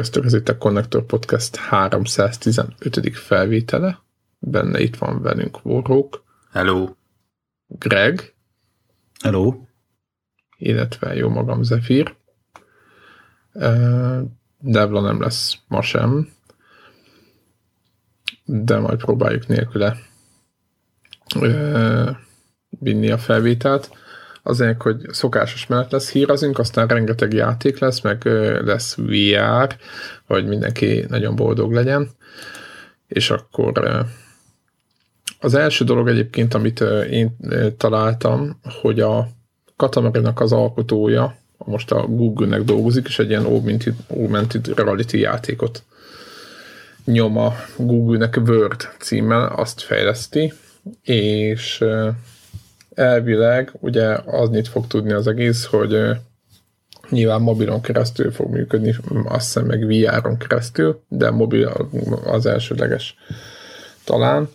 Sziasztok, ez itt a Connector Podcast 315. felvétele. Benne itt van velünk Warhawk. Hello. Greg. Hello. Illetve jó magam Zephyr. Devla nem lesz ma sem, de majd próbáljuk nélküle vinni a felvételt azért, hogy szokásos menet lesz hírezünk, aztán rengeteg játék lesz, meg lesz VR, hogy mindenki nagyon boldog legyen. És akkor az első dolog egyébként, amit én találtam, hogy a Katamarinak az alkotója, most a Google-nek dolgozik, és egy ilyen augmented, augmented reality játékot nyom a Google-nek Word címmel, azt fejleszti, és elvileg ugye az nyit fog tudni az egész, hogy nyilván mobilon keresztül fog működni, azt hiszem meg VR-on keresztül, de mobil az elsődleges talán,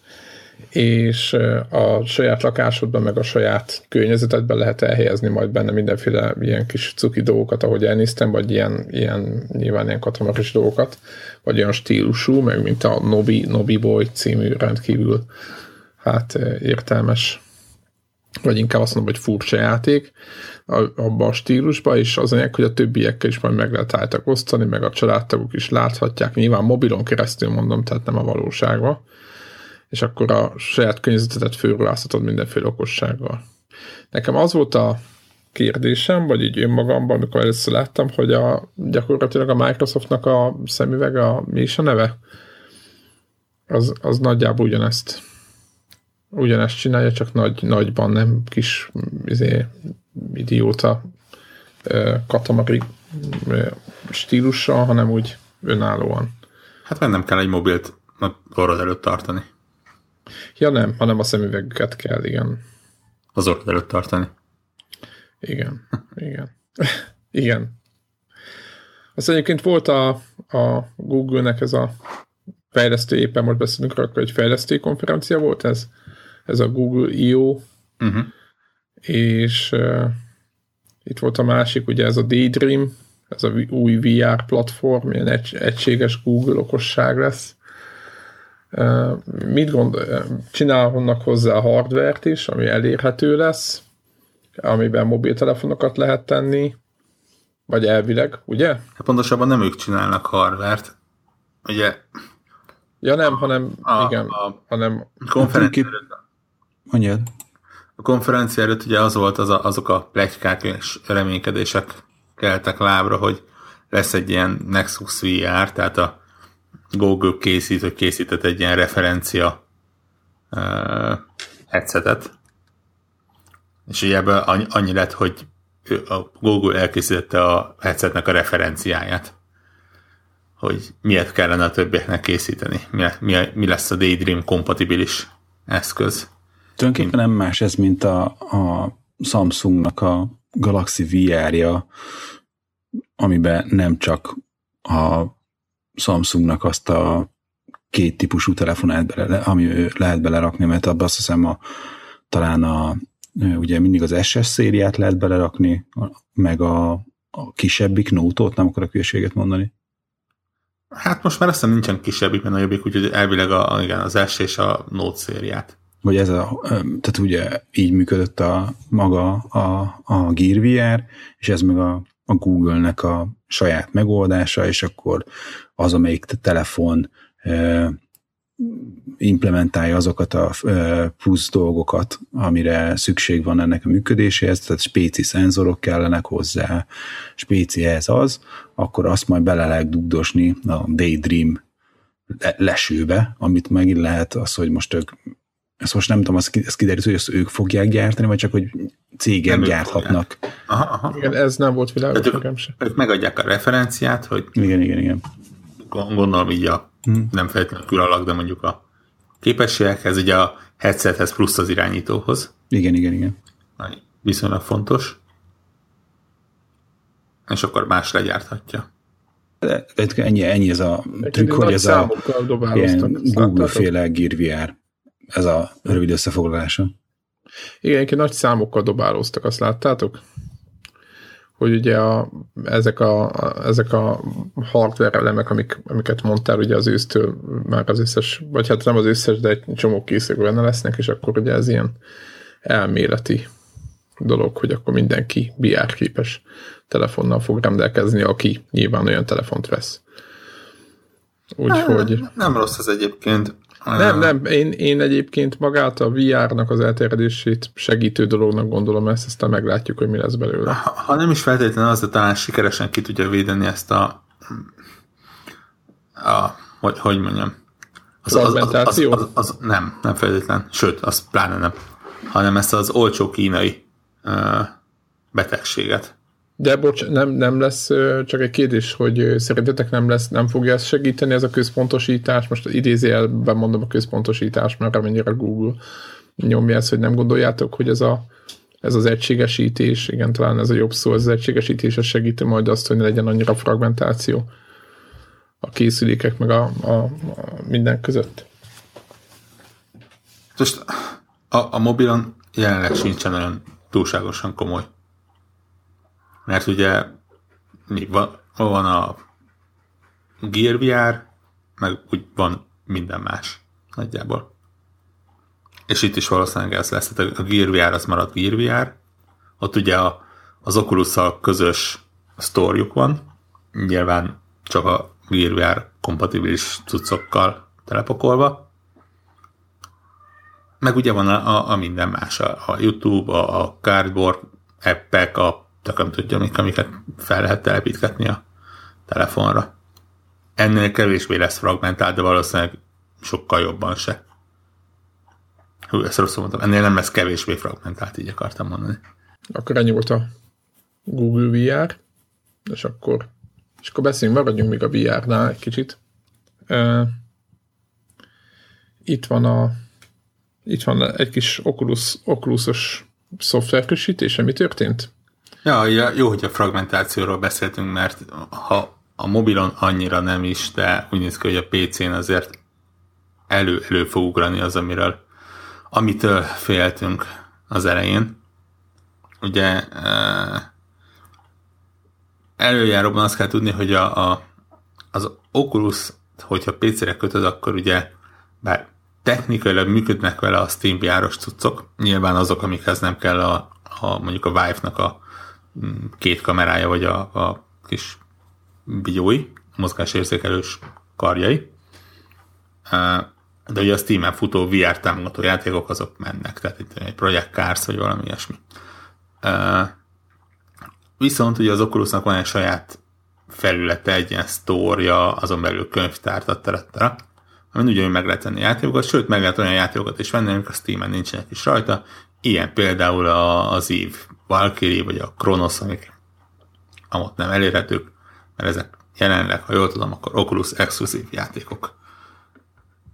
és a saját lakásodban, meg a saját környezetedben lehet elhelyezni majd benne mindenféle ilyen kis cuki dolgokat, ahogy elnéztem, vagy ilyen, ilyen nyilván ilyen katamaris dolgokat, vagy olyan stílusú, meg mint a Nobi, Nobi Boy című rendkívül hát értelmes vagy inkább azt mondom, hogy furcsa játék abban a stílusban, és az anyag, hogy a többiekkel is majd meg lehet álltak osztani, meg a családtagok is láthatják, nyilván mobilon keresztül mondom, tehát nem a valóságban, és akkor a saját környezetedet főruházhatod mindenféle okossággal. Nekem az volt a kérdésem, vagy így önmagamban, amikor először láttam, hogy a, gyakorlatilag a Microsoftnak a szemüveg, a, mi is a neve? Az, az nagyjából ugyanezt ugyanezt csinálja, csak nagy, nagyban, nem kis izé, idióta katamari stílussal, hanem úgy önállóan. Hát nem kell egy mobilt orrod előtt tartani. Ja nem, hanem a szemüvegüket kell, igen. Az orrod előtt tartani. Igen, igen. igen. Azt egyébként volt a, a Google-nek ez a fejlesztő, éppen most beszélünk akkor, egy fejlesztő konferencia volt ez? Ez a Google I.O. Uh-huh. És uh, itt volt a másik, ugye ez a Daydream, ez a új VR platform, ilyen egy, egységes Google okosság lesz. Uh, mit gond, csinálhatnak hozzá a hardvert is, ami elérhető lesz, amiben mobiltelefonokat lehet tenni, vagy elvileg, ugye? Hát pontosabban nem ők csinálnak hardvert, ugye? Ja nem, hanem a, igen, a hanem konferencia Mondjad. A konferencia előtt ugye az volt az a, azok a plegykák és reménykedések keltek lábra, hogy lesz egy ilyen Nexus VR, tehát a Google készít, hogy készített egy ilyen referencia uh, headsetet, és ugye ebből annyi, lett, hogy a Google elkészítette a headsetnek a referenciáját, hogy miért kellene a többieknek készíteni, mi, mi, mi lesz a Daydream kompatibilis eszköz. Tulajdonképpen nem más ez, mint a, a Samsungnak a Galaxy VR-ja, amiben nem csak a Samsungnak azt a két típusú telefonát, bele, ami lehet belerakni, mert abban azt hiszem a, talán a, ugye mindig az SS szériát lehet belerakni, meg a, a kisebbik nótot, nem akarok hülyeséget mondani. Hát most már azt nincsen kisebbik, mert nagyobbik, úgyhogy elvileg a, igen, az S és a Note szériát vagy ez a, tehát ugye így működött a maga a, a Gear VR, és ez meg a, a Google-nek a saját megoldása, és akkor az, amelyik telefon implementálja azokat a plusz dolgokat, amire szükség van ennek a működéséhez, tehát spéci szenzorok kellenek hozzá, spéci ez az, akkor azt majd bele lehet dugdosni a Daydream lesőbe, amit megint lehet az, hogy most ők ezt most nem tudom, ez kiderült, hogy ezt ők fogják gyártani, vagy csak, hogy cégek nem gyárthatnak. Aha, aha. Igen, ez nem volt világos nekem sem. Ők megadják a referenciát, hogy igen, igen, igen. Gondolom így a hmm. nem feltétlenül külalak, de mondjuk a képességekhez, ugye a headsethez plusz az irányítóhoz. Igen, igen, igen. Viszonylag fontos. És akkor más legyárthatja. De, ennyi, ennyi ez a trükk, hogy ez a ilyen Google-féle Gear VR ez a rövid összefoglalása. Igen, egy nagy számokkal dobálóztak, azt láttátok? hogy ugye a, ezek, a, a, ezek a hardware elemek, amik, amiket mondtál, ugye az ősztől már az összes, vagy hát nem az összes, de egy csomó készek benne lesznek, és akkor ugye ez ilyen elméleti dolog, hogy akkor mindenki BR képes telefonnal fog rendelkezni, aki nyilván olyan telefont vesz. Úgyhogy... Nem, nem rossz ez egyébként. Nem, nem, én, én egyébként magát a VR-nak az elterjedését segítő dolognak gondolom ezt, aztán meglátjuk, hogy mi lesz belőle. Ha, ha nem is feltétlenül az, de talán sikeresen ki tudja védeni ezt a, a hogy, hogy mondjam, az, az, az, az, az, az, nem, nem feltétlen, sőt, az pláne nem, hanem ezt az olcsó kínai uh, betegséget. De bocs, nem, nem lesz csak egy kérdés, hogy szerintetek nem lesz, nem fogja ezt segíteni ez a központosítás, most idézőjelben mondom a központosítás, mert amennyire Google nyomja ezt, hogy nem gondoljátok, hogy ez, a, ez az egységesítés, igen, talán ez a jobb szó, ez az egységesítés, ez segíti majd azt, hogy ne legyen annyira fragmentáció a készülékek meg a, a, a minden között. Most a, a mobilon jelenleg sincsen olyan túlságosan komoly mert ugye mi van, van a Gear VR, meg úgy van minden más nagyjából. És itt is valószínűleg ez lesz. Tehát a Gear VR az marad Gear VR. Ott ugye a, az oculus közös sztorjuk van. Nyilván csak a Gear VR kompatibilis cuccokkal telepakolva. Meg ugye van a, a, a minden más, a, a YouTube, a, a Cardboard appek, a tök nem tudja, mik, amiket fel lehet telepítgetni a telefonra. Ennél kevésbé lesz fragmentált, de valószínűleg sokkal jobban se. Hú, ezt rosszul mondtam. Ennél nem lesz kevésbé fragmentált, így akartam mondani. Akkor ennyi volt a Google VR, és akkor, és akkor beszéljünk, maradjunk még a VR-nál egy kicsit. Uh, itt van a itt van egy kis Oculus, Oculusos szoftverkősítése. Mi történt? Ja, jó, hogy a fragmentációról beszéltünk, mert ha a mobilon annyira nem is, de úgy néz ki, hogy a PC-n azért elő-elő fog ugrani az, amiről, amitől féltünk az elején. Ugye előjáróban azt kell tudni, hogy a, a, az Oculus, hogyha PC-re kötöd, akkor ugye bár technikailag működnek vele a Steam VR-os cuccok, nyilván azok, amikhez nem kell a, a mondjuk a Vive-nak a két kamerája, vagy a, a kis bigyói, mozgásérzékelős karjai. De ugye a Steam-en futó VR támogató játékok azok mennek, tehát itt egy Project Cars, vagy valami ilyesmi. Viszont ugye az Oculusnak van egy saját felülete, egy ilyen sztória, azon belül könyvtár, tattara, amin ugyanúgy meg lehet venni játékokat, sőt, meg lehet olyan játékokat is venni, amik a Steam-en nincsenek is rajta. Ilyen például az Eve Valkyrie vagy a Kronos, amik amott nem elérhetők, mert ezek jelenleg, ha jól tudom, akkor Oculus exkluzív játékok.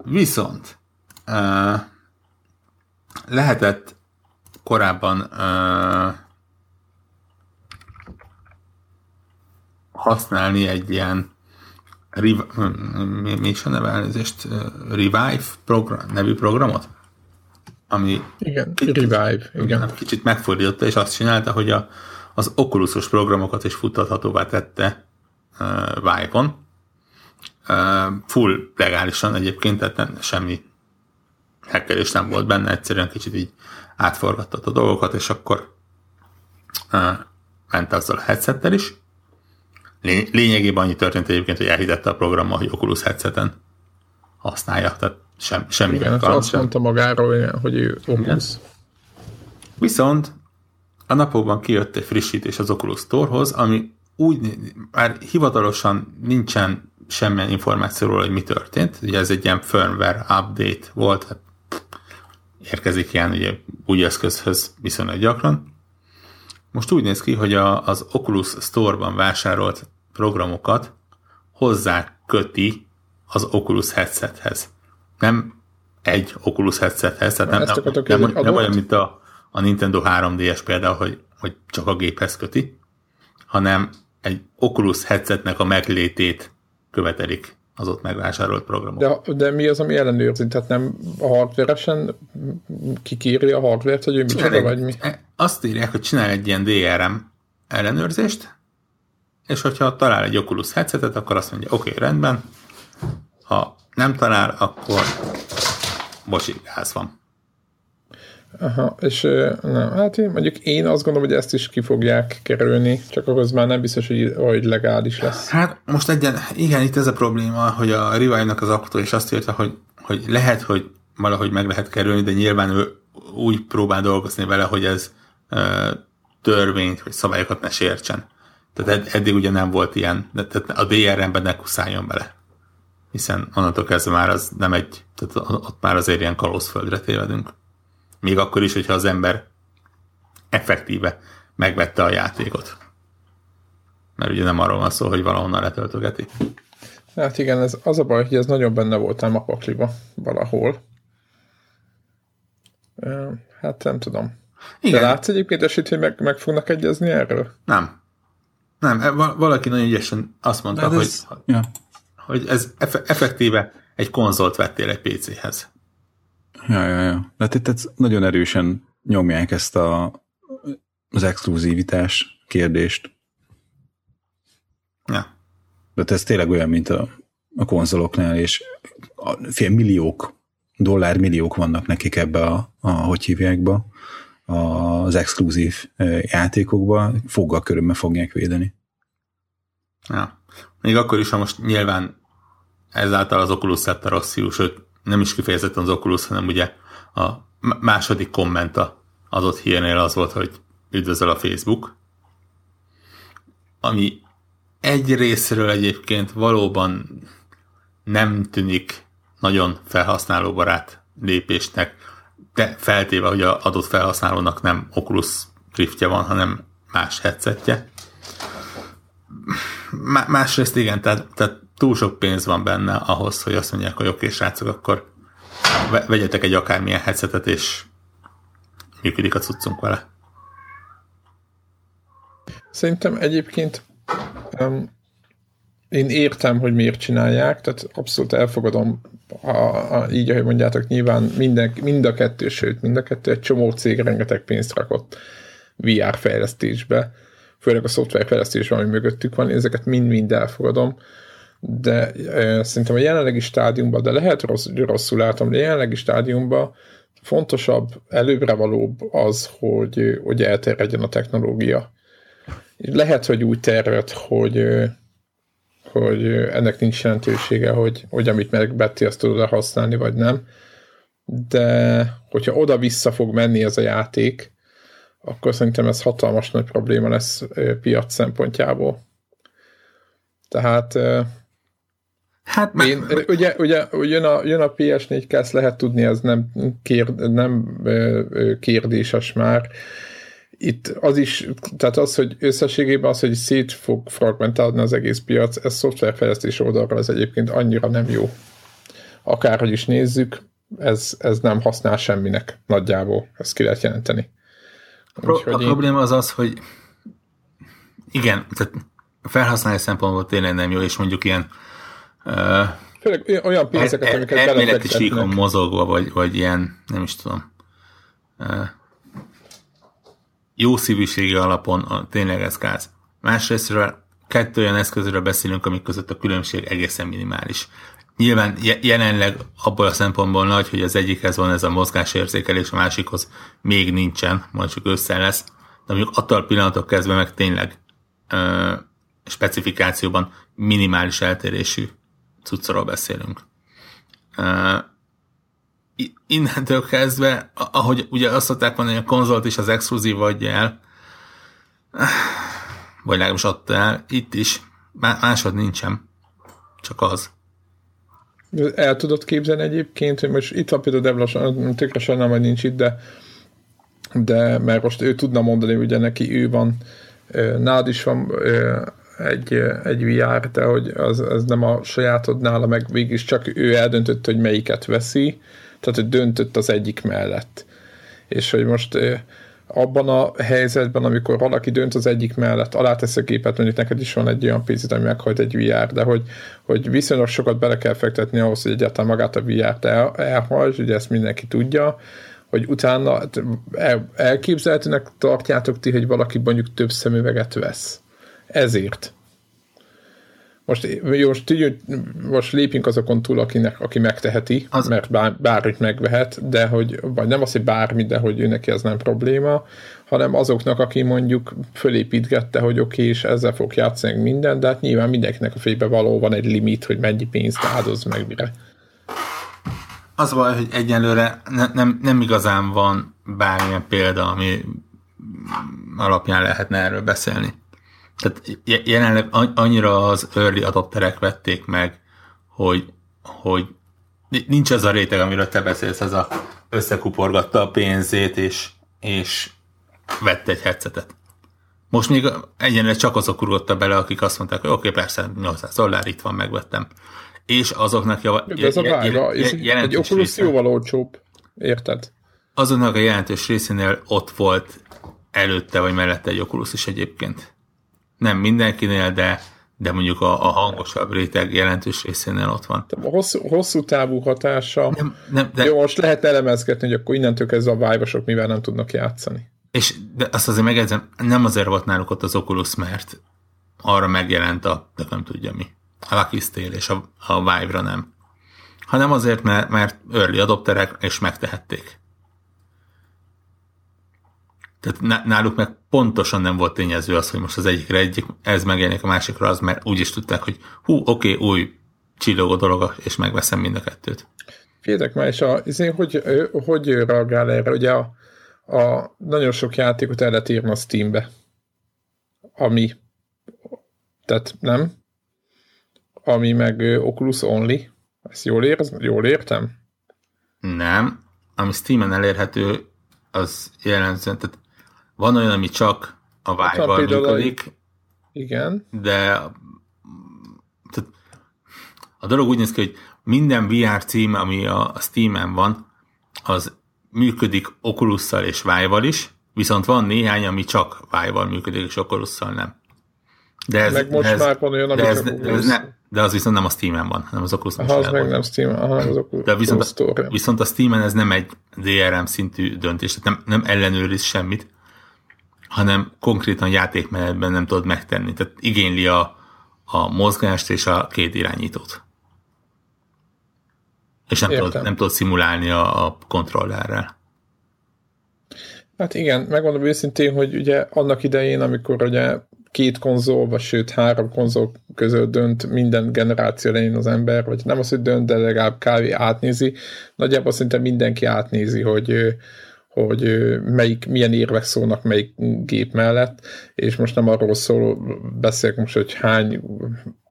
Viszont uh, lehetett korábban uh, használni egy ilyen mi, mi is a neve elnézést, Revive program, nevű programot? Ami igen, Revive, igen. kicsit megfordította, és azt csinálta, hogy a, az Oculusos programokat is futtathatóvá tette uh, Vive-on. Uh, full legálisan egyébként, tehát nem, semmi hackerés nem volt benne, egyszerűen kicsit így átforgatott a dolgokat, és akkor uh, ment azzal a headsettel is. Lényegében annyi történt egyébként, hogy elhitette a programmal, hogy Oculus headseten használja, tehát sem, semmi Igen, hát azt sem. mondta magáról, igen, hogy ő Oculus. Viszont a napokban kijött egy frissítés az Oculus Store-hoz, ami úgy, már hivatalosan nincsen semmilyen információról, hogy mi történt. Ugye ez egy ilyen firmware update volt, hát érkezik ilyen ugye új eszközhöz viszonylag gyakran. Most úgy néz ki, hogy a, az Oculus Store-ban vásárolt programokat hozzá köti az Oculus headsethez nem egy Oculus headsethez, tehát nem, nem, nem, nem, nem olyan, mint a, a Nintendo 3DS például, hogy, hogy csak a géphez köti, hanem egy Oculus headsetnek a meglétét követelik az ott megvásárolt programok. De, de mi az, ami ellenőrzi? Tehát nem a hardveresen kikéri a hardvert, hogy ő micsoda, vagy mi? Azt írják, hogy csinál egy ilyen DRM ellenőrzést, és hogyha talál egy Oculus headsetet, akkor azt mondja, oké, okay, rendben, ha nem talál, akkor bocsi, gáz van. Aha, és nem, hát én, mondjuk én azt gondolom, hogy ezt is ki fogják kerülni, csak ahhoz már nem biztos, hogy, hogy legális lesz. Hát most egyen, igen, itt ez a probléma, hogy a Revive-nak az alkotó is azt írta, hogy, hogy lehet, hogy valahogy meg lehet kerülni, de nyilván ő úgy próbál dolgozni vele, hogy ez uh, törvényt vagy szabályokat ne sértsen. Tehát ed- eddig ugye nem volt ilyen, de tehát a DRM-ben ne kuszáljon bele. Hiszen onnantól kezdve már az nem egy, tehát ott már azért ilyen kalózföldre tévedünk. Még akkor is, hogyha az ember effektíve megvette a játékot. Mert ugye nem arról van szó, hogy valahonnan letöltögeti. Hát igen, ez az a baj, hogy ez nagyon benne voltam a pakliba valahol. Hát nem tudom. Igen. De látsz egyébként esélyt, hogy meg, meg fognak egyezni erről? Nem. Nem, e, valaki nagyon ügyesen azt mondta, hogy, ez, hogy, ja. Hogy ez effektíve egy konzolt vettél egy PC-hez. Ja, ja, ja. De itt, itt nagyon erősen nyomják ezt a, az exkluzivitás kérdést. Ja. De ez tényleg olyan, mint a, a konzoloknál, és a fél milliók, dollármilliók vannak nekik ebbe a, a hogy hívják be, az exkluzív játékokba, foggal körülme fogják védeni. Ja. Még akkor is, ha most nyilván ezáltal az Oculus a rossz sőt, nem is kifejezetten az Oculus, hanem ugye a második komment a adott hírnél az volt, hogy üdvözöl a Facebook, ami egy részről egyébként valóban nem tűnik nagyon felhasználóbarát lépésnek, de feltéve, hogy az adott felhasználónak nem Oculus Riftje van, hanem más headsetje. Másrészt igen, tehát, tehát túl sok pénz van benne ahhoz, hogy azt mondják, hogy oké, srácok, akkor vegyetek egy akármilyen headsetet, és működik a cuccunk vele. Szerintem egyébként um, én értem, hogy miért csinálják, tehát abszolút elfogadom, a, a, így, ahogy mondjátok, nyilván minden, mind a kettő, sőt, mind a kettő, egy csomó cég rengeteg pénzt rakott VR fejlesztésbe, főleg a szoftverfejlesztésben, ami mögöttük van, ezeket mind-mind elfogadom, de e, szerintem a jelenlegi stádiumban, de lehet rossz, rosszul látom, de a jelenlegi stádiumban fontosabb, előbbre valóbb az, hogy, hogy elterjedjen a technológia. Lehet, hogy úgy terved, hogy, hogy ennek nincs jelentősége, hogy, hogy amit megbetti, azt tudod használni, vagy nem. De hogyha oda-vissza fog menni ez a játék, akkor szerintem ez hatalmas nagy probléma lesz piac szempontjából. Tehát Hát Én, ugye, ugye jön a, jön a PS4 ezt lehet tudni, ez nem, kér, nem kérdéses már. Itt az is, tehát az, hogy összességében az, hogy szét fog fragmentálni az egész piac, ez szoftverfejlesztés oldalra ez egyébként annyira nem jó. Akárhogy is nézzük, ez, ez nem használ semminek nagyjából, ezt ki lehet jelenteni. Pro, a én... probléma az az, hogy igen, tehát a felhasználás szempontból tényleg nem jó, és mondjuk ilyen Főleg olyan pénzeket, el, amiket Elméleti síkon mozogva, vagy, vagy ilyen, nem is tudom, jó szívűségi alapon tényleg ez gáz. Másrésztről kettő olyan eszközről beszélünk, amik között a különbség egészen minimális. Nyilván jelenleg abból a szempontból nagy, hogy az egyikhez van ez a mozgásérzékelés, a másikhoz még nincsen, majd csak össze lesz, de mondjuk attól pillanatok kezdve meg tényleg ö, specifikációban minimális eltérésű cuccról beszélünk. Innentől kezdve, ahogy ugye azt szokták mondani, hogy a konzolt is az exkluzív adja el, vagy legalábbis adta el, itt is másod nincsen, csak az. El tudod képzelni egyébként, hogy most itt van például Devlas, tökre sajnálom, hogy nincs itt, de, de mert most ő tudna mondani, ugye neki ő van, nálad is van egy, egy VR, de hogy az, az nem a sajátod nála, meg mégis csak ő eldöntött, hogy melyiket veszi, tehát hogy döntött az egyik mellett. És hogy most abban a helyzetben, amikor valaki dönt az egyik mellett, alá tesz a képet, mondjuk neked is van egy olyan picit, ami meghajt egy VR, de hogy, hogy viszonylag sokat bele kell fektetni ahhoz, hogy egyáltalán magát a VR-t el, elhajtsd, ugye ezt mindenki tudja, hogy utána hát el, elképzelhetőnek tartjátok ti, hogy valaki mondjuk több szemüveget vesz. Ezért. Most, most, most lépjünk azokon túl, akinek, aki megteheti, az... mert bár, bármit megvehet, de hogy, vagy nem az, hogy bármit, de hogy ő neki ez nem probléma, hanem azoknak, aki mondjuk fölépítgette, hogy oké, okay, és ezzel fog játszani minden, de hát nyilván mindenkinek a fejbe való van egy limit, hogy mennyi pénzt áldoz meg mire. Az van, hogy egyelőre ne, nem, nem igazán van bármilyen példa, ami alapján lehetne erről beszélni. Tehát jelenleg annyira az early adopterek vették meg, hogy, hogy nincs az a réteg, amiről te beszélsz, az a összekuporgatta a pénzét, és, és vett egy headsetet. Most még egyenlően csak azok urgotta bele, akik azt mondták, hogy oké, okay, persze, 800 dollár, itt van, megvettem. És azoknak java, De ez a vága, és egy Oculus jóval olcsóbb, érted? Azoknak a jelentős részénél ott volt előtte vagy mellette egy Oculus is egyébként. Nem mindenkinél, de, de mondjuk a, a hangosabb réteg jelentős részénél ott van. A hosszú, hosszú távú hatása. Nem, nem, de... Jó, most lehet elemezgetni, hogy akkor innentől kezdve a vájvasok mivel nem tudnak játszani. És de azt azért megjegyzem, nem azért volt náluk ott az Oculus, mert arra megjelent a, de nem tudja mi, a Lucky Steel és a, a Vive-ra nem. Hanem azért, mert, mert early adopterek, és megtehették. Tehát náluk meg pontosan nem volt tényező az, hogy most az egyikre egyik, ez megjelenik a másikra az, mert úgy is tudták, hogy hú, oké, okay, új csillogó dolog, és megveszem mind a kettőt. Féltek már, és a, izé, hogy, hogy reagál erre? Ugye a, a, nagyon sok játékot el lehet írni a Steambe. Ami, tehát nem? Ami meg Oculus Only. Ezt jól, ér, jól értem? Nem. Ami Steamen elérhető, az jellemzően, tehát van olyan, ami csak a Vive-val működik. Igen. De tehát a dolog úgy néz ki, hogy minden VR cím, ami a Steam-en van, az működik oculus és Vive-val is, viszont van néhány, ami csak Vive-val működik, és oculus nem. De ez, meg most ez, már van olyan, de, ez, de, ez ne, de az viszont nem a Steam-en van, hanem az oculus Aha, az meg nem Steam, aha, az Oculus De viszont, a, viszont a Steam-en ez nem egy DRM szintű döntés, tehát nem, nem ellenőriz semmit, hanem konkrétan játékmenetben nem tudod megtenni. Tehát igényli a, a mozgást és a két irányítót. És nem, tudod, nem tudod szimulálni a, a kontrollerrel. Hát igen, megmondom őszintén, hogy ugye annak idején, amikor ugye két konzol, vagy sőt három konzol között dönt minden generáció elején az ember, vagy nem az, hogy dönt, de legalább kávé átnézi. Nagyjából szinte mindenki átnézi, hogy hogy melyik, milyen érvek szólnak melyik gép mellett, és most nem arról szól, beszélek most, hogy hány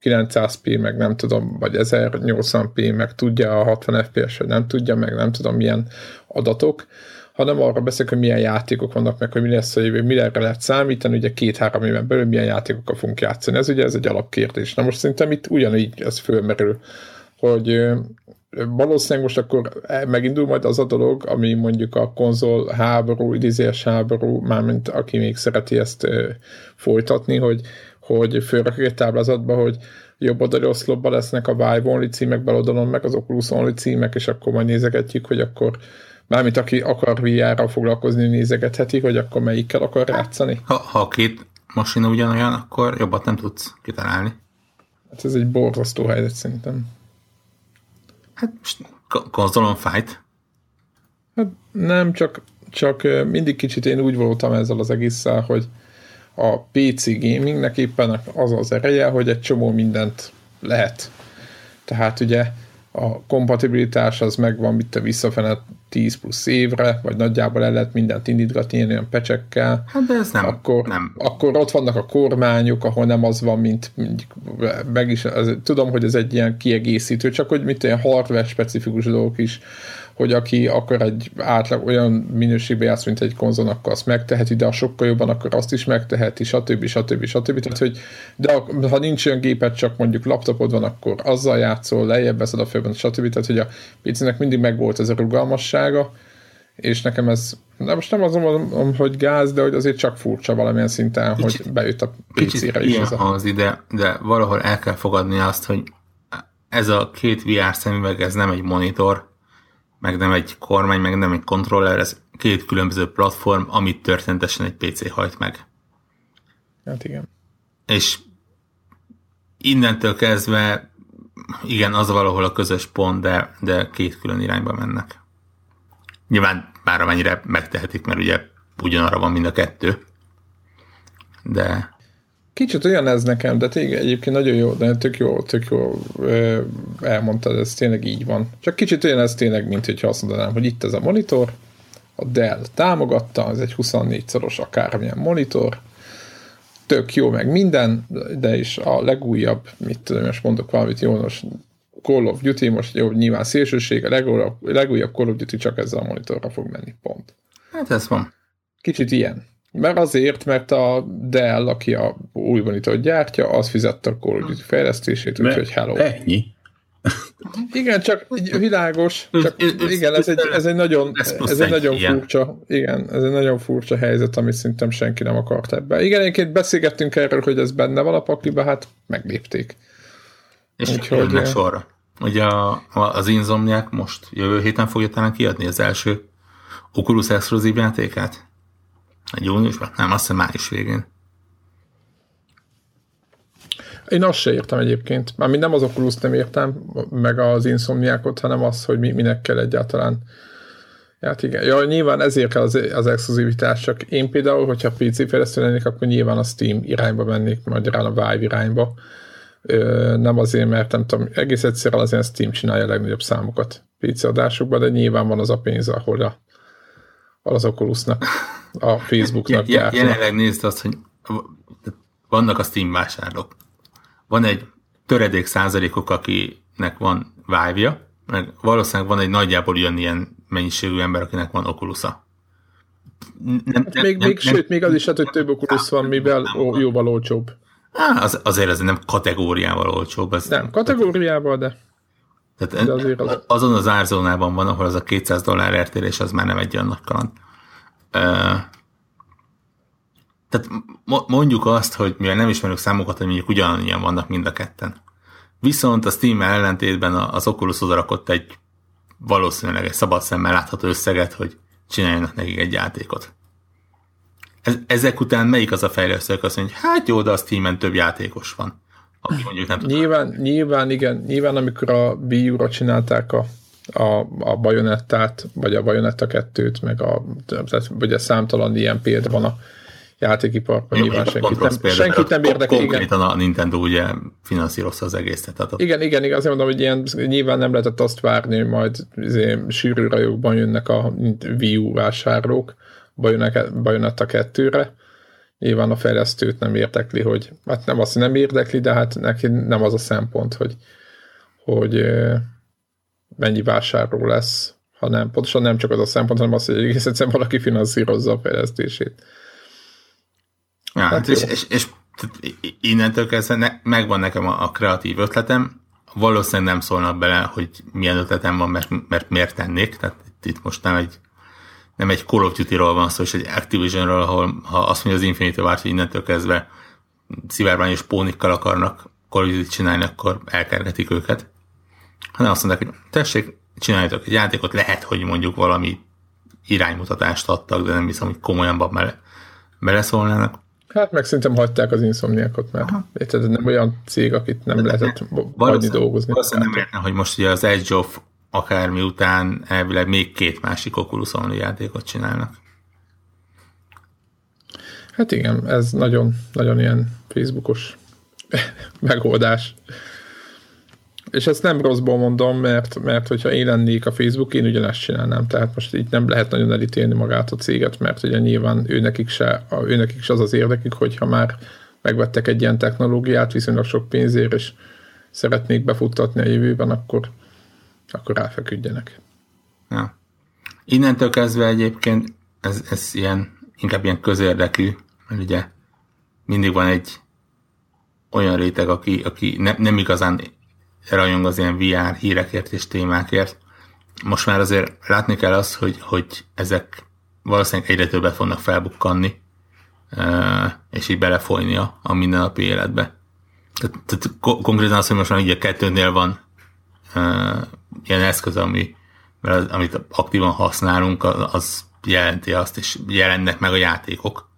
900p, meg nem tudom, vagy 1080p, meg tudja a 60 fps, vagy nem tudja, meg nem tudom milyen adatok, hanem arra beszélek, hogy milyen játékok vannak, meg hogy mi lesz a jövő, mire lehet számítani, ugye két-három éven belül milyen játékokkal fogunk játszani. Ez ugye ez egy alapkérdés. Na most szerintem itt ugyanígy ez fölmerül, hogy valószínűleg most akkor megindul majd az a dolog, ami mondjuk a konzol háború, idézés háború, mármint aki még szereti ezt folytatni, hogy, hogy fölrakjuk egy táblázatba, hogy jobb oldali oszlopban lesznek a Vive Only címek, bal oldalon meg az Oculus Only címek, és akkor majd nézegetjük, hogy akkor mármint aki akar VR-ral foglalkozni, nézegetheti, hogy akkor melyikkel akar játszani. Ha, ha két masina ugyanolyan, akkor jobbat nem tudsz kitalálni. Hát ez egy borzasztó helyzet szerintem. Hát most konzolon fájt? Hát nem, csak, csak mindig kicsit én úgy voltam ezzel az egésszel, hogy a PC gamingnek éppen az az ereje, hogy egy csomó mindent lehet. Tehát ugye a kompatibilitás az megvan, mit a visszafele 10 plusz évre, vagy nagyjából el lehet mindent indítgatni ilyen olyan pecsekkel. Hát de ez nem. Akkor, nem. akkor ott vannak a kormányok, ahol nem az van, mint meg is, az, tudom, hogy ez egy ilyen kiegészítő, csak hogy mit olyan hardware specifikus dolgok is hogy aki akar egy átlag olyan minőségbe játsz, mint egy konzol, akkor azt megteheti, de a sokkal jobban, akkor azt is megteheti, stb. stb. stb. Tehát, hogy de ha nincs olyan gépet, csak mondjuk laptopod van, akkor azzal játszol, lejjebb veszed a főben, stb. Tehát, hogy a PC-nek mindig megvolt ez a rugalmassága, és nekem ez, de most nem azon mondom, hogy gáz, de hogy azért csak furcsa valamilyen szinten, kicsit, hogy bejött a PC-re is. Ez a... de, de valahol el kell fogadni azt, hogy ez a két VR szemüveg, ez nem egy monitor, meg nem egy kormány, meg nem egy kontroller, ez két különböző platform, amit történetesen egy PC hajt meg. Hát igen. És innentől kezdve, igen, az valahol a közös pont, de, de két külön irányba mennek. Nyilván már amennyire megtehetik, mert ugye ugyanarra van mind a kettő. De... Kicsit olyan ez nekem, de tényleg egyébként nagyon jó, de tök jó, tök jó elmondtad, ez tényleg így van. Csak kicsit olyan ez tényleg, mint hogyha azt mondanám, hogy itt ez a monitor, a Dell támogatta, ez egy 24-szoros akármilyen monitor, tök jó, meg minden, de is a legújabb, mit tudom, most mondok valamit jó, most Call of Duty, most jó, nyilván szélsőség, a legújabb, legújabb Call of Duty csak ezzel a monitorra fog menni, pont. Hát ez van. Kicsit ilyen. Mert azért, mert a Dell, aki a új monitor gyártja, az fizette a Call of Duty fejlesztését, úgyhogy hello. Ennyi. Igen, csak világos, csak igen, ez egy, ez egy nagyon, ez egy nagyon furcsa, igen, ez egy nagyon furcsa helyzet, amit szerintem senki nem akart ebbe. Igen, egyébként beszélgettünk erről, hogy ez benne van a pakliba, hát meglépték. És Úgyhogy, sorra. Ugye a, az Insomniac most jövő héten fogja talán kiadni az első Oculus exkluzív játékát? Júniusban? Nem, azt hiszem május végén. Én azt se értem egyébként. Mármint nem az oculus nem értem, meg az Insomniákot, hanem az, hogy mi, minek kell egyáltalán. Hát igen. Ja, nyilván ezért kell az, az exkluzivitás, csak én például, hogyha PC fejlesztő lennék, akkor nyilván a Steam irányba mennék, magyarán a Vive irányba. Ö, nem azért, mert nem tudom, egész egyszerűen azért Steam csinálja a legnagyobb számokat PC adásokban, de nyilván van az a pénz, ahol a, az Oculusnak, a Facebooknak gyártja. Jelenleg nézd azt, hogy vannak a Steam vásárlók van egy töredék százalékok, akinek van vive meg valószínűleg van egy nagyjából ilyen mennyiségű ember, akinek van okulusa. Nem, hát nem, még, nem, még, nem, sőt, még az is hát, hogy több okulus van, mivel ó, jóval olcsóbb. Á, az, azért ez nem kategóriával olcsóbb. Ez, nem, kategóriával, de... Tehát de azért az... azon az árzónában van, ahol az a 200 dollár eltérés, az már nem egy olyan nagy kaland. Tehát mondjuk azt, hogy mivel nem ismerünk számokat, hogy mondjuk ugyanannyian vannak mind a ketten. Viszont a Steam ellentétben az Oculus odarakott egy valószínűleg egy szabad szemmel látható összeget, hogy csináljanak nekik egy játékot. ezek után melyik az a fejlesztő, aki azt mondja, hogy hát jó, de a Steam-en több játékos van. Aki mondjuk nem nyilván, nyilván, igen, nyilván amikor a Wii U-ra csinálták a, a, a Bajonettát, vagy a Bajonetta 2-t, meg a, tehát ugye számtalan ilyen példa van a játékiparban Jó, nyilván senkit nem, példa, senkit nem érdekel. Konkrétan a Nintendo ugye finanszírozta az egészet. Tehát igen, igen, igen, azért mondom, hogy ilyen, nyilván nem lehetett azt várni, hogy majd izé, sűrű rajokban jönnek a Wii U vásárlók Bayonetta 2-re. Nyilván a fejlesztőt nem érdekli, hogy, hát nem azt nem érdekli, de hát neki nem az a szempont, hogy, hogy mennyi vásárló lesz, hanem pontosan nem csak az a szempont, hanem az, hogy egész egyszerűen valaki finanszírozza a fejlesztését. Ja, hát és, és, és, és innentől kezdve ne, megvan nekem a, a kreatív ötletem, valószínűleg nem szólnak bele, hogy milyen ötletem van, mert, mert miért tennék, tehát itt, itt most nem egy nem egy Call of Duty-ról van szó, és egy Activision-ről, ahol ha azt mondja az Infinity Ward, hogy innentől kezdve szivárványos pónikkal akarnak Call of Duty csinálni, akkor elkergetik őket. Hanem azt mondják, hogy tessék, csináljatok egy játékot, lehet, hogy mondjuk valami iránymutatást adtak, de nem hiszem, hogy komolyan bele, beleszólnának. Hát meg szerintem hagyták az inszomniákot, mert érted, nem olyan cég, akit nem lehetett hagyni dolgozni. Valószínűleg nem értene, hogy most ugye az Edge of akármi után elvileg még két másik Oculus Only játékot csinálnak. Hát igen, ez nagyon, nagyon ilyen Facebookos megoldás. És ezt nem rosszból mondom, mert, mert hogyha én lennék a Facebook, én ugyanezt csinálnám. Tehát most így nem lehet nagyon elítélni magát a céget, mert ugye nyilván őnekik se, őnekik is az az érdekük, hogyha már megvettek egy ilyen technológiát viszonylag sok pénzért, és szeretnék befuttatni a jövőben, akkor, akkor ráfeküdjenek. Ja. Innentől kezdve egyébként ez, ez ilyen, inkább ilyen közérdekű, mert ugye mindig van egy olyan réteg, aki, aki ne, nem igazán rajong az ilyen VR hírekért és témákért. Most már azért látni kell azt, hogy, hogy ezek valószínűleg egyre többet fognak felbukkanni, és így belefolyni a, mindennapi életbe. Tehát, tehát konkrétan az, hogy most már így a kettőnél van ilyen eszköz, ami amit aktívan használunk, az jelenti azt, és jelennek meg a játékok.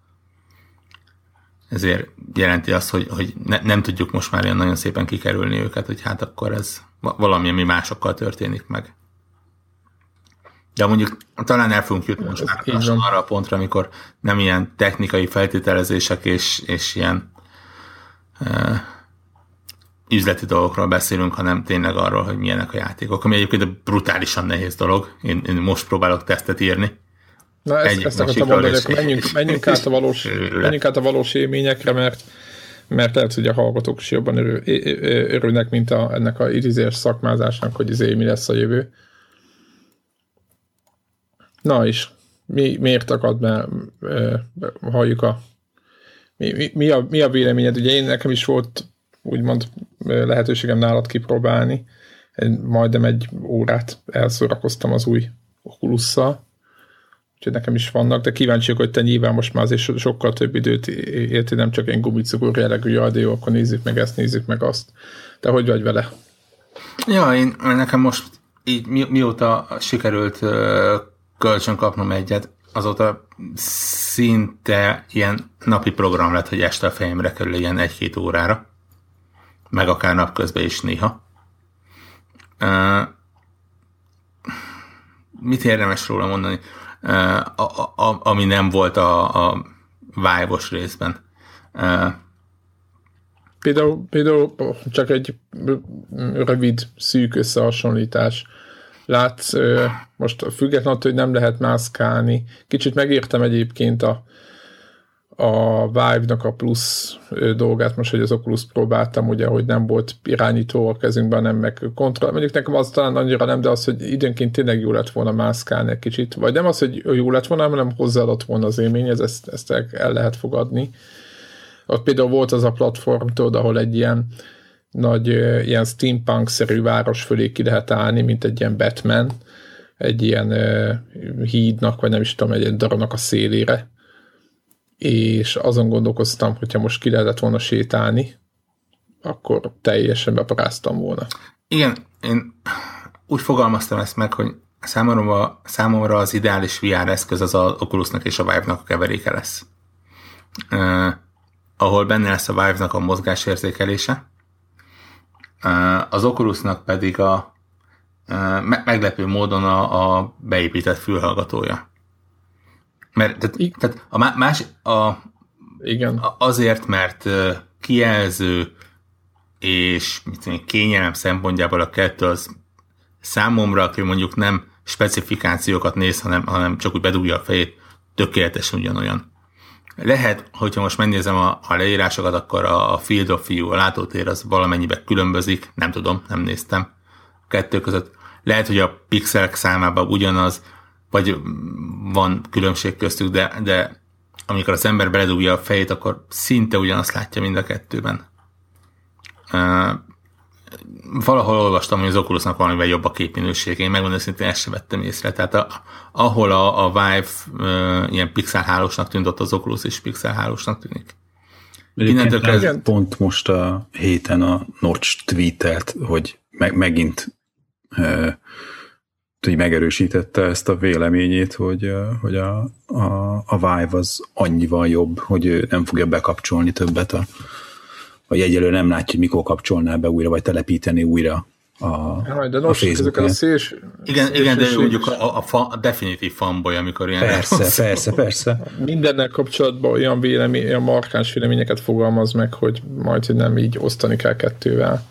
Ezért jelenti azt, hogy, hogy ne, nem tudjuk most már ilyen nagyon szépen kikerülni őket, hogy hát akkor ez valami, ami másokkal történik meg. De mondjuk talán el fogunk jutni most már arra a pontra, amikor nem ilyen technikai feltételezések és, és ilyen uh, üzleti dolgokról beszélünk, hanem tényleg arról, hogy milyenek a játékok, ami egyébként brutálisan nehéz dolog. Én, én most próbálok tesztet írni. Na ezt, ezt akartam mondani, hogy menjünk, menjünk, át a valós, menjünk át a valós élményekre, mert mert lehet, hogy a hallgatók is jobban örül, örülnek, mint a, ennek a idézés szakmázásnak, hogy izé mi lesz a jövő. Na is, mi, miért akad, mert e, halljuk a mi, mi, mi, a, mi a véleményed? Ugye én nekem is volt úgymond lehetőségem nálad kipróbálni. Én majdnem egy órát elszórakoztam az új oculus úgyhogy nekem is vannak, de kíváncsiak, hogy te nyilván most már azért sokkal több időt érti, nem csak én gumicukor jellegű, jaj, de jó, akkor nézzük meg ezt, nézzük meg azt. Te hogy vagy vele? Ja, én nekem most így mi, mióta sikerült kölcsön kapnom egyet, azóta szinte ilyen napi program lett, hogy este a fejemre kerül ilyen egy-két órára, meg akár napközben is néha. Uh, mit érdemes róla mondani? Uh, a, a, ami nem volt a, a vive részben. Uh, például, például csak egy rövid, szűk összehasonlítás látsz, most függetlenül, hogy nem lehet mászkálni. Kicsit megértem egyébként a, a Vive-nak a plusz dolgát, most, hogy az Oculus próbáltam, ugye, hogy nem volt irányító a kezünkben, nem meg kontroll. Mondjuk nekem az talán annyira nem, de az, hogy időnként tényleg jó lett volna mászkálni egy kicsit. Vagy nem az, hogy jó lett volna, hanem hozzáadott volna az élmény, ez, ezt, ezt el lehet fogadni. Ott például volt az a platform, tudod, ahol egy ilyen nagy ilyen steampunk-szerű város fölé ki lehet állni, mint egy ilyen Batman, egy ilyen uh, hídnak, vagy nem is tudom, egy daronak a szélére. És azon gondolkoztam, hogyha most ki lehetett volna sétálni, akkor teljesen beparáztam volna. Igen, én úgy fogalmaztam ezt meg, hogy számomra, számomra az ideális VR eszköz az a Oculusnak és a Vive-nak a keveréke lesz. Uh, ahol benne lesz a Vive-nak a mozgásérzékelése, az Oculusnak pedig a meglepő módon a, a beépített fülhallgatója. Mert tehát, tehát a más, a, Igen. azért, mert kijelző és mit tudom, kényelem szempontjából a kettő az számomra, aki mondjuk nem specifikációkat néz, hanem, hanem csak úgy bedugja a fejét, tökéletesen ugyanolyan. Lehet, hogyha most megnézem a, a leírásokat, akkor a, a Field of View, a látótér az valamennyibe különbözik, nem tudom, nem néztem a kettő között. Lehet, hogy a pixelek számában ugyanaz, vagy van különbség köztük, de, de amikor az ember beledugja a fejét, akkor szinte ugyanazt látja mind a kettőben valahol olvastam, hogy az Oculusnak valamivel jobb a képminőség, én megmondom szintén ezt sem vettem észre. Tehát a, ahol a, a Vive uh, ilyen pixelhálósnak tűnt, ott az Oculus is pixelhálósnak tűnik. Innentől kezdve... Pont most a héten a Notch tweetelt, hogy meg, megint uh, hogy megerősítette ezt a véleményét, hogy, hogy a, a, a Vive az annyival jobb, hogy ő nem fogja bekapcsolni többet a, vagy egyelőre nem látja, hogy mikor kapcsolná be újra, vagy telepíteni újra a, Jaj, de nos, ezek a széls, igen, szélsőség. igen, de mondjuk a, a, fa, a definitív fanboy, amikor ilyen... Persze, persze, persze. Mindennel kapcsolatban olyan vélemény, olyan markáns véleményeket fogalmaz meg, hogy majd hogy nem így osztani kell kettővel,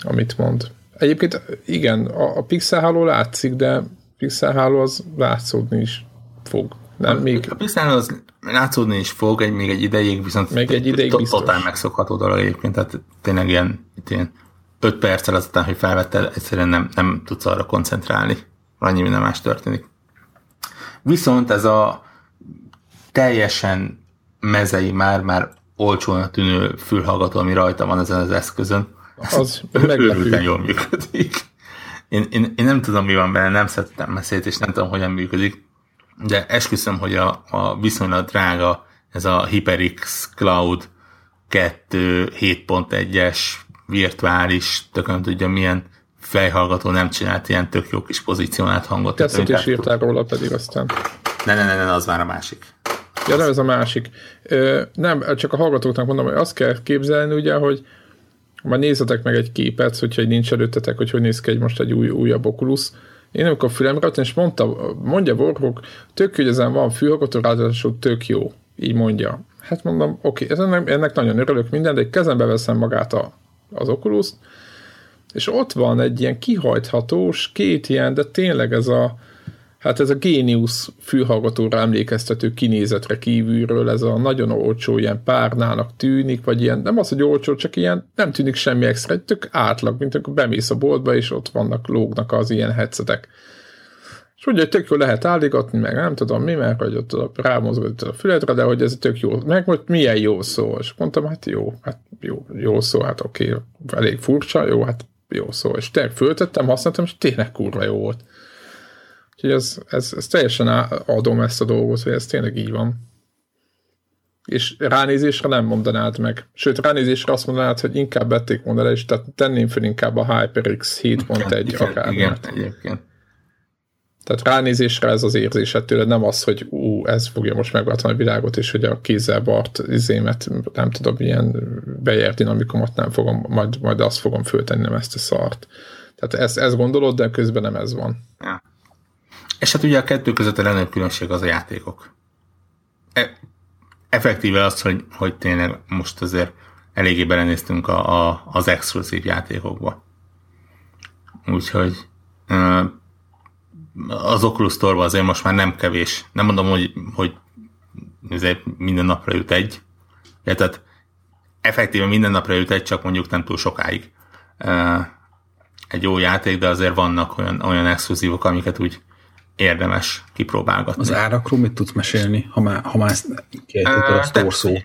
amit mond. Egyébként igen, a, a Pixel Halo látszik, de Pixel Halo az látszódni is fog. Nem, a, még... a Pixel az látszódni is fog, egy, még egy ideig, viszont még egy ideig totál megszokható dolog egyébként, tehát tényleg ilyen, ilyen 5 perccel azután, hogy felvetted, egyszerűen nem, nem tudsz arra koncentrálni. Annyi minden más történik. Viszont ez a teljesen mezei, már-már olcsóan tűnő fülhallgató, ami rajta van ezen az eszközön, az őrülten jól működik. Én, én, én, nem tudom, mi van benne, nem szedtem messzét, és nem tudom, hogyan működik de esküszöm, hogy a, a viszonylag drága ez a HyperX Cloud 2 7.1-es virtuális, tökön tudja milyen fejhallgató nem csinált ilyen tök jó kis pozícionált hangot. Tesztet is írtál róla pedig aztán. Ne, ne, ne, ne, az már a másik. Ja, nem ez a másik. Ö, nem, csak a hallgatóknak mondom, hogy azt kell képzelni ugye, hogy majd nézzetek meg egy képet, hogyha nincs előttetek, hogy hogy néz ki egy most egy új, újabb Oculus. Én amikor fülemre és mondta, mondja Warhawk, tök hogy ezen van fülhallgató, ráadásul tök jó. Így mondja. Hát mondom, oké, okay, ennek, ennek nagyon örülök minden, de kezembe veszem magát a, az oculus és ott van egy ilyen kihajthatós, két ilyen, de tényleg ez a, hát ez a Genius fülhallgatóra emlékeztető kinézetre kívülről, ez a nagyon olcsó ilyen párnának tűnik, vagy ilyen, nem az, hogy olcsó, csak ilyen nem tűnik semmi extra, egy tök átlag, mint amikor bemész a boltba, és ott vannak, lógnak az ilyen headsetek. És ugye, hogy tök jó lehet állítgatni, meg nem tudom mi, mert hogy ott rámozgat a fületre, de hogy ez tök jó. Meg hogy milyen jó szó. És mondtam, hát jó, hát jó, jó szó, hát oké, elég furcsa, jó, hát jó szó. És tényleg föltettem, használtam, és tényleg kurva jó volt. Úgyhogy ez, ez, ez teljesen adom ezt a dolgot, hogy ez tényleg így van. És ránézésre nem mondanád meg. Sőt, ránézésre azt mondanád, hogy inkább bették mondaná, és tehát tenném fel inkább a HyperX 7.1 akár. Igen, egyébként. Tehát ránézésre ez az érzésed tőled, nem az, hogy ú, ez fogja most megváltani a világot, és hogy a kézzel bart izémet, nem tudom, ilyen bejárt dinamikomat nem fogom, majd, majd azt fogom föltenni, nem ezt a szart. Tehát ezt, ezt gondolod, de közben nem ez van. Ja. És hát ugye a kettő között a legnagyobb különbség az a játékok. E- effektíve az, hogy, hogy tényleg most azért eléggé belenéztünk a, a, az exkluzív játékokba. Úgyhogy az Oculus store azért most már nem kevés. Nem mondom, hogy, hogy ezért minden napra jut egy. Ja, tehát effektíven minden napra jut egy, csak mondjuk nem túl sokáig. Egy jó játék, de azért vannak olyan, olyan exkluzívok, amiket úgy érdemes kipróbálgatni. Az árakról mit tudsz mesélni, ha már, ha már ezt kiejtetted a store szót?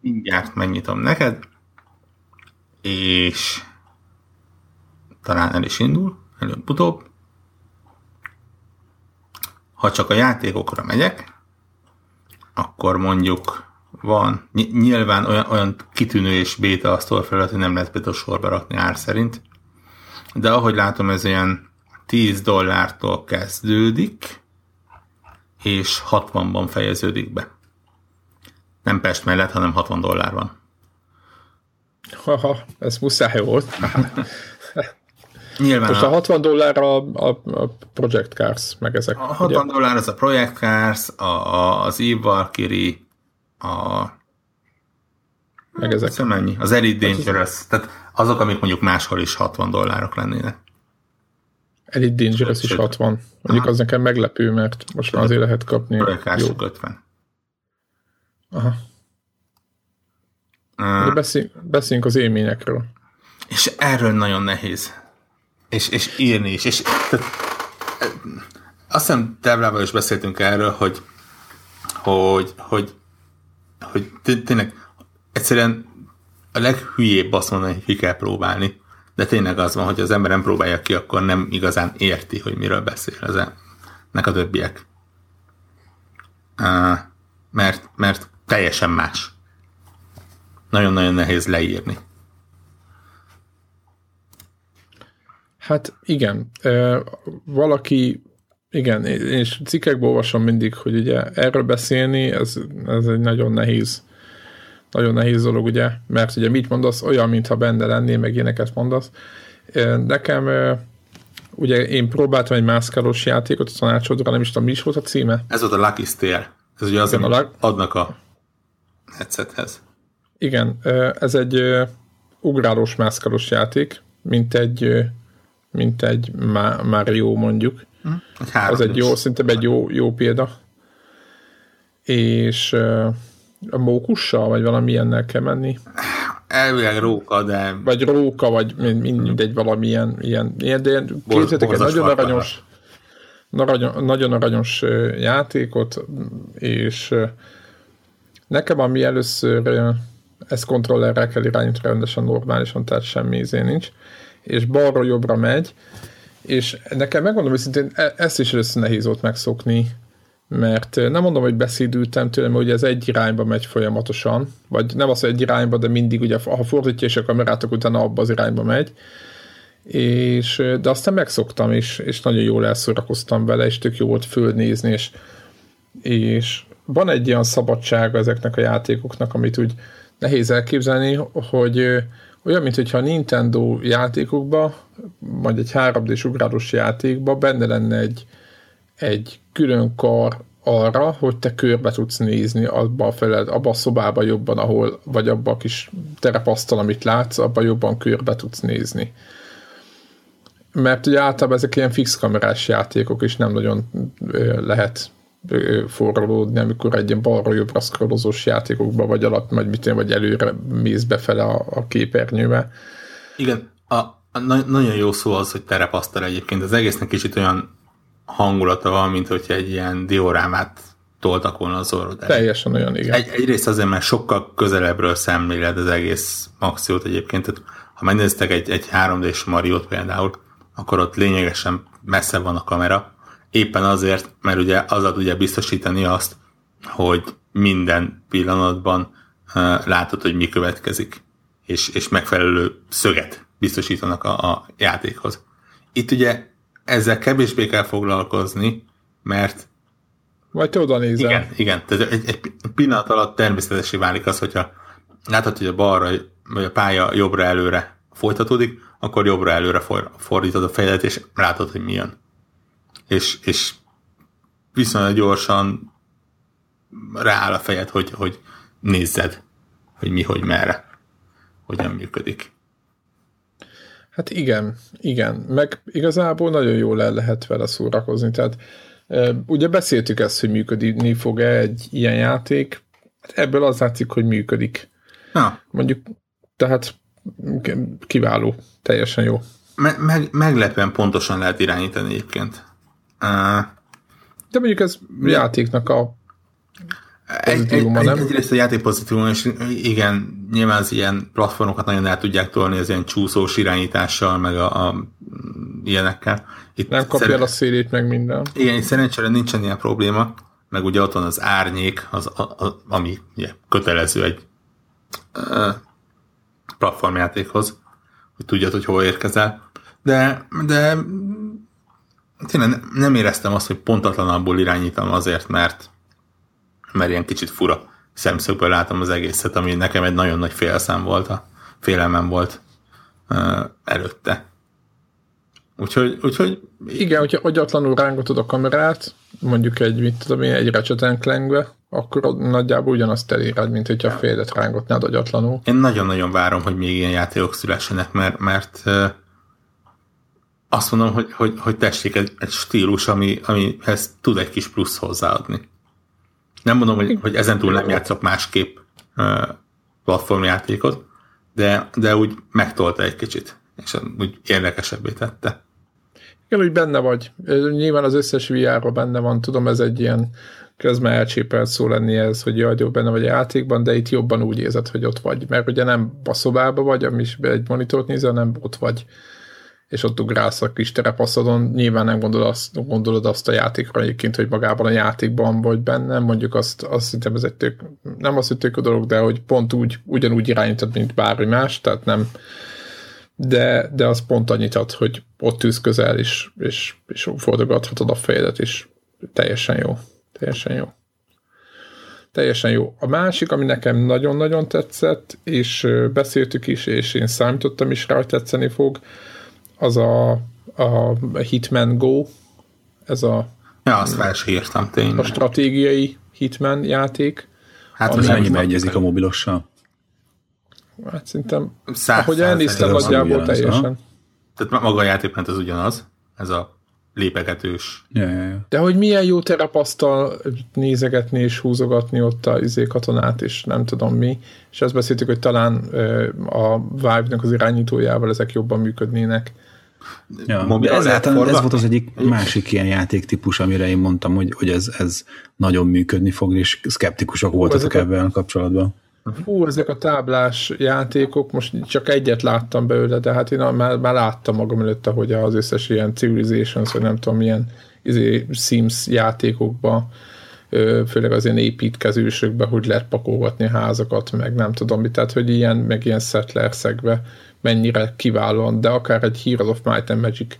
Mindjárt megnyitom neked, és talán el is indul, előbb-utóbb. Ha csak a játékokra megyek, akkor mondjuk van, nyilván olyan, olyan kitűnő és béta a store felület, hogy nem lehet például sorba rakni ár szerint, de ahogy látom, ez ilyen 10 dollártól kezdődik, és 60-ban fejeződik be. Nem Pest mellett, hanem 60 dollár van. Haha, ez muszáj volt. Nyilván Most a, a 60 dollár a, a, a Project Cars, meg ezek. A 60 ugye? dollár az a Project Cars, a, a, az Eve a meg ezek. Szóval mennyi? Az Elite Dangerous. Tehát azok, amik mondjuk máshol is 60 dollárok lennének. Elite Dangerous is 60. Mondjuk Aha. az nekem meglepő, mert most már azért lehet kapni. Projekások 50. Aha. Uh, beszéljünk, beszéljünk az élményekről. És erről nagyon nehéz és, és írni is. És, tehát, azt hiszem Debrával is beszéltünk erről, hogy hogy, hogy, hogy tényleg egyszerűen a leghülyébb azt mondani, hogy ki kell próbálni, de tényleg az van, hogy az ember nem próbálja ki, akkor nem igazán érti, hogy miről beszél az ennek a többiek. Mert, mert teljesen más. Nagyon-nagyon nehéz leírni. Hát igen, valaki, igen, és cikkekben olvasom mindig, hogy ugye erről beszélni, ez, ez egy nagyon nehéz, nagyon nehéz dolog, ugye, mert ugye mit mondasz, olyan, mintha benne lennél, meg ilyeneket mondasz. Nekem, ugye én próbáltam egy mászkálós játékot a tanácsodra, nem is tudom, mi is volt a címe? Ez volt a Lucky Stare. Ez ugye az, igen, amit a adnak a headsethez. Igen, ez egy ugrálós mászkálós játék, mint egy mint egy Mario mondjuk. Hm? Az egy jó, szerintem egy jó, jó példa. És a mókussal, vagy valamilyennek kell menni? Elvileg róka, de... Vagy róka, vagy mindegy, valamilyen ilyen, ilyen de képzeljétek egy nagyon aranyos, nagyon aranyos játékot, és nekem, ami először ezt kontrollerrel kell irányítani rendesen, normálisan, tehát semmi izé nincs, és balra jobbra megy, és nekem megmondom őszintén, e- ezt is először nehéz volt megszokni, mert nem mondom, hogy beszédültem tőlem, hogy ez egy irányba megy folyamatosan, vagy nem az, hogy egy irányba, de mindig ugye, ha fordítja és a kamerát, akkor utána abba az irányba megy, és, de aztán megszoktam, és, és nagyon jól elszórakoztam vele, és tök jó volt fölnézni, és, és van egy ilyen szabadsága ezeknek a játékoknak, amit úgy nehéz elképzelni, hogy olyan, mint hogyha a Nintendo játékokba, vagy egy 3D-s ugrálós játékba benne lenne egy, egy külön kar arra, hogy te körbe tudsz nézni abba a feled, abba a szobába jobban, ahol, vagy abba a kis terepasztal, amit látsz, abba jobban körbe tudsz nézni. Mert ugye általában ezek ilyen fix kamerás játékok, és nem nagyon lehet forralódni, amikor egy ilyen balra-jobbra scrollozós játékokba vagy alatt, vagy mit vagy előre mész befele a, a képernyőbe. Igen, a, a, nagyon jó szó az, hogy terepasztal egyébként. Az egésznek kicsit olyan hangulata van, mint hogyha egy ilyen diorámát toltak volna az orrod Teljesen olyan, igen. Egy, egyrészt azért, mert sokkal közelebbről szemléled az egész akciót egyébként. Tehát, ha megnéztek egy, egy 3D-s Mariót például, akkor ott lényegesen messze van a kamera, éppen azért, mert ugye azzal tudja biztosítani azt, hogy minden pillanatban uh, látod, hogy mi következik, és, és megfelelő szöget biztosítanak a, a játékhoz. Itt ugye ezzel kevésbé kell foglalkozni, mert vagy te oda nézel. Igen, igen. Tehát egy, egy pillanat alatt természetesen válik az, hogyha látod, hogy a balra, vagy a pálya jobbra-előre folytatódik, akkor jobbra-előre fordítod a fejedet, és látod, hogy milyen és, és viszonylag gyorsan rááll a fejed, hogy, hogy nézzed, hogy mi, hogy merre, hogyan működik. Hát igen, igen, meg igazából nagyon jól el lehet vele szórakozni, tehát ugye beszéltük ezt, hogy működni fog-e egy ilyen játék, hát ebből az látszik, hogy működik. Na. Mondjuk, tehát kiváló, teljesen jó. Me- meg, meglepően pontosan lehet irányítani egyébként. De mondjuk ez játéknak a egy, egy, nem? Egyrészt a játék pozitívuma, és igen, nyilván az ilyen platformokat nagyon el tudják tolni az ilyen csúszós irányítással, meg a, a ilyenekkel. Itt nem kapja szer- a szélét, meg minden. Igen, itt szerencsére nincsen ilyen probléma, meg ugye ott van az árnyék, az, a, a, ami ugye, kötelező egy uh, platformjátékhoz, hogy tudjad, hogy hol érkezel. De, de tényleg nem éreztem azt, hogy pontatlanabbul irányítom azért, mert, mert ilyen kicsit fura szemszögből látom az egészet, ami nekem egy nagyon nagy félszám volt, a félelmem volt uh, előtte. Úgyhogy, úgyhogy... Igen, hogyha agyatlanul rángatod a kamerát, mondjuk egy, mit tudom én, egy Ratchet Clankbe, akkor nagyjából ugyanazt eléred, mint hogyha félet rángatnád agyatlanul. Én nagyon-nagyon várom, hogy még ilyen játékok szülessenek, mert, mert azt mondom, hogy, hogy, hogy tessék egy, egy stílus, ami, amihez tud egy kis plusz hozzáadni. Nem mondom, hogy, hogy ezentúl nem játszok másképp platformjátékot, de, de úgy megtolta egy kicsit, és úgy érdekesebbé tette. Igen, úgy benne vagy. Nyilván az összes vr benne van, tudom, ez egy ilyen közben elcsépelt szó lenni ez, hogy jaj, jó, benne vagy a játékban, de itt jobban úgy érzed, hogy ott vagy. Mert ugye nem a szobába vagy, ami egy monitort nézel, nem ott vagy és ott ugrálsz a kis terepaszodon, nyilván nem gondolod azt, gondolod azt a játékra egyébként, hogy magában a játékban vagy benne, mondjuk azt, azt hiszem ez egy tök, nem azt, hogy tök a dolog, de hogy pont úgy, ugyanúgy irányítod, mint bármi más, tehát nem, de, de az pont annyit ad, hogy ott tűz közel, és, és, és fordogathatod a fejedet, és teljesen jó. Teljesen jó. Teljesen jó. A másik, ami nekem nagyon-nagyon tetszett, és beszéltük is, és én számítottam is rá, hogy tetszeni fog, az a, a Hitman Go, ez a Ja, azt fel írtam, tényleg. A stratégiai Hitman játék. Hát az mennyibe egyezik a mobilossal? Hát szerintem, Száz, ahogy elnéztem, nagyjából teljesen. Tehát maga a játékment az ugyanaz, ez a lépegetős. Ja, ja, ja. De hogy milyen jó terepasztal nézegetni és húzogatni ott a izé katonát, és nem tudom mi. És azt beszéltük, hogy talán a Vive-nak az irányítójával ezek jobban működnének. Ja, ez, ez volt az egyik másik ilyen játéktípus, amire én mondtam, hogy, hogy ez, ez nagyon működni fog, és szkeptikusok voltatok ebben a kapcsolatban. Hú, ezek a táblás játékok, most csak egyet láttam belőle, de hát én már, már láttam magam előtt, hogy az összes ilyen Civilizations, vagy nem tudom, milyen izé, Sims játékokban, főleg az ilyen építkezősökbe, hogy lehet pakolgatni házakat, meg nem tudom mit, tehát hogy ilyen, meg ilyen settlerszekbe mennyire kiválóan, de akár egy Heroes of Might and Magic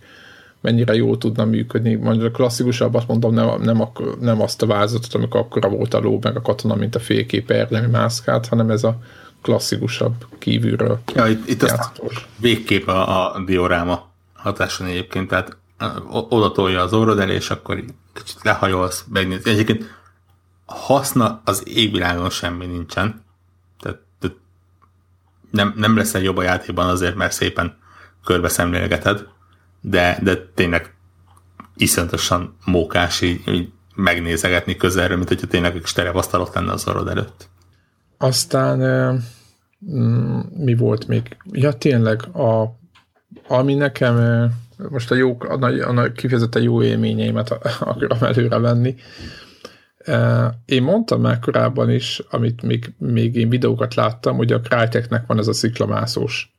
mennyire jól tudna működni. Mondjuk a klasszikusabbat mondom, nem, nem, nem azt a vázatot, amikor akkora volt a ló, meg a katona, mint a félkép erdemi mászkát, hanem ez a klasszikusabb kívülről. Ja, itt, itt azt végképp a, a dioráma hatáson egyébként, tehát oda tolja az orrod elé, és akkor kicsit lehajolsz, megnézni. Egyébként haszna az égvilágon semmi nincsen. Nem, nem leszel jobb a játékban azért, mert szépen körbe szemlélgeted, de, de tényleg iszonyatosan mókás így, így megnézegetni közelről, mint hogyha tényleg egy sterevasztalok lenne az orrod előtt. Aztán mm, mi volt még? Ja, tényleg, a, ami nekem most a, jó, a, a, a kifejezetten jó élményeimet akarom előre venni. Én mondtam már korábban is, amit még, még én videókat láttam, hogy a Cryteknek van ez a sziklamászós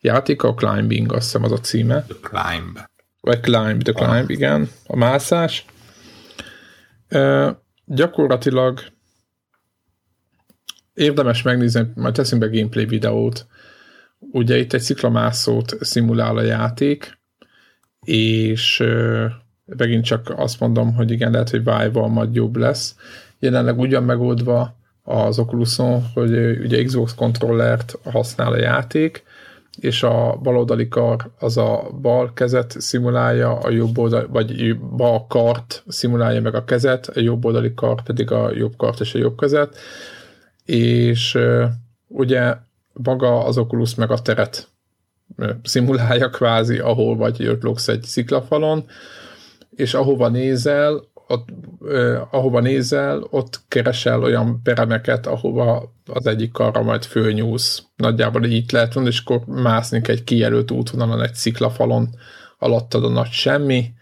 játék, a Climbing, azt hiszem az a címe. The Climb. Vagy Climb, The Climb, ah. igen, a mászás. Gyakorlatilag érdemes megnézni, majd teszünk be gameplay videót. Ugye itt egy sziklamászót szimulál a játék, és megint csak azt mondom, hogy igen, lehet, hogy Vive-val majd jobb lesz. Jelenleg ugyan megoldva az Oculuson, hogy ugye Xbox kontrollert használ a játék, és a baloldali kar az a bal kezet szimulálja, a jobb oldali, vagy bal kart szimulálja meg a kezet, a jobb oldali kar pedig a jobb kart és a jobb kezet, és ugye maga az Oculus meg a teret szimulálja kvázi, ahol vagy ötlogsz egy sziklafalon, és ahova nézel, ott, eh, ahova nézel, ott keresel olyan peremeket, ahova az egyik karra majd fölnyúlsz. Nagyjából így lehet van, és akkor mászni egy kijelölt útvonalon egy sziklafalon, alattad a nagy semmi,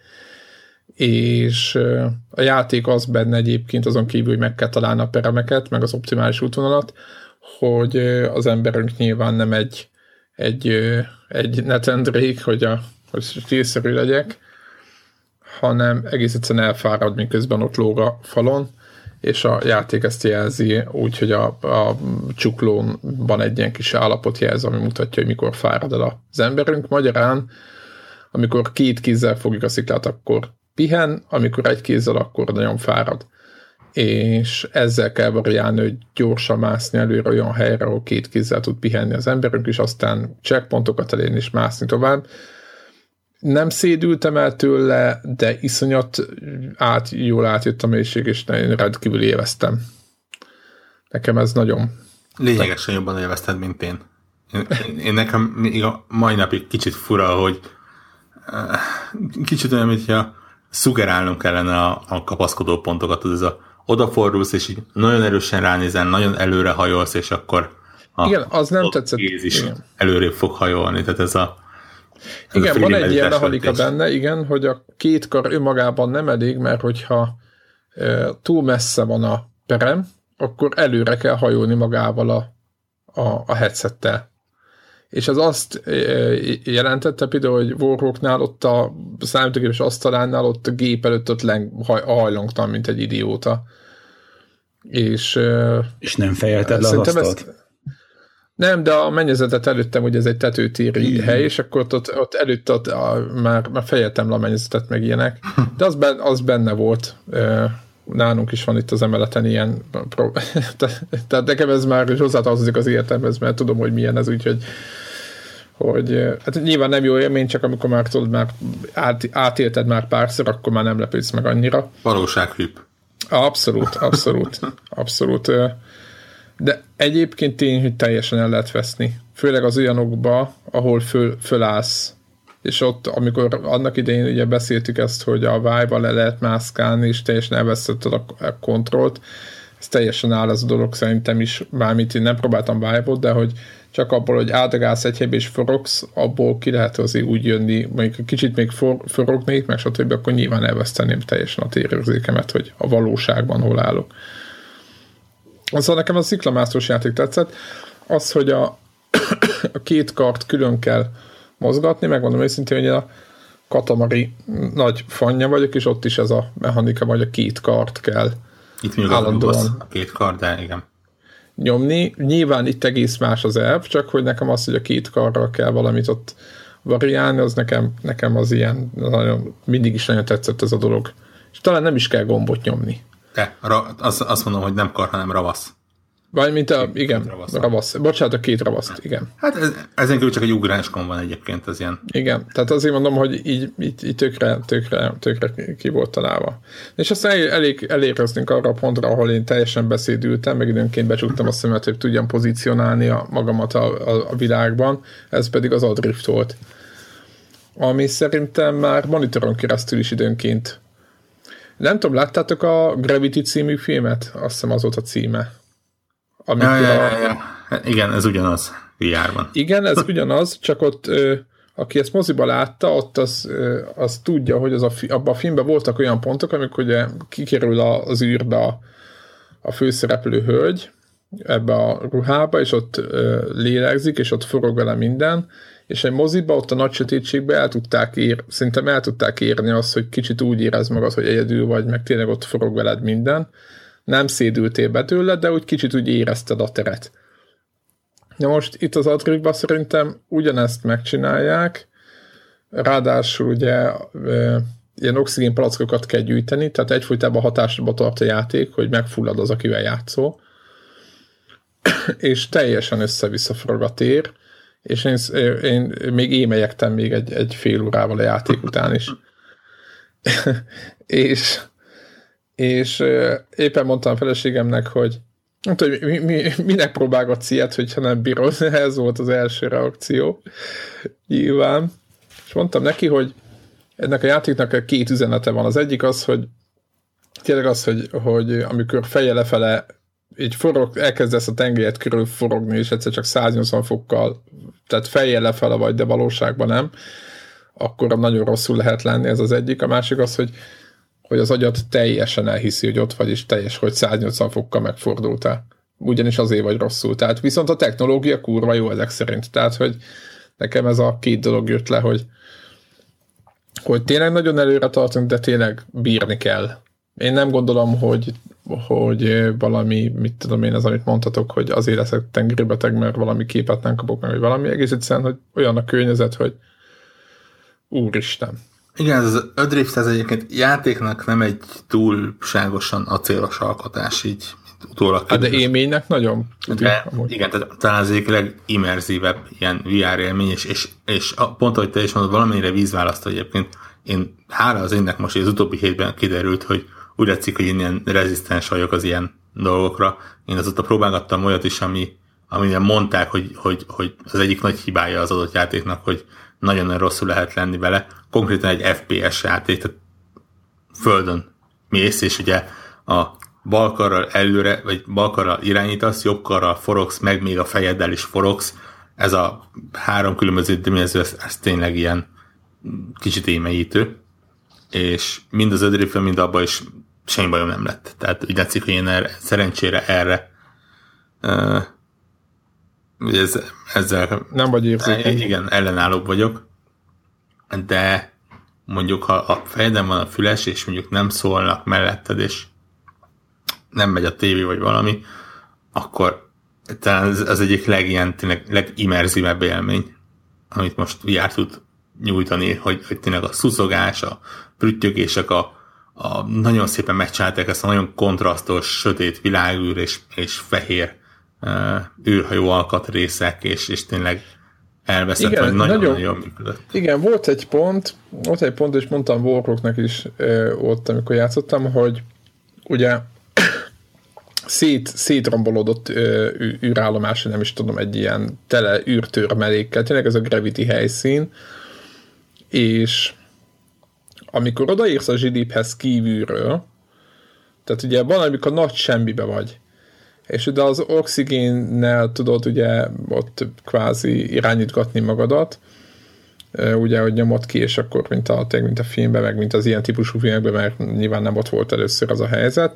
és a játék az benne egyébként azon kívül, hogy meg kell találni a peremeket, meg az optimális útvonalat, hogy az emberünk nyilván nem egy, egy, egy netendrék, hogy, a, hogy stílszerű legyek, hanem egész egyszerűen elfárad, miközben ott lóg a falon, és a játék ezt jelzi úgy, hogy a, a csuklónban egy ilyen kis állapot jelz, ami mutatja, hogy mikor fárad el az emberünk. Magyarán, amikor két kézzel fogjuk a sziklát, akkor pihen, amikor egy kézzel, akkor nagyon fárad és ezzel kell variálni, hogy gyorsan mászni előre olyan helyre, ahol két kézzel tud pihenni az emberünk, és aztán checkpontokat elérni és mászni tovább. Nem szédültem el tőle, de iszonyat át, jól átjött a mélység, és én rendkívül élveztem. Nekem ez nagyon... Lényegesen jobban élvezted, mint én. Én, én, nekem még a mai napig kicsit fura, hogy uh, kicsit olyan, mintha szugerálnunk kellene a, a kapaszkodó pontokat, ez a odafordulsz, és így nagyon erősen ránézel, nagyon előre hajolsz, és akkor a, igen, az nem tetszett. is igen. előrébb fog hajolni, tehát ez a ez igen, van egy ilyen mechanika benne, igen, hogy a két kar önmagában nem elég, mert hogyha e, túl messze van a perem, akkor előre kell hajolni magával a, a, a headsettel. És az azt e, jelentette például, hogy Warhawknál ott a számítógépes asztalánál ott a gép előtt ott leng, haj, hajlongtam, mint egy idióta. És, és nem fejelted le az asztalt? Ezt, nem, de a mennyezetet előttem, hogy ez egy tetőtéri mm. hely, és akkor ott, ott előtt ott, a, már, már fejeltem le a mennyezetet, meg ilyenek. De az, ben, az benne volt. Nálunk is van itt az emeleten ilyen tehát nekem ez már hozzátartozik az életemhez, mert tudom, hogy milyen ez, úgyhogy hogy hát nyilván nem jó élmény, csak amikor már tudod, már át, átélted már párszor, akkor már nem lepődsz meg annyira. Valósághűp. Abszolút, abszolút, abszolút. De egyébként tény, hogy teljesen el lehet veszni. Főleg az olyanokba, ahol föl, fölállsz. És ott, amikor annak idején ugye beszéltük ezt, hogy a vive le lehet mászkálni, és teljesen elvesztetted a, kontrollt, ez teljesen áll ez a dolog szerintem is, mármint én nem próbáltam vive de hogy csak abból, hogy áldogálsz egy és forogsz, abból ki lehet azért úgy jönni, mondjuk kicsit még for, forognék, meg stb., akkor nyilván elveszteném teljesen a térérzékemet, hogy a valóságban hol állok. Aztán nekem a sziklamászós játék tetszett, az, hogy a, a két kart külön kell mozgatni, megmondom őszintén, hogy a katamari nagy fanya vagyok, és ott is ez a mechanika, vagy a két kart kell Itt még állandóan. a két kart, de igen. nyomni. Nyilván itt egész más az elv, csak hogy nekem az, hogy a két karral kell valamit ott variálni, az nekem, nekem az ilyen, nagyon, mindig is nagyon tetszett ez a dolog. És talán nem is kell gombot nyomni. De, azt, azt mondom, hogy nem kar, hanem ravasz. Vagy mint a, igen, ravasz. ravasz. Bocsánat, a két ravaszt, igen. Hát ez, ezen kívül csak egy ugráskon van egyébként az ilyen. Igen, tehát azért mondom, hogy így, így, így tökre, tökre, tökre ki volt találva. És aztán el, elég elérkeztünk arra a pontra, ahol én teljesen beszédültem, meg időnként becsuktam a szemet, hogy tudjam pozícionálni a magamat a, a, a világban, ez pedig az adrift volt. Ami szerintem már monitoron keresztül is időnként nem tudom, láttátok a Gravity című filmet? Azt hiszem az volt a címe. Amikor ja, ja, ja, ja. Hát igen, ez ugyanaz VR-ban. Igen, ez ugyanaz, csak ott ö, aki ezt moziba látta, ott az, ö, az tudja, hogy az a, abban a filmben voltak olyan pontok, amikor ugye kikerül az űrbe a, a főszereplő hölgy ebbe a ruhába, és ott ö, lélegzik, és ott forog vele minden, és egy moziba ott a nagy sötétségbe el tudták ér, szerintem el tudták érni azt, hogy kicsit úgy érez magad, hogy egyedül vagy, meg tényleg ott forog veled minden. Nem szédültél be tőle, de úgy kicsit úgy érezted a teret. Na most itt az Adrikban szerintem ugyanezt megcsinálják, ráadásul ugye ilyen oxigén palackokat kell gyűjteni, tehát egyfolytában hatásba tart a játék, hogy megfullad az, akivel játszol, és teljesen össze-vissza forog a tér, és én, én még émelyektem még egy, egy fél órával a játék után is. és, és éppen mondtam a feleségemnek, hogy mondta, hogy mi, mi, minek próbálgatsz ilyet, hogyha nem bírod, ez volt az első reakció. Nyilván. És mondtam neki, hogy ennek a játéknak két üzenete van. Az egyik az, hogy tényleg az, hogy, hogy amikor feje lefele így forog, elkezdesz a tengelyet körül forogni, és egyszer csak 180 fokkal, tehát fejjel lefele vagy, de valóságban nem, akkor nagyon rosszul lehet lenni, ez az egyik. A másik az, hogy, hogy az agyat teljesen elhiszi, hogy ott vagy, és teljes, hogy 180 fokkal megfordultál. Ugyanis azért vagy rosszul. Tehát viszont a technológia kurva jó ezek szerint. Tehát, hogy nekem ez a két dolog jött le, hogy, hogy tényleg nagyon előre tartunk, de tényleg bírni kell. Én nem gondolom, hogy hogy valami, mit tudom én, az, amit mondhatok, hogy azért leszek tengeribeteg, mert valami képet nem kapok meg, vagy valami egész egyszerűen, hogy olyan a környezet, hogy úristen. Igen, ez az Ödrift, ez egyébként játéknak nem egy túlságosan acélos alkotás, így utólag. Hát de élménynek nagyon. De, igen, tehát talán az egyik legimmerzívebb ilyen VR élmény, és, és, és pont, ahogy te is mondod, valamennyire vízválaszt egyébként, én hála az énnek most, hogy az utóbbi hétben kiderült, hogy úgy látszik, hogy én ilyen rezisztens vagyok az ilyen dolgokra. Én azóta próbálgattam olyat is, ami, amilyen mondták, hogy, hogy, hogy az egyik nagy hibája az adott játéknak, hogy nagyon-nagyon rosszul lehet lenni vele. Konkrétan egy FPS játék, tehát földön mész, és ugye a balkarral előre, vagy balkarral irányítasz, jobbkarral forogsz, meg még a fejeddel is forogsz. Ez a három különböző dimenzió, ez, ez tényleg ilyen kicsit émeítő. És mind az ödrifön, mind abban is semmi bajom nem lett. Tehát úgy látszik, hogy én erre, szerencsére erre uh, ez, ezzel nem vagy érzékeny. Igen, ellenállóbb vagyok, de mondjuk, ha a fejedem van a füles, és mondjuk nem szólnak melletted, és nem megy a tévé, vagy valami, akkor talán ez az egyik legilyen, tényleg legimmerzívebb élmény, amit most VR tud nyújtani, hogy, hogy tényleg a szuszogás, a prüttyögések, a, a, nagyon szépen megcsinálták ezt a nagyon kontrasztos, sötét világűr és, és fehér uh, űrhajó alkatrészek, és, és tényleg elveszett, igen, hogy nagyon, nagyon működött. Igen, volt egy pont, volt egy pont, és mondtam Warhawknak is uh, ott, amikor játszottam, hogy ugye szét, szétrombolódott uh, űrállomás, nem is tudom, egy ilyen tele űrtörmelékkel, tényleg ez a Gravity helyszín, és amikor odaírsz a GDP-hez kívülről, tehát ugye van, amikor nagy semmibe vagy, és de az oxigénnel tudod ugye ott kvázi irányítgatni magadat, ugye, hogy nyomod ki, és akkor mint a, mint a filmben, meg mint az ilyen típusú filmekben, mert nyilván nem ott volt először az a helyzet,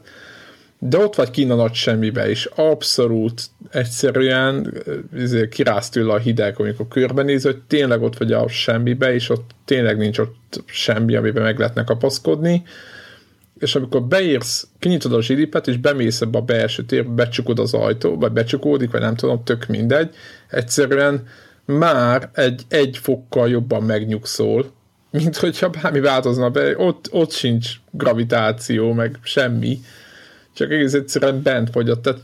de ott vagy kína nagy semmibe, és abszolút egyszerűen izé, kiráz tőle a hideg, amikor körbenéz, hogy tényleg ott vagy a semmibe, és ott tényleg nincs ott semmi, amiben meg lehetne kapaszkodni, és amikor beírsz, kinyitod a zsilipet, és bemész ebbe a belső térbe, becsukod az ajtó, vagy becsukódik, vagy nem tudom, tök mindegy, egyszerűen már egy, egy fokkal jobban megnyugszol, mint hogyha bármi változna be, ott, ott sincs gravitáció, meg semmi, csak egész egyszerűen bent vagy Tehát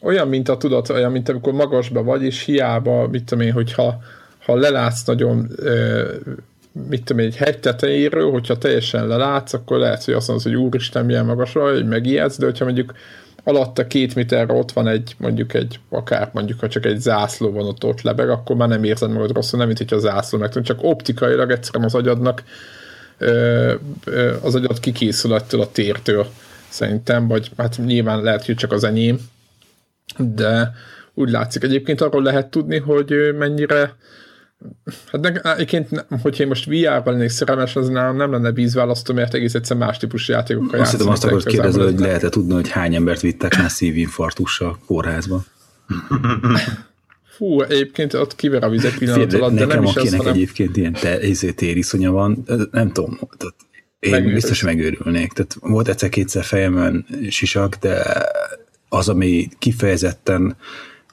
olyan, mint a tudat, olyan, mint amikor magasba vagy, és hiába, mit tudom én, hogyha ha lelátsz nagyon mit tudom egy hegy tetejéről, hogyha teljesen lelátsz, akkor lehet, hogy azt mondod, hogy úristen, milyen magas vagy, hogy megijedsz, de hogyha mondjuk alatta két méterre ott van egy, mondjuk egy, akár mondjuk, ha csak egy zászló van ott, ott lebeg, akkor már nem érzed magad rosszul, nem mint hogy a zászló meg csak optikailag egyszerűen az agyadnak az agyad kikészül ettől a tértől szerintem, vagy hát nyilván lehet, hogy csak az enyém, de úgy látszik. Egyébként arról lehet tudni, hogy mennyire Hát ne, egyébként, hogyha én most VR-ban lennék szerelmes, az nem, nem lenne vízválasztó, mert egész egyszer más típusú játékokkal Azt hiszem azt akarod kérdezni, hogy lehet-e tudni, hogy hány embert vittek már szívinfarktussal kórházba? Fú, egyébként ott kiver a vizek pillanat alatt, de nekem, nem is akinek az, egyébként ilyen te, izé, tériszonya van, nem tudom, tehát én Megőrülsz. biztos megőrülnék. Tehát volt egyszer-kétszer fejemön sisak, de az, ami kifejezetten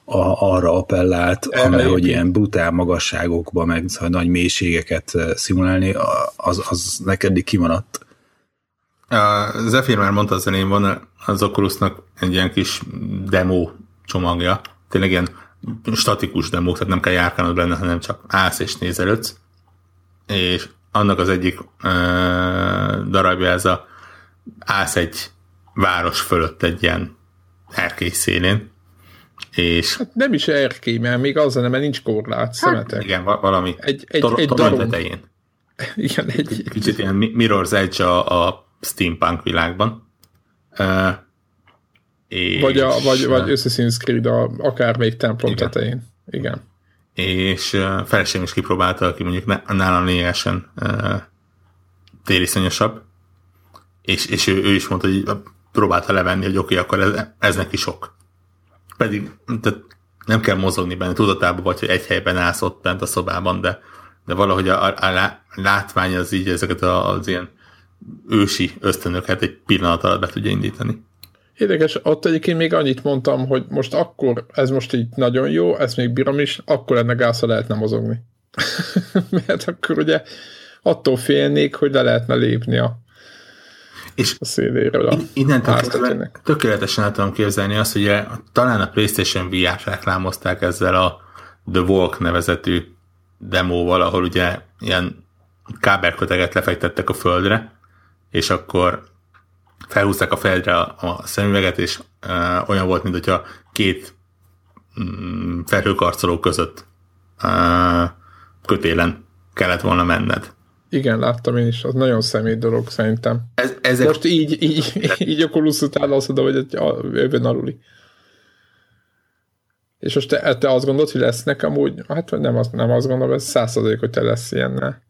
a, arra appellált, amely, hogy ilyen brutál magasságokba, meg szóval nagy mélységeket szimulálni, az, az neked kimaradt. A Zephyr már mondta az elején, van az Oculusnak egy ilyen kis demo csomagja, tényleg ilyen statikus demo, tehát nem kell járkálnod benne, hanem csak állsz és nézelődsz, és annak az egyik uh, darabja ez a állsz egy város fölött egy ilyen erkély szélén, és... Hát nem is erkély, mert még az nem, mert nincs korlát, hát, szemetek. Igen, valami egy, egy, tor- egy torony tetején. Igen, egy... Kicsit ilyen Mirror's Edge a, a steampunk világban. Uh, és... Vagy, a, vagy, vagy Assassin's Creed a, akár még templom igen. tetején. Igen. És feleségem is kipróbálta, aki mondjuk nálam lényegesen tériszonyosabb, és, és ő, ő is mondta, hogy próbálta levenni, hogy oké, okay, akkor ez, ez neki sok pedig tehát nem kell mozogni benne, tudatában vagy, hogy egy helyben állsz ott bent a szobában, de, de valahogy a, a, a látvány az így ezeket az ilyen ősi ösztönöket egy pillanat alatt be tudja indítani. Érdekes, ott egyébként még annyit mondtam, hogy most akkor, ez most így nagyon jó, ezt még bírom is, akkor ennek gázra lehetne mozogni. Mert akkor ugye attól félnék, hogy le lehetne lépni a és a széléről a innentől tökéletesen el tudom képzelni azt, hogy talán a PlayStation VR-t reklámozták ezzel a The Walk nevezetű demóval, ahol ugye ilyen kábelköteget lefektettek a földre, és akkor felhúzták a feldre a, a szemüveget, és uh, olyan volt, mint hogyha két um, felhőkarcoló között uh, kötélen kellett volna menned. Igen, láttam én is, az nagyon személy dolog szerintem. Ez, ezek... Most így, így, így Oculus után azt mondom, hogy jövőn aluli. És most te, te azt gondolod, hogy lesznek amúgy, hát nem, azt, nem azt gondolom, ez százszerzalék, hogy te lesz ilyen,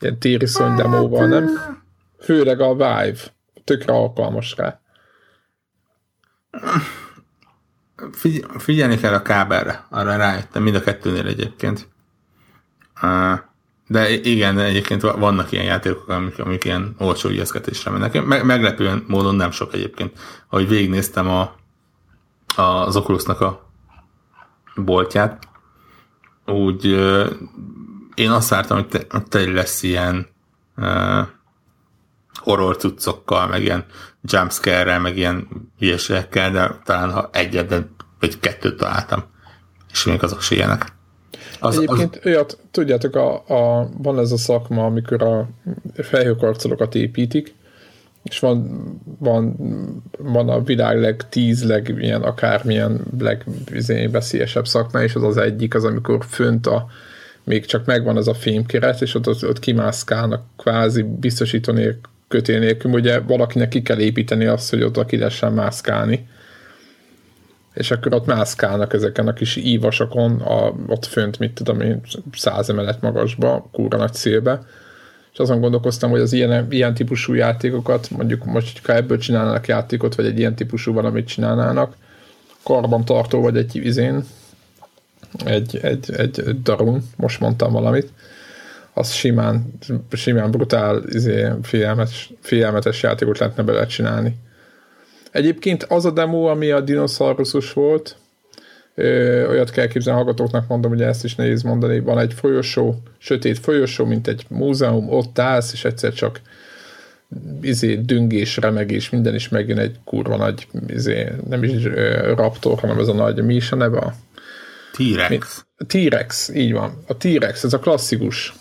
ilyen tériszony demóval, nem? Főleg a Vive, tökre alkalmas rá. Figy- figyelni kell a kábelre, arra rájöttem, mind a kettőnél egyébként. De igen, egyébként vannak ilyen játékok, amik, amik ilyen olcsó ijeszgetésre mennek. Me- meglepően módon nem sok egyébként. Ahogy végignéztem a, a, az Oculusnak a boltját, úgy uh, én azt vártam, hogy te, te lesz ilyen uh, horror cuccokkal, meg ilyen jumpscare-rel, meg ilyen hülyeségekkel, de talán ha egyet, vagy kettőt találtam. És még azok se ilyenek. Az, Egyébként az... olyat, tudjátok, a, a, van ez a szakma, amikor a felhőkarcolokat építik, és van, van, van a világ leg tíz leg ilyen akármilyen legveszélyesebb szakma, és az az egyik, az amikor fönt a még csak megvan ez a fémkeret, és ott, ott, ott kimászkálnak kvázi biztosító nélkül, kötél nélkül, ugye valakinek ki kell építeni azt, hogy ott ki lehessen mászkálni. És akkor ott mászkálnak ezeken a kis ívasokon, a, ott fönt, mit tudom én, száz emelet magasba, kúra nagy szélbe, és azon gondolkoztam, hogy az ilyen, ilyen típusú játékokat, mondjuk most, ha ebből csinálnának játékot, vagy egy ilyen típusú valamit csinálnának, karban tartó, vagy egy izén, egy, egy, egy darun, most mondtam valamit, az simán, simán brutál, izé, félelmetes, félelmetes játékot lehetne bele csinálni. Egyébként az a demo, ami a dinoszauruszos volt, ö, olyat kell képzelni hallgatóknak, mondom, hogy ezt is nehéz mondani, van egy folyosó, sötét folyosó, mint egy múzeum, ott állsz, és egyszer csak izé, düngés, remegés, minden is megjön egy kurva nagy, izé, nem is ö, raptor, hanem ez a nagy, mi is a neve? T-Rex. T-Rex, így van. A T-Rex, ez a klasszikus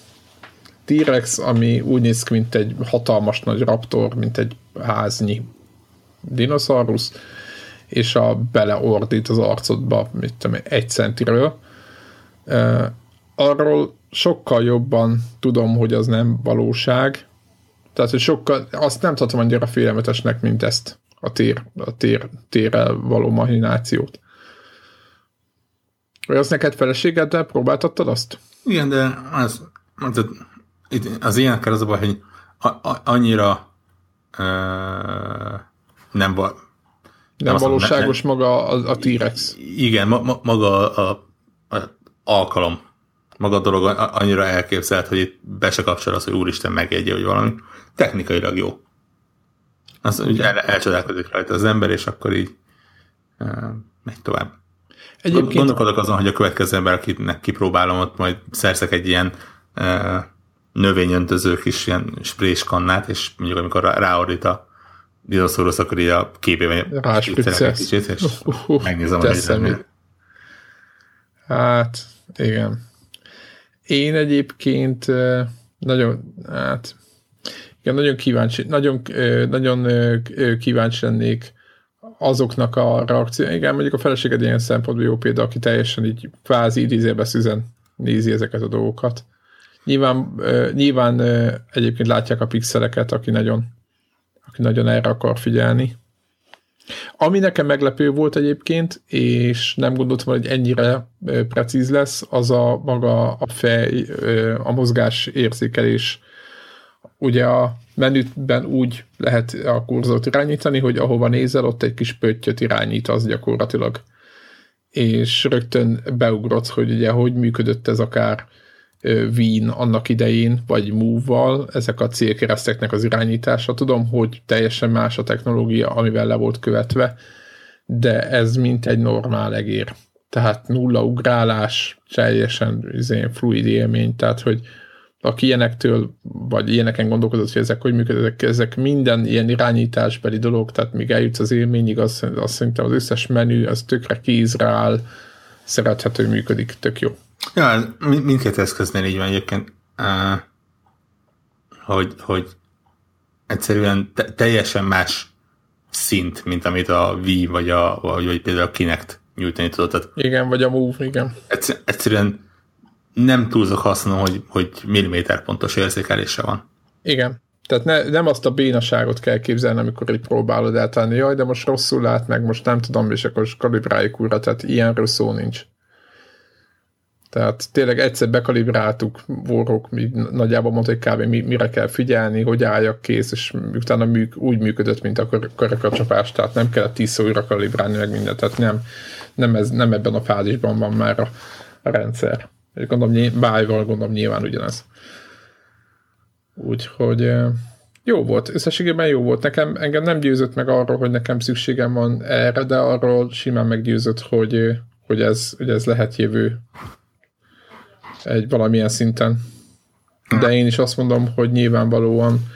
T-Rex, ami úgy néz ki, mint egy hatalmas nagy raptor, mint egy háznyi dinoszaurusz, és a beleordít az arcodba, mit tudom, egy centiről. Uh, arról sokkal jobban tudom, hogy az nem valóság, tehát, hogy sokkal, azt nem tartom annyira félelmetesnek, mint ezt a, tér, a tér, térrel való mahinációt. Vagy az neked feleségeddel próbáltattad azt? Igen, de az, az, az ilyenekkel az a baj, hogy a, a, annyira uh, nem, va, nem, nem valóságos nem, maga a, a T-Rex. Igen, ma, ma, maga a, a, a alkalom, maga a dolog annyira elképzelt, hogy itt be se kapcsol az, hogy úristen megjegye, hogy valami technikailag jó. Az ugye el, elcsodálkozik rajta az ember, és akkor így uh, megy tovább. Egyébként... Gondolkodok azon, hogy a következő ember, akinek kipróbálom, ott majd szerzek egy ilyen uh, növényöntöző kis ilyen spréskannát, és mondjuk amikor ráordít a dinoszaurusz, akkor így a képében egy kicsit, és uh, uh, megnézem, hogy Hát, igen. Én egyébként nagyon, hát, igen, nagyon kíváncsi, nagyon, nagyon kíváncsi lennék azoknak a reakció. Igen, mondjuk a feleséged ilyen szempontból jó példa, aki teljesen így kvázi idézőbe szüzen nézi ezeket a dolgokat. Nyilván, nyilván egyébként látják a pixeleket, aki nagyon, aki nagyon erre akar figyelni. Ami nekem meglepő volt egyébként, és nem gondoltam, hogy ennyire precíz lesz, az a maga a fej, a mozgás érzékelés. Ugye a menüben úgy lehet a kurzort irányítani, hogy ahova nézel, ott egy kis pöttyöt irányít az gyakorlatilag. És rögtön beugrott, hogy ugye hogy működött ez akár Wien annak idején, vagy Move-val, ezek a célkereszteknek az irányítása. Tudom, hogy teljesen más a technológia, amivel le volt követve, de ez mint egy normál egér. Tehát nulla ugrálás, teljesen izé, fluid élmény, tehát hogy aki ilyenektől, vagy ilyeneken gondolkozott, hogy ezek hogy működnek, ezek minden ilyen irányításbeli dolog, tehát míg eljutsz az élményig, az, azt szerintem az összes menü, az tökre kézre áll, szerethető, működik, tök jó. Ja, mindkét eszköznél így van egyébként, hogy, hogy egyszerűen te, teljesen más szint, mint amit a Wii vagy, a, vagy, vagy például a Kinect nyújtani tudott. Tehát igen, vagy a Move, igen. Egyszerűen nem túlzok hasznom, hogy, hogy milliméter pontos érzékelése van. Igen. Tehát ne, nem azt a bénaságot kell képzelni, amikor így próbálod eltenni, jaj, de most rosszul lát meg, most nem tudom, és akkor kalibráljuk újra, tehát ilyenről szó nincs. Tehát tényleg egyszer bekalibráltuk, mi nagyjából mondta, hogy kb. mire kell figyelni, hogy álljak kész, és utána műk, úgy működött, mint a karakacsapás, tehát nem kellett tízszor újra kalibrálni meg mindent, tehát nem, nem, ez, nem ebben a fázisban van már a, a rendszer. És gondolom, bájval gondolom nyilván ugyanez. Úgyhogy jó volt, összességében jó volt. Nekem, engem nem győzött meg arról, hogy nekem szükségem van erre, de arról simán meggyőzött, hogy, hogy, ez, hogy ez lehet jövő egy valamilyen szinten. De én is azt mondom, hogy nyilvánvalóan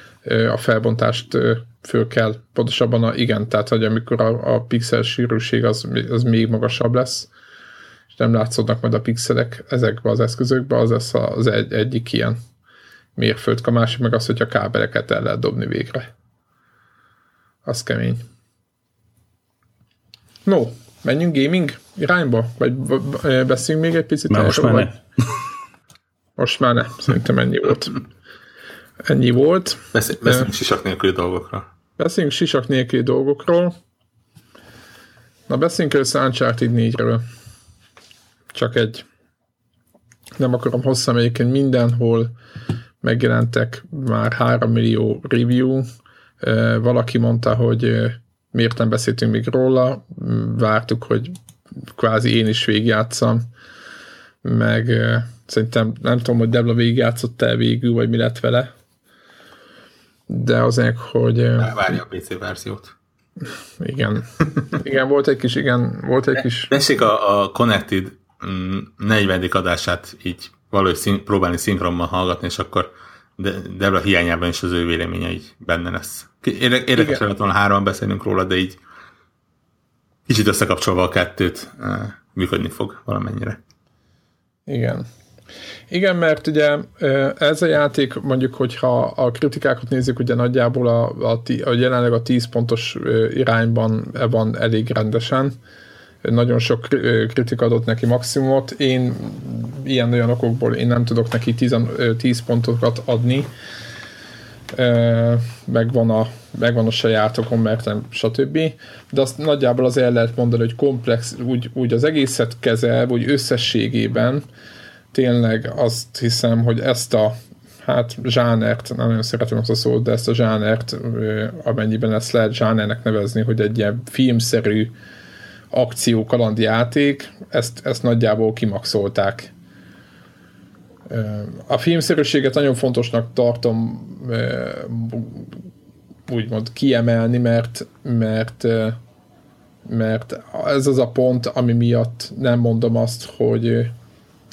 a felbontást föl kell, pontosabban a, igen, tehát hogy amikor a, a pixel sűrűség az, az még magasabb lesz, és nem látszódnak majd a pixelek ezekbe az eszközökbe, az lesz az egy, egyik ilyen mérföldka, a másik meg az, hogy a kábeleket el lehet dobni végre. Az kemény. No, menjünk gaming irányba? Vagy beszéljünk még egy picit? Már most már? Most már nem, szerintem ennyi volt. Ennyi volt. Beszéljünk sisak nélküli dolgokról. Beszéljünk sisak nélküli dolgokról. Na, beszéljünk először Uncharted 4-ről. Csak egy. Nem akarom hosszan egyébként mindenhol megjelentek már 3 millió review. Valaki mondta, hogy miért nem beszéltünk még róla. Vártuk, hogy kvázi én is végigjátszam meg szerintem nem tudom, hogy Debla végigjátszott el végül, vagy mi lett vele, de azért, hogy... Várja a PC verziót. Igen. Igen, volt egy kis, igen, volt egy kis... Tessék a, a Connected 40. Mm, adását így valahogy szín, próbálni szinkronban hallgatni, és akkor de Debra hiányában is az ő véleménye így benne lesz. Érdekes lett volna három beszélnünk róla, de így kicsit összekapcsolva a kettőt működni fog valamennyire. Igen. Igen, mert ugye ez a játék, mondjuk, hogyha a kritikákat nézzük, ugye nagyjából a, a, a jelenleg a 10 pontos irányban van elég rendesen. Nagyon sok kritika adott neki maximumot. Én ilyen-olyan okokból én nem tudok neki 10, 10 pontokat adni. Megvan a, megvan a sajátokon, mert nem, stb. De azt nagyjából az el lehet mondani, hogy komplex, úgy, úgy az egészet kezel, úgy összességében, tényleg azt hiszem, hogy ezt a hát zsánert, nem nagyon szeretem azt a szót, de ezt a zsánert, amennyiben ezt lehet zsánernek nevezni, hogy egy ilyen filmszerű akció kalandjáték, ezt, ezt nagyjából kimaxolták. A filmszerűséget nagyon fontosnak tartom úgymond kiemelni, mert, mert mert ez az a pont, ami miatt nem mondom azt, hogy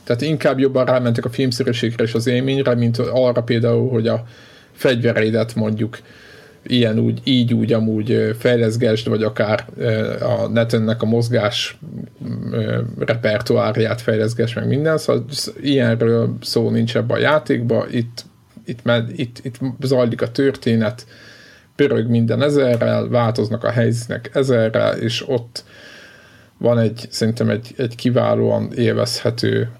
tehát inkább jobban rámentek a filmszerűségre és az élményre, mint arra például, hogy a fegyvereidet mondjuk ilyen úgy, így úgy amúgy fejleszgesd, vagy akár a netennek a mozgás repertoárját fejleszges meg minden, szóval ilyenről szó nincs ebbe a játékba, itt, itt, itt, itt zajlik a történet, pörög minden ezerrel, változnak a helyszínek ezerrel, és ott van egy, szerintem egy, egy kiválóan élvezhető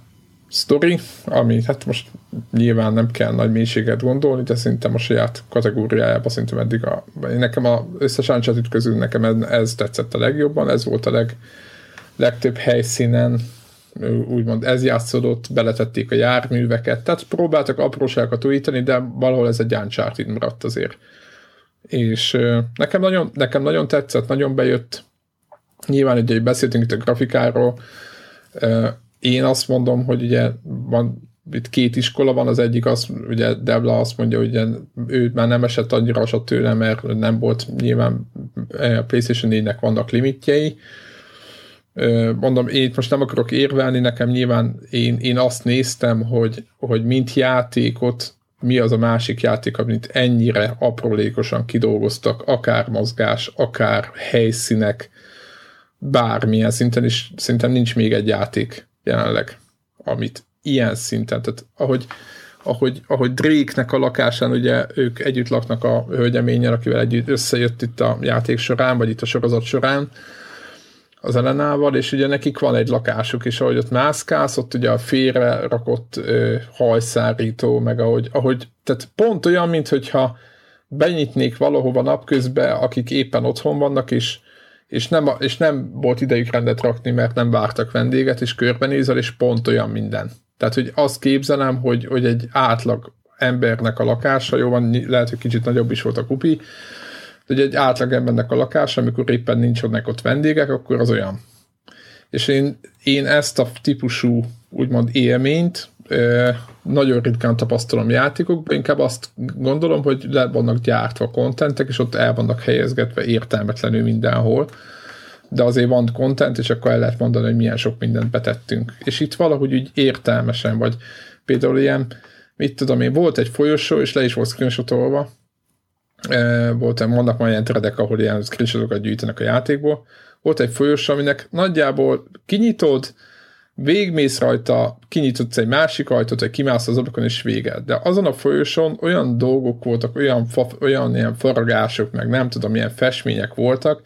sztori, ami hát most nyilván nem kell nagy mélységet gondolni, de szerintem a saját kategóriájában szerintem eddig a, nekem a összes uncharted közül nekem ez tetszett a legjobban, ez volt a leg, legtöbb helyszínen, úgymond ez játszódott, beletették a járműveket, tehát próbáltak apróságokat újítani, de valahol ez egy Uncharted maradt azért. És nekem nagyon, nekem nagyon tetszett, nagyon bejött. Nyilván ugye beszéltünk itt a grafikáról, én azt mondom, hogy ugye van itt két iskola van, az egyik az, ugye Debla azt mondja, hogy ő már nem esett annyira asat tőle, mert nem volt nyilván a PlayStation 4-nek vannak limitjei. Mondom, én most nem akarok érvelni, nekem nyilván én, én azt néztem, hogy, hogy mint játékot mi az a másik játék, amit ennyire aprólékosan kidolgoztak, akár mozgás, akár helyszínek, bármilyen szinten, és szerintem nincs még egy játék jelenleg, amit ilyen szinten, tehát ahogy, ahogy, ahogy Drake-nek a lakásán, ugye ők együtt laknak a hölgyeményen, akivel együtt összejött itt a játék során, vagy itt a sorozat során, az Elenával, és ugye nekik van egy lakásuk, és ahogy ott mászkálsz, ott ugye a félre rakott ö, hajszárító, meg ahogy, ahogy, tehát pont olyan, hogyha benyitnék valahova napközben, akik éppen otthon vannak, és és nem, és nem volt idejük rendet rakni, mert nem vártak vendéget, és körbenézel, és pont olyan minden. Tehát, hogy azt képzelem, hogy, hogy egy átlag embernek a lakása, jó van, lehet, hogy kicsit nagyobb is volt a kupi, hogy egy átlag embernek a lakása, amikor éppen nincs ott vendégek, akkor az olyan. És én, én ezt a típusú úgymond élményt nagyon ritkán tapasztalom játékokban, inkább azt gondolom, hogy le vannak gyártva kontentek, és ott el vannak helyezgetve értelmetlenül mindenhol, de azért van content, és akkor el lehet mondani, hogy milyen sok mindent betettünk. És itt valahogy úgy értelmesen, vagy. Például ilyen, mit tudom én, volt egy folyosó, és le is volt screenshotolva, volt, vannak majd ilyen threadek, ahol ilyen screenshotokat gyűjtenek a játékból, volt egy folyosó, aminek nagyjából kinyitod, végmész rajta, kinyitodsz egy másik ajtót, vagy kimász az ablakon, és vége. De azon a folyosón olyan dolgok voltak, olyan, fa, olyan ilyen faragások, meg nem tudom, milyen festmények voltak,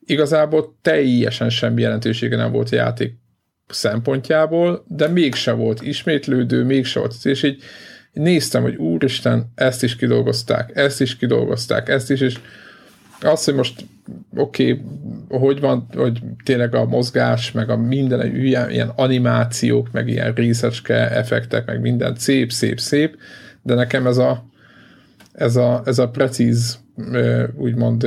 igazából teljesen semmi jelentősége nem volt a játék szempontjából, de mégse volt ismétlődő, mégse volt, és így néztem, hogy úristen, ezt is kidolgozták, ezt is kidolgozták, ezt is, és az, hogy most oké, okay, hogy van, hogy tényleg a mozgás, meg a minden ilyen, ilyen animációk, meg ilyen részecske effektek, meg minden szép, szép, szép, de nekem ez a ez a, ez a precíz, úgymond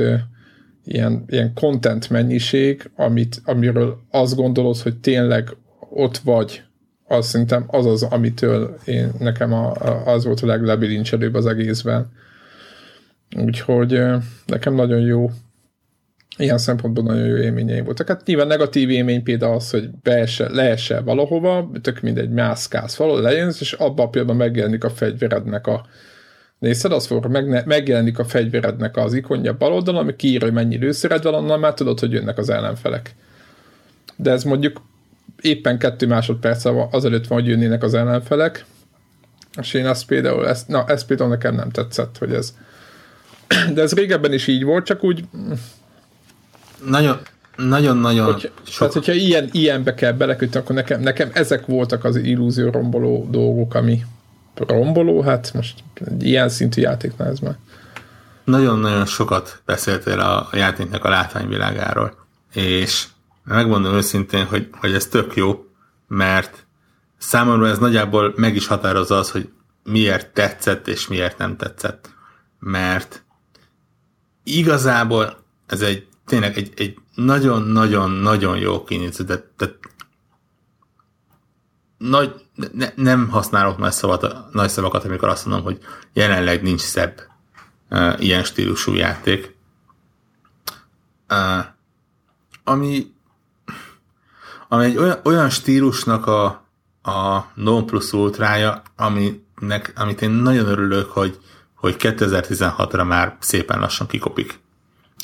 ilyen, ilyen content mennyiség, amit, amiről azt gondolod, hogy tényleg ott vagy az szerintem az az, amitől én, nekem a, a, az volt a leglebilincselőbb az egészben. Úgyhogy nekem nagyon jó ilyen szempontból nagyon jó élményeim voltak. Hát nyilván negatív élmény például az, hogy beesse, leesse valahova, tök mindegy, mászkálsz valahol, lejön, és abban a pillanatban megjelenik a fegyverednek a Nézted, az fog, meg, megjelenik a fegyverednek az ikonja bal oldalon, ami kiírja, hogy mennyi lőszered van, onnan már tudod, hogy jönnek az ellenfelek. De ez mondjuk éppen kettő másodperc azelőtt van, hogy jönnének az ellenfelek, és én ezt például, ezt, na, ezt például nekem nem tetszett, hogy ez de ez régebben is így volt, csak úgy nagyon, nagyon-nagyon hogy, sok... Tehát, hogyha ilyen, ilyenbe kell belekötni, akkor nekem, nekem ezek voltak az illúzió romboló dolgok, ami romboló, hát most egy ilyen szintű játéknál ez már. Nagyon-nagyon sokat beszéltél a, játéknak a látványvilágáról, és megmondom őszintén, hogy, hogy ez tök jó, mert számomra ez nagyjából meg is határozza az, hogy miért tetszett és miért nem tetszett. Mert igazából ez egy tényleg egy, egy nagyon-nagyon-nagyon jó kinéző, de, de nagy, ne, nem használok nagy, szavat, nagy szavakat, amikor azt mondom, hogy jelenleg nincs szebb uh, ilyen stílusú játék. Uh, ami, ami egy olyan, olyan stílusnak a, a non plus ultrája, aminek, amit én nagyon örülök, hogy, hogy 2016-ra már szépen lassan kikopik.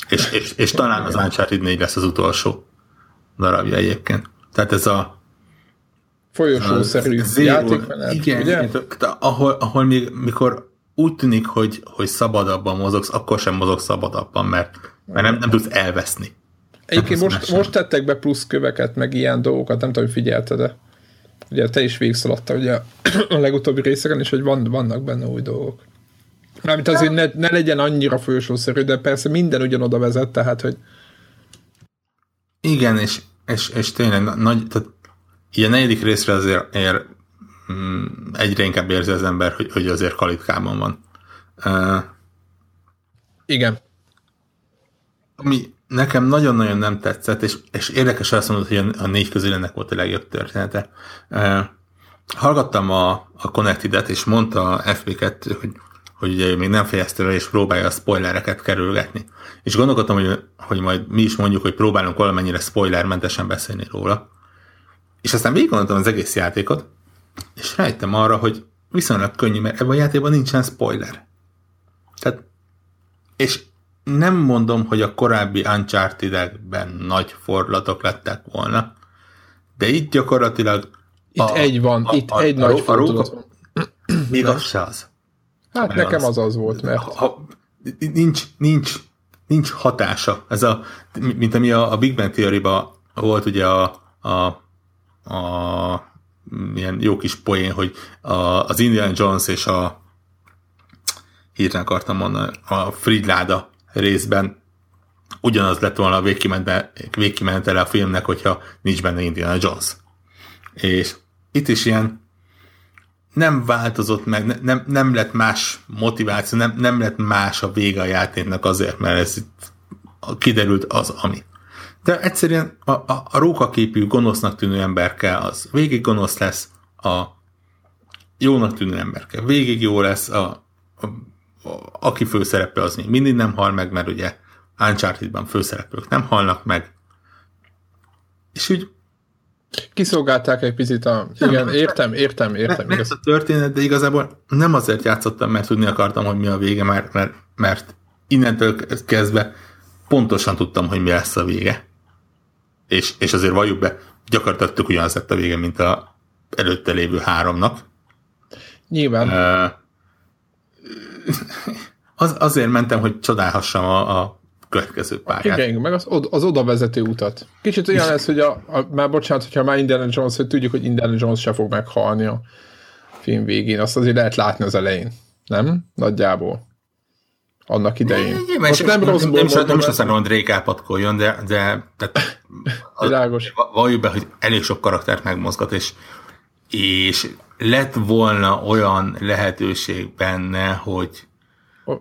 És, és, és talán az Uncharted 4 lesz az utolsó darabja egyébként. Tehát ez a folyosószerű játékmenet, igen, ugye? Ahol, ahol még, mikor úgy tűnik, hogy, hogy szabadabban mozogsz, akkor sem mozogsz szabadabban, mert, mert nem, nem tudsz elveszni. Egyébként most, most tettek be plusz köveket, meg ilyen dolgokat, nem tudom, hogy figyelted de Ugye te is végszaladtál ugye a legutóbbi részeken is, hogy van, vannak benne új dolgok. Mármint azért ne, ne legyen annyira folyosószerű, de persze minden ugyanoda vezet, tehát, hogy... Igen, és, és, és tényleg nagy, tehát így a negyedik részre azért ér, mm, egyre inkább érzi az ember, hogy, hogy azért kalitkában van. Uh, Igen. Ami nekem nagyon-nagyon nem tetszett, és, és érdekes azt mondod, hogy a, a négy közül ennek volt a legjobb története. Uh, hallgattam a, a Connected-et, és mondta a FB2, hogy hogy ugye még nem fejezte el, és próbálja a spoilereket kerülgetni. És gondolkodtam, hogy, hogy majd mi is mondjuk, hogy próbálunk valamennyire spoilermentesen beszélni róla. És aztán végig gondoltam az egész játékot, és rájöttem arra, hogy viszonylag könnyű, mert ebben a játékban nincsen spoiler. Tehát, és nem mondom, hogy a korábbi Uncharted-ekben nagy forlatok lettek volna, de itt gyakorlatilag itt a, egy van, a, itt a, egy a, nagy fordulat. Még az se az. Hát mert nekem az az volt, mert... Ha, nincs, nincs, nincs hatása. Ez a, mint ami a, a Big Bang theory volt ugye a, a, a ilyen jó kis poén, hogy a, az Indiana Jones és a hirtelen akartam mondani, a Fridláda részben ugyanaz lett volna a végkimenetele a filmnek, hogyha nincs benne Indiana Jones. És itt is ilyen nem változott meg, nem, nem lett más motiváció, nem, nem lett más a vége a játéknak azért, mert ez itt kiderült az, ami. De egyszerűen a, a, a rókaképű, gonosznak tűnő ember kell, az. Végig gonosz lesz, a jónak tűnő ember kell, végig jó lesz, a, a, a, aki főszereplő, az még mindig nem hal meg, mert ugye Uncharted-ban főszereplők nem halnak meg, és úgy Kiszolgálták egy picit a... Nem, igen, értem, értem, értem. Meg a történet, de igazából nem azért játszottam, mert tudni akartam, hogy mi a vége, mert, mert, mert innentől kezdve pontosan tudtam, hogy mi lesz a vége. És, és azért valljuk be, gyakorlatilag tök ugyanaz lett a vége, mint a előtte lévő háromnak. Nyilván. Uh, az, azért mentem, hogy csodálhassam a, a következő pályát. Igen, meg az, az oda vezető utat. Kicsit olyan lesz, hogy a, a, már bocsánat, hogyha már Indiana Jones, hogy tudjuk, hogy Indiana Jones se fog meghalni a film végén, azt azért lehet látni az elején. Nem? Nagyjából. Annak idején. Igen, Most nem, rossz nem, nem, nem, nem is azt mondom, hogy Drake elpatkoljon, de, de tehát, Világos. Valljuk be, hogy elég sok karaktert megmozgat, és, és lett volna olyan lehetőség benne, hogy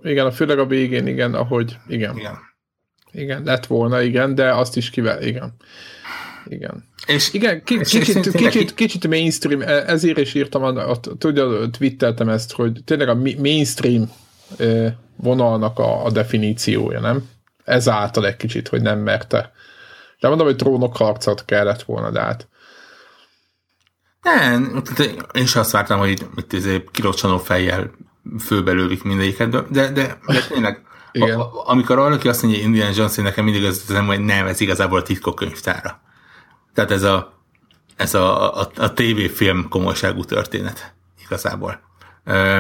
igen, a főleg a végén, igen, ahogy, igen. Igen igen, lett volna, igen, de azt is kivel, igen. Igen. És, igen, k- és kicsit, kicsit, kicsit mainstream, e- ezért is írtam, tudja, twitteltem ezt, hogy tényleg a mainstream vonalnak a, a definíciója, nem? Ezáltal egy kicsit, hogy nem merte. De mondom, hogy trónok harcot kellett volna, de hát nem, én is azt vártam, hogy itt, izé kilocsanó fejjel főbelővik mindegyiket, de, de, de, de tényleg, Igen. A, amikor valaki azt mondja, hogy Indiana Jones, nekem mindig az nem, hogy nem, ez igazából a titkok könyvtára. Tehát ez a, ez a, a, a tévéfilm komolyságú történet igazából. Uh,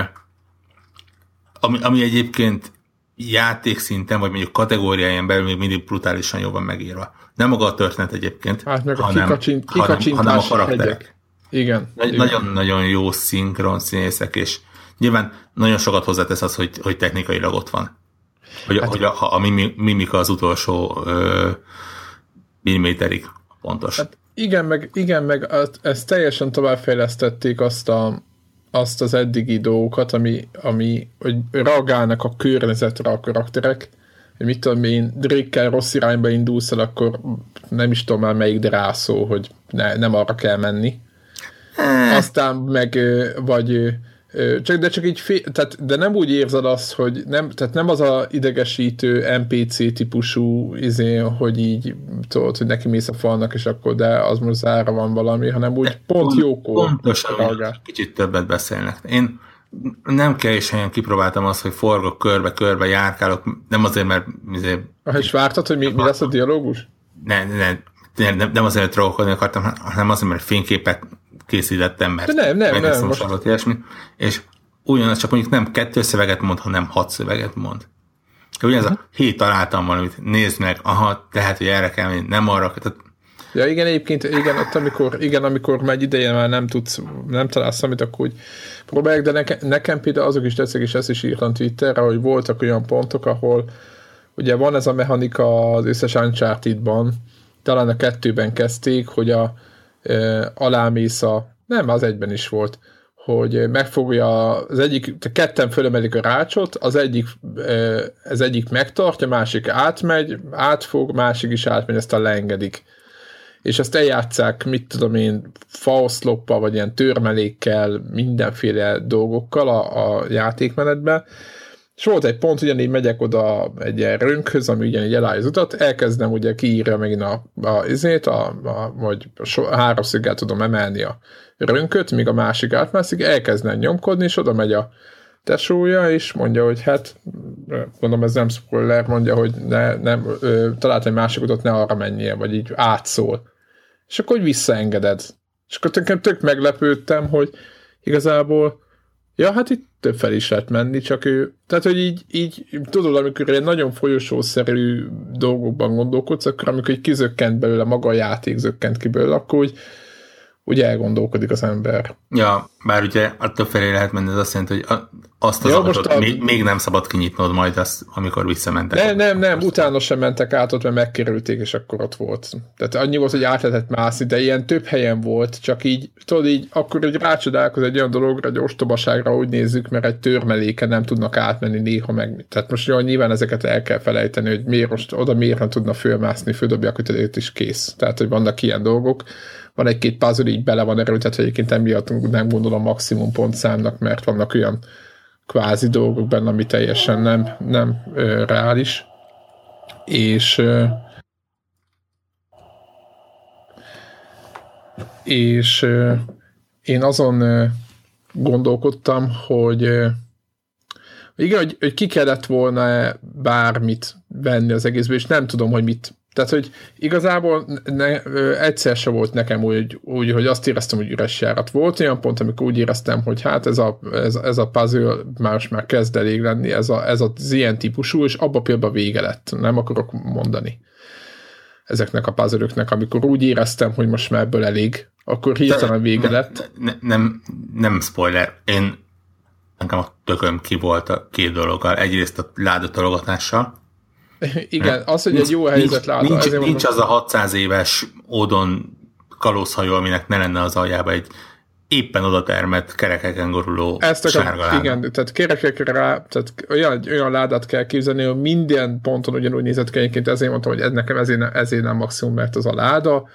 ami, ami egyébként játékszinten, vagy mondjuk kategóriáján belül még mindig brutálisan jól van megírva. Nem maga a történet egyébként, hát meg a hanem, kikacsint, hanem, hanem a karakterek. Hegyek. Igen. Nagyon-nagyon jó szinkron színészek, és nyilván nagyon sokat hozzátesz az, hogy, hogy technikailag ott van. Hogy, hát, hogy a, a mimika az utolsó ö, milliméterig pontos. Hát igen, meg, igen, meg ezt teljesen továbbfejlesztették azt, a, azt az eddigi dolgokat, ami, ami hogy reagálnak a környezetre a karakterek, hogy mit tudom én, Drake-kel rossz irányba indulsz el, akkor nem is tudom már melyik rászó, hogy ne, nem arra kell menni. Eh. Aztán meg, vagy csak, de csak így fél, tehát, de nem úgy érzed azt, hogy nem, tehát nem az a idegesítő NPC típusú izé, hogy így tudod, hogy neki mész a falnak, és akkor de az most zára van valami, hanem úgy de pont, pont jókor. Pontosan, kicsit többet beszélnek. Én nem kell is helyen kipróbáltam azt, hogy forgok körbe-körbe, járkálok, nem azért, mert izé, ah, és vártad, hogy mi, mi lesz a dialógus? Ne, ne, nem, nem azért, trollkodni akartam, hanem azért, mert fényképet készítettem, mert De nem, nem, nem, most... Alatt, ilyesmi, és ugyanaz csak mondjuk nem kettő szöveget mond, hanem hat szöveget mond. Ugyanez uh-huh. a hét találtam valamit, nézd meg, aha, tehát, hogy erre kell menni, nem arra, tehát Ja, igen, egyébként, igen, ott amikor, igen, amikor megy ideje, már nem tudsz, nem találsz amit, akkor úgy próbálják, de nekem, nekem például azok is tetszik, és ezt is írtam Twitterre, hogy voltak olyan pontok, ahol ugye van ez a mechanika az összes Uncharted-ban, talán a kettőben kezdték, hogy a, alámész a, nem, az egyben is volt, hogy megfogja az egyik, te ketten fölemelik a rácsot, az egyik, ez egyik megtartja, másik átmegy, átfog, másik is átmegy, aztán leengedik. És ezt eljátszák, mit tudom én, faoszloppal, vagy ilyen törmelékkel, mindenféle dolgokkal a, a játékmenetben, és volt egy pont, ugyanígy megyek oda egy ilyen rönkhöz, ami ugyanígy eláll az utat, elkezdem ugye kiírja megint a, a izét, a, a, vagy a háromszöggel tudom emelni a rönköt, míg a másik átmászik, elkezdem nyomkodni, és oda megy a tesója, és mondja, hogy hát, mondom, ez nem spoiler, mondja, hogy ne, nem, ö, talált egy másik utat, ne arra menjél, vagy így átszól. És akkor hogy visszaengeded. És akkor tök meglepődtem, hogy igazából Ja, hát itt fel is lehet menni, csak ő, tehát hogy így, így tudod, amikor egy nagyon folyosószerű dolgokban gondolkodsz, akkor amikor egy kizökkent belőle, maga a játék zökkent ki belőle, akkor úgy, úgy elgondolkodik az ember. Ja, bár ugye attól felé lehet menni, az azt jelenti, hogy azt az ja, most a... még, még, nem szabad kinyitnod majd azt, amikor visszamentek. Nem, nem, nem, utána sem mentek át ott, mert megkerülték, és akkor ott volt. Tehát annyi volt, hogy át lehetett mászni, de ilyen több helyen volt, csak így, tudod így, akkor egy rácsodálkoz egy olyan dologra, egy ostobaságra úgy nézzük, mert egy törmeléken nem tudnak átmenni néha meg. Tehát most jól nyilván ezeket el kell felejteni, hogy miért most oda miért nem tudna fölmászni, földobja a kötődét is kész. Tehát, hogy vannak ilyen dolgok van egy-két puzzle így bele van erőltetve, egyébként emiatt nem gondolom maximum pontszámnak, mert vannak olyan kvázi dolgok benne, ami teljesen nem, nem ö, reális. És ö, és ö, én azon ö, gondolkodtam, hogy ö, igen, hogy, hogy ki kellett volna bármit venni az egészből, és nem tudom, hogy mit tehát, hogy igazából ne, egyszer se volt nekem úgy, úgy, hogy azt éreztem, hogy üres járat. Volt olyan pont, amikor úgy éreztem, hogy hát ez a, ez, ez a puzzle más már kezd elég lenni, ez, a, ez az ilyen típusú, és abba például vége lett. Nem akarok mondani ezeknek a puzzle amikor úgy éreztem, hogy most már ebből elég, akkor hirtelen vége lett. Ne, ne, nem, nem spoiler. Én nekem a tököm ki volt a két dologgal. Egyrészt a ládatologatással, igen, az, hogy nincs, egy jó helyzet lát. Nincs, nincs, nincs az a 600 éves ódon kalózhajó, aminek ne lenne az aljába egy éppen oda termett kerekeken goruló Ezt sárga láda. Igen, tehát kerekekre rá, tehát olyan, olyan ládát kell képzelni, hogy minden ponton ugyanúgy nézett ki, ezért mondtam, hogy ez nekem ezért, ezért nem maximum, mert az a láda,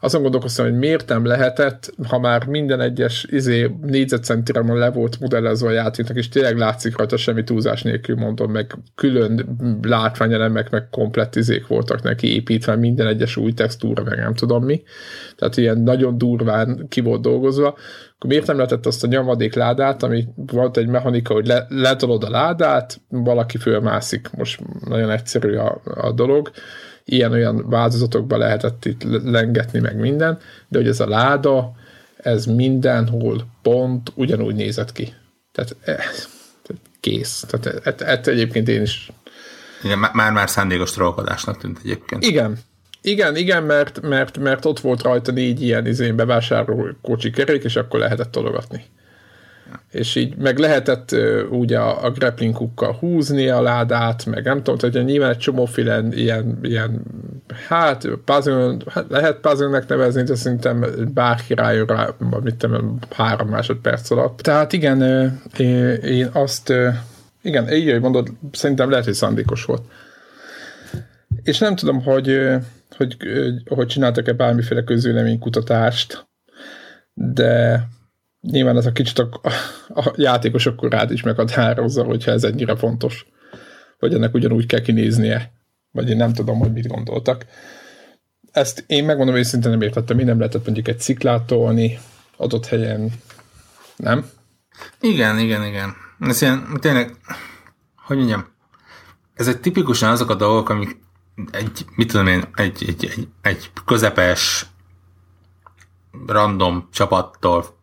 azon gondolkoztam, hogy miért nem lehetett, ha már minden egyes izé, négyzetcentire le volt modellezve a játéknak, és tényleg látszik rajta semmi túlzás nélkül mondom, meg külön látványelemek, meg komplett izék voltak neki építve, minden egyes új textúra, meg nem tudom mi. Tehát ilyen nagyon durván ki volt dolgozva, akkor miért nem lehetett azt a nyomadék ládát, ami volt egy mechanika, hogy le, letolod a ládát, valaki fölmászik, most nagyon egyszerű a, a dolog, ilyen-olyan változatokba lehetett itt lengetni meg minden, de hogy ez a láda, ez mindenhol pont ugyanúgy nézett ki. Tehát, eh, kész. Tehát ett, ett egyébként én is igen, már-már szándékos trollkodásnak tűnt egyébként. Igen, igen, igen, mert, mert, mert ott volt rajta négy ilyen izén bevásárló kocsi kerék, és akkor lehetett tologatni és így meg lehetett úgy a, a grappling hookkal húzni a ládát, meg nem tudom, hogy nyilván egy csomóféle ilyen, ilyen hát, puzzle, hát lehet puzzle-nek nevezni, de szerintem bárki rájön rá, mit tudom, három másodperc alatt. Tehát igen, én azt, igen, így, hogy mondod, szerintem lehet, hogy szándékos volt. És nem tudom, hogy, hogy, hogy csináltak-e bármiféle közvéleménykutatást, de nyilván ez a kicsit a, a játékosok rád is meghatározza, hogyha ez ennyire fontos, hogy ennek ugyanúgy kell kinéznie, vagy én nem tudom, hogy mit gondoltak. Ezt én megmondom, szinte nem értettem, én nem lehetett mondjuk egy sziklát tolni adott helyen, nem? Igen, igen, igen. Ez ilyen, tényleg, hogy mondjam, egy tipikusan azok a dolgok, amik egy, mit tudom én, egy, egy, egy, egy közepes random csapattól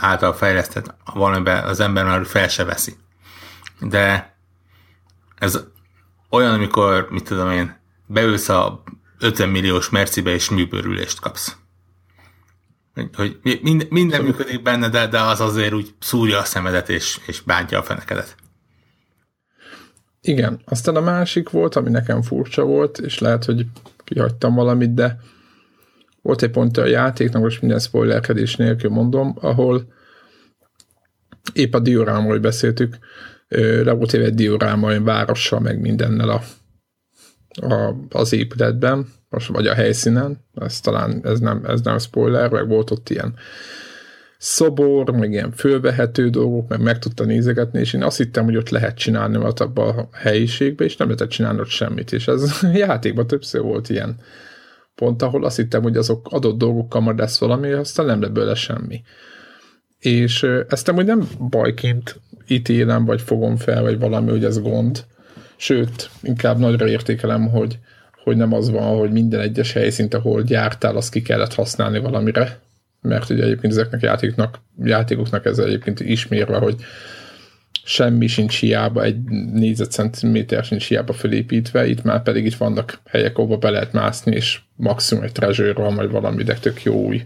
által fejlesztett valamiben az ember már fel se veszi. De ez olyan, amikor, mit tudom én, beülsz a 50 milliós mercibe és műbőrülést kapsz. Hogy minden, minden működik benne, de, de az azért úgy szúrja a szemedet és, és bántja a fenekedet. Igen, aztán a másik volt, ami nekem furcsa volt, és lehet, hogy kihagytam valamit, de volt egy pont a játéknak, most minden spoilerkedés nélkül mondom, ahol épp a diorámról beszéltük, le volt egy dioráma olyan várossal, meg mindennel a, a, az épületben, most vagy a helyszínen, ez talán ez nem, ez nem spoiler, meg volt ott ilyen szobor, meg ilyen fölvehető dolgok, meg meg tudta nézegetni, és én azt hittem, hogy ott lehet csinálni ott abban a helyiségbe, és nem lehetett csinálni ott semmit, és ez játékban többször volt ilyen pont, ahol azt hittem, hogy azok adott dolgokkal majd lesz valami, aztán nem lett belőle semmi. És ezt amúgy nem bajként ítélem, vagy fogom fel, vagy valami, hogy ez gond. Sőt, inkább nagyra értékelem, hogy, hogy nem az van, hogy minden egyes helyszínt, ahol gyártál, azt ki kellett használni valamire. Mert ugye egyébként ezeknek játékoknak, játékoknak ez egyébként ismérve, hogy semmi sincs hiába, egy négyzetcentiméter sincs hiába felépítve, itt már pedig itt vannak helyek, ahol be lehet mászni, és maximum egy treasure van, vagy valami, de tök jó új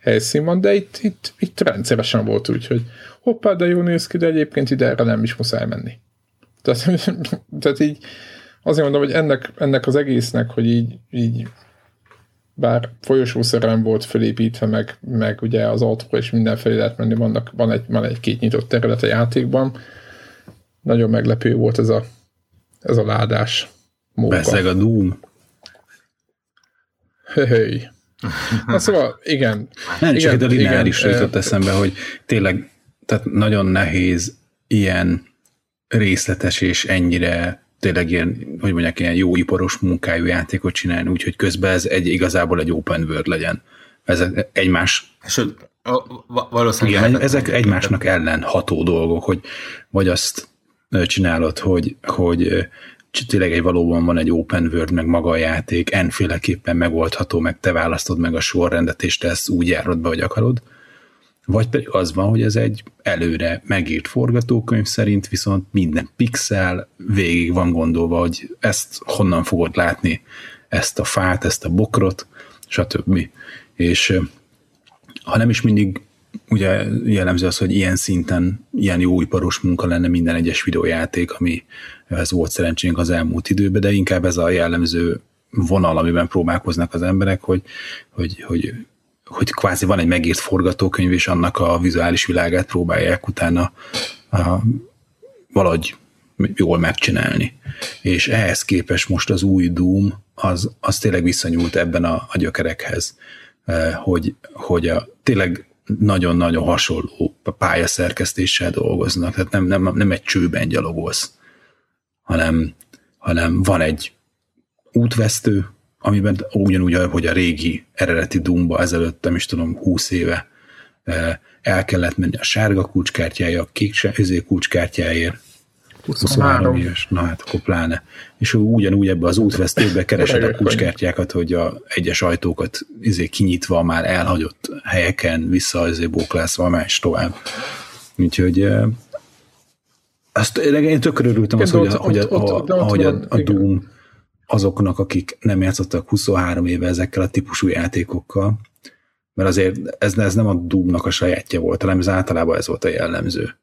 helyszín van, de itt, itt, itt rendszeresen volt úgy, hogy hoppá, de jó néz ki, de egyébként ide erre nem is muszáj menni. Tehát, tehát így azért mondom, hogy ennek, ennek az egésznek, hogy így, így bár folyosószerűen volt felépítve, meg, meg ugye az autó és mindenfelé lehet menni, vannak, van egy, van egy két nyitott terület a játékban. Nagyon meglepő volt ez a, ez a ládás móka. Beszeg a Doom. Höhöj. Na szóval, igen. Nem, igen, csak a lineáris jutott eszembe, hogy tényleg tehát nagyon nehéz ilyen részletes és ennyire tényleg ilyen, hogy mondják, ilyen jó iparos munkájú játékot csinálni, úgyhogy közben ez egy igazából egy open world legyen. Ezek egymás... Sőt, valószínűleg... Igen, ezek egymásnak ellen ható dolgok, hogy vagy azt csinálod, hogy, hogy tényleg egy valóban van egy open world, meg maga a játék, enféleképpen megoldható, meg te választod meg a sorrendet, és te ezt úgy járod be, hogy akarod. Vagy pedig az van, hogy ez egy előre megírt forgatókönyv szerint, viszont minden pixel végig van gondolva, hogy ezt honnan fogod látni, ezt a fát, ezt a bokrot, stb. És ha nem is mindig ugye jellemző az, hogy ilyen szinten ilyen jó iparos munka lenne minden egyes videójáték, ami ez volt szerencsénk az elmúlt időben, de inkább ez a jellemző vonal, amiben próbálkoznak az emberek, hogy, hogy, hogy, hogy kvázi van egy megírt forgatókönyv, és annak a vizuális világát próbálják utána a, valahogy jól megcsinálni. És ehhez képest most az új Doom, az, az tényleg visszanyúlt ebben a, a gyökerekhez hogy, hogy a, tényleg nagyon-nagyon hasonló pályaszerkesztéssel dolgoznak, tehát nem, nem, nem egy csőben gyalogolsz, hanem, hanem van egy útvesztő, amiben ugyanúgy, hogy a régi eredeti Dumba ezelőtt, nem is tudom, 20 éve el kellett menni a sárga kulcskártyája, a kék kulcskártyáért, 23 éves, na hát akkor pláne. És ő ugyanúgy ebbe az útvesztőbe keresed a kulcskártyákat, hogy a egyes ajtókat izé kinyitva már elhagyott helyeken vissza izé bóklászva más tovább. Úgyhogy azt én tökre örültem az, hogy, hogy, ahogy a, a Doom azoknak, akik nem játszottak 23 éve ezekkel a típusú játékokkal, mert azért ez, ez nem a Doom-nak a sajátja volt, hanem ez általában ez volt a jellemző.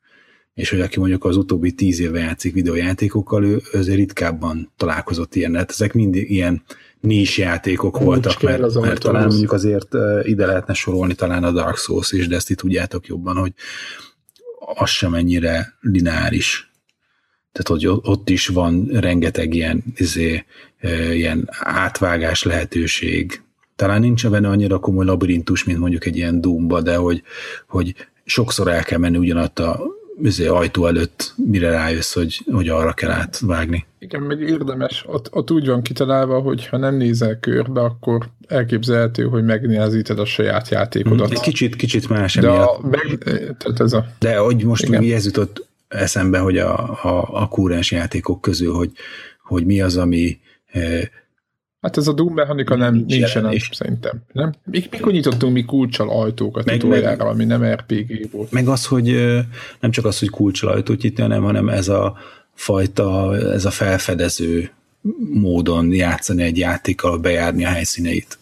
És hogy aki mondjuk az utóbbi tíz éve játszik videójátékokkal, ő azért ritkábban találkozott ilyen, hát ezek mind ilyen nis játékok Nincs voltak, mert, mert talán mondjuk azért ide lehetne sorolni talán a Dark Souls is, de ezt itt tudjátok jobban, hogy az sem ennyire lineáris. Tehát, hogy ott is van rengeteg ilyen, izé, ilyen átvágás lehetőség. Talán nincs benne annyira komoly labirintus, mint mondjuk egy ilyen Doomba, de hogy, hogy sokszor el kell menni ugyanatt a üzé, ajtó előtt, mire rájössz, hogy, hogy arra kell átvágni. Igen, meg érdemes. Ott, ott úgy van kitalálva, hogy ha nem nézel körbe, akkor elképzelhető, hogy megnézíted a saját játékodat. Egy kicsit, kicsit más De, a, meg, tehát ez a, De hogy most igen. ez jutott eszembe, hogy a, a, a kúrens játékok közül, hogy, hogy mi az, ami Hát ez a Doom mechanika nem, nincs nincsen, nem, szerintem. Nem? Mikor nyitottunk mi kulcsal ajtókat meg, utoljára, ami nem RPG volt? Meg az, hogy nem csak az, hogy kulcsal ajtót nyitni, hanem, hanem ez a fajta, ez a felfedező módon játszani egy játékkal, bejárni a helyszíneit.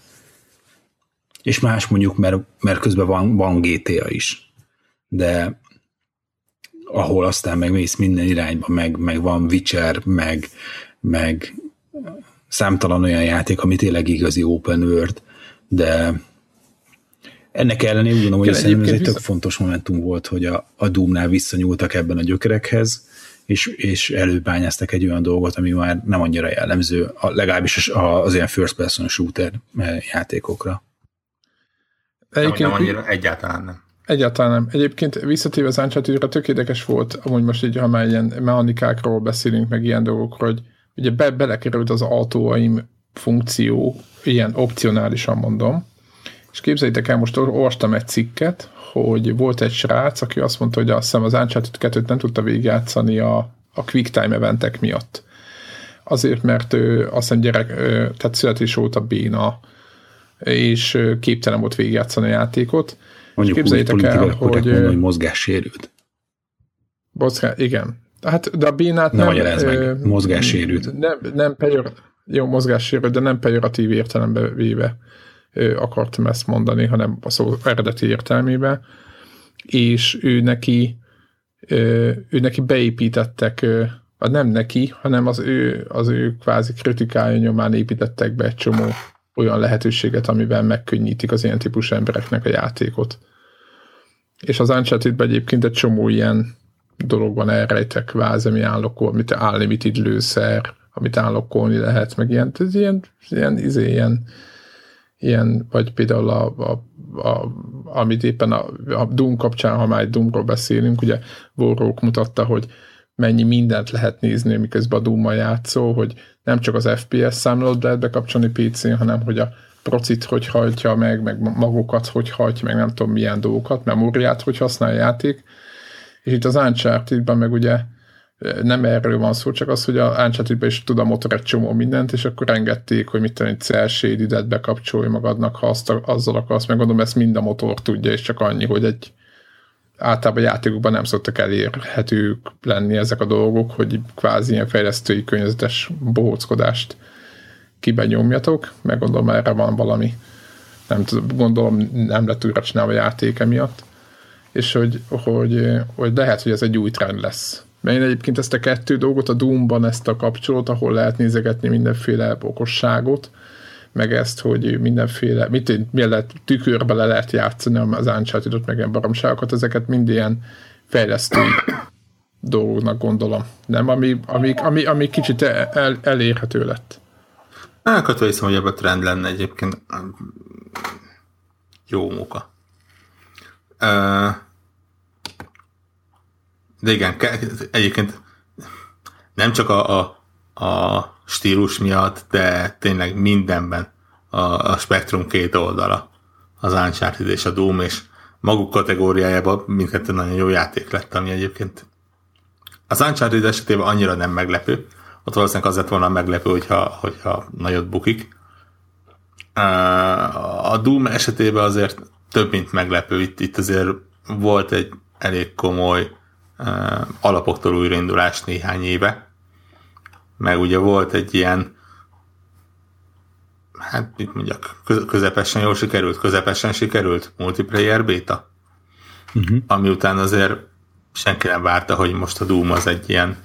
És más mondjuk, mert, mert közben van, van GTA is. De ahol aztán meg mész minden irányba, meg, meg van Witcher, meg, meg számtalan olyan játék, ami tényleg igazi open world, de ennek ellenére úgy gondolom, hogy szerintem ez egy tök fontos momentum volt, hogy a, a Doom-nál visszanyúltak ebben a gyökerekhez, és, és előbányáztak egy olyan dolgot, ami már nem annyira jellemző, a, legalábbis az ilyen first person shooter eh, játékokra. Egyébként, nem, annyira, egyáltalán nem. Egyáltalán nem. Egyébként visszatérve az uncharted tök érdekes volt, amúgy most így, ha már ilyen mechanikákról beszélünk, meg ilyen dolgokról, hogy ugye be, belekerült az autóaim funkció, ilyen opcionálisan mondom, és képzeljétek el, most olvastam egy cikket, hogy volt egy srác, aki azt mondta, hogy azt hiszem az Uncharted 2 nem tudta végigjátszani a, a quick time eventek miatt. Azért, mert ő azt hiszem gyerek, tehát születés óta béna, és képtelen volt végigjátszani a játékot. Mondjuk és képzeljétek úgy, el, hogy, mondani, hogy mozgássérült. Mozgás, igen. Hát, de a bénát nem... Nem meg, mozgássérült. Nem, nem pejor, jó, mozgássérült, de nem pejoratív értelembe véve akartam ezt mondani, hanem a szó eredeti értelmébe. És ő neki, ő neki beépítettek, nem neki, hanem az ő, az ő kvázi kritikája nyomán építettek be egy csomó olyan lehetőséget, amivel megkönnyítik az ilyen típusú embereknek a játékot. És az uncharted egyébként egy csomó ilyen dolog van elrejtek váz, ami állokol, amit unlimited lőszer, amit állokkolni lehet, meg ilyen, ez ilyen, ilyen, izé, ilyen, ilyen, vagy például a, a, a, amit éppen a, a Doom kapcsán, ha már egy Doomról beszélünk, ugye Warrock mutatta, hogy mennyi mindent lehet nézni, miközben a Doom-mal hogy nem csak az FPS számlót lehet bekapcsolni PC-n, hanem hogy a procit hogy hajtja meg, meg magokat hogy hajtja, meg nem tudom milyen dolgokat, memóriát hogy használ a játék, és itt az uncharted meg ugye nem erről van szó, csak az, hogy a uncharted is tud a motor egy csomó mindent, és akkor engedték, hogy mit tenni, cel bekapcsolj magadnak, ha azt, azzal akarsz, meg gondolom, ezt mind a motor tudja, és csak annyi, hogy egy általában játékokban nem szoktak elérhetők lenni ezek a dolgok, hogy kvázi ilyen fejlesztői környezetes bohóckodást kibenyomjatok, meg gondolom erre van valami, nem tudom, gondolom nem lett újra csinálva a játék emiatt és hogy, hogy, hogy lehet, hogy ez egy új trend lesz. Mert én egyébként ezt a kettő dolgot, a Doom-ban ezt a kapcsolót, ahol lehet nézegetni mindenféle okosságot, meg ezt, hogy mindenféle, mit, mi lehet, tükörbe le lehet játszani az uncharted meg ilyen baromságokat, ezeket mind ilyen fejlesztő dolgoknak gondolom. Nem, ami, ami, ami, ami kicsit el, elérhető lett. Hát, hiszem, hogy ebben trend lenne egyébként jó munka. De igen, egyébként nem csak a, a, a stílus miatt, de tényleg mindenben a, a spektrum két oldala, az Uncharted és a Doom, és maguk kategóriájában mindkettő nagyon jó játék lett, ami egyébként az Uncharted esetében annyira nem meglepő, ott valószínűleg az lett volna meglepő, hogyha, hogyha nagyot bukik. A Doom esetében azért több, mint meglepő. Itt, itt azért volt egy elég komoly alapoktól újraindulás néhány éve, meg ugye volt egy ilyen hát mit mondjak, közepesen jól sikerült, közepesen sikerült multiplayer beta, uh-huh. ami után azért senki nem várta, hogy most a Doom az egy ilyen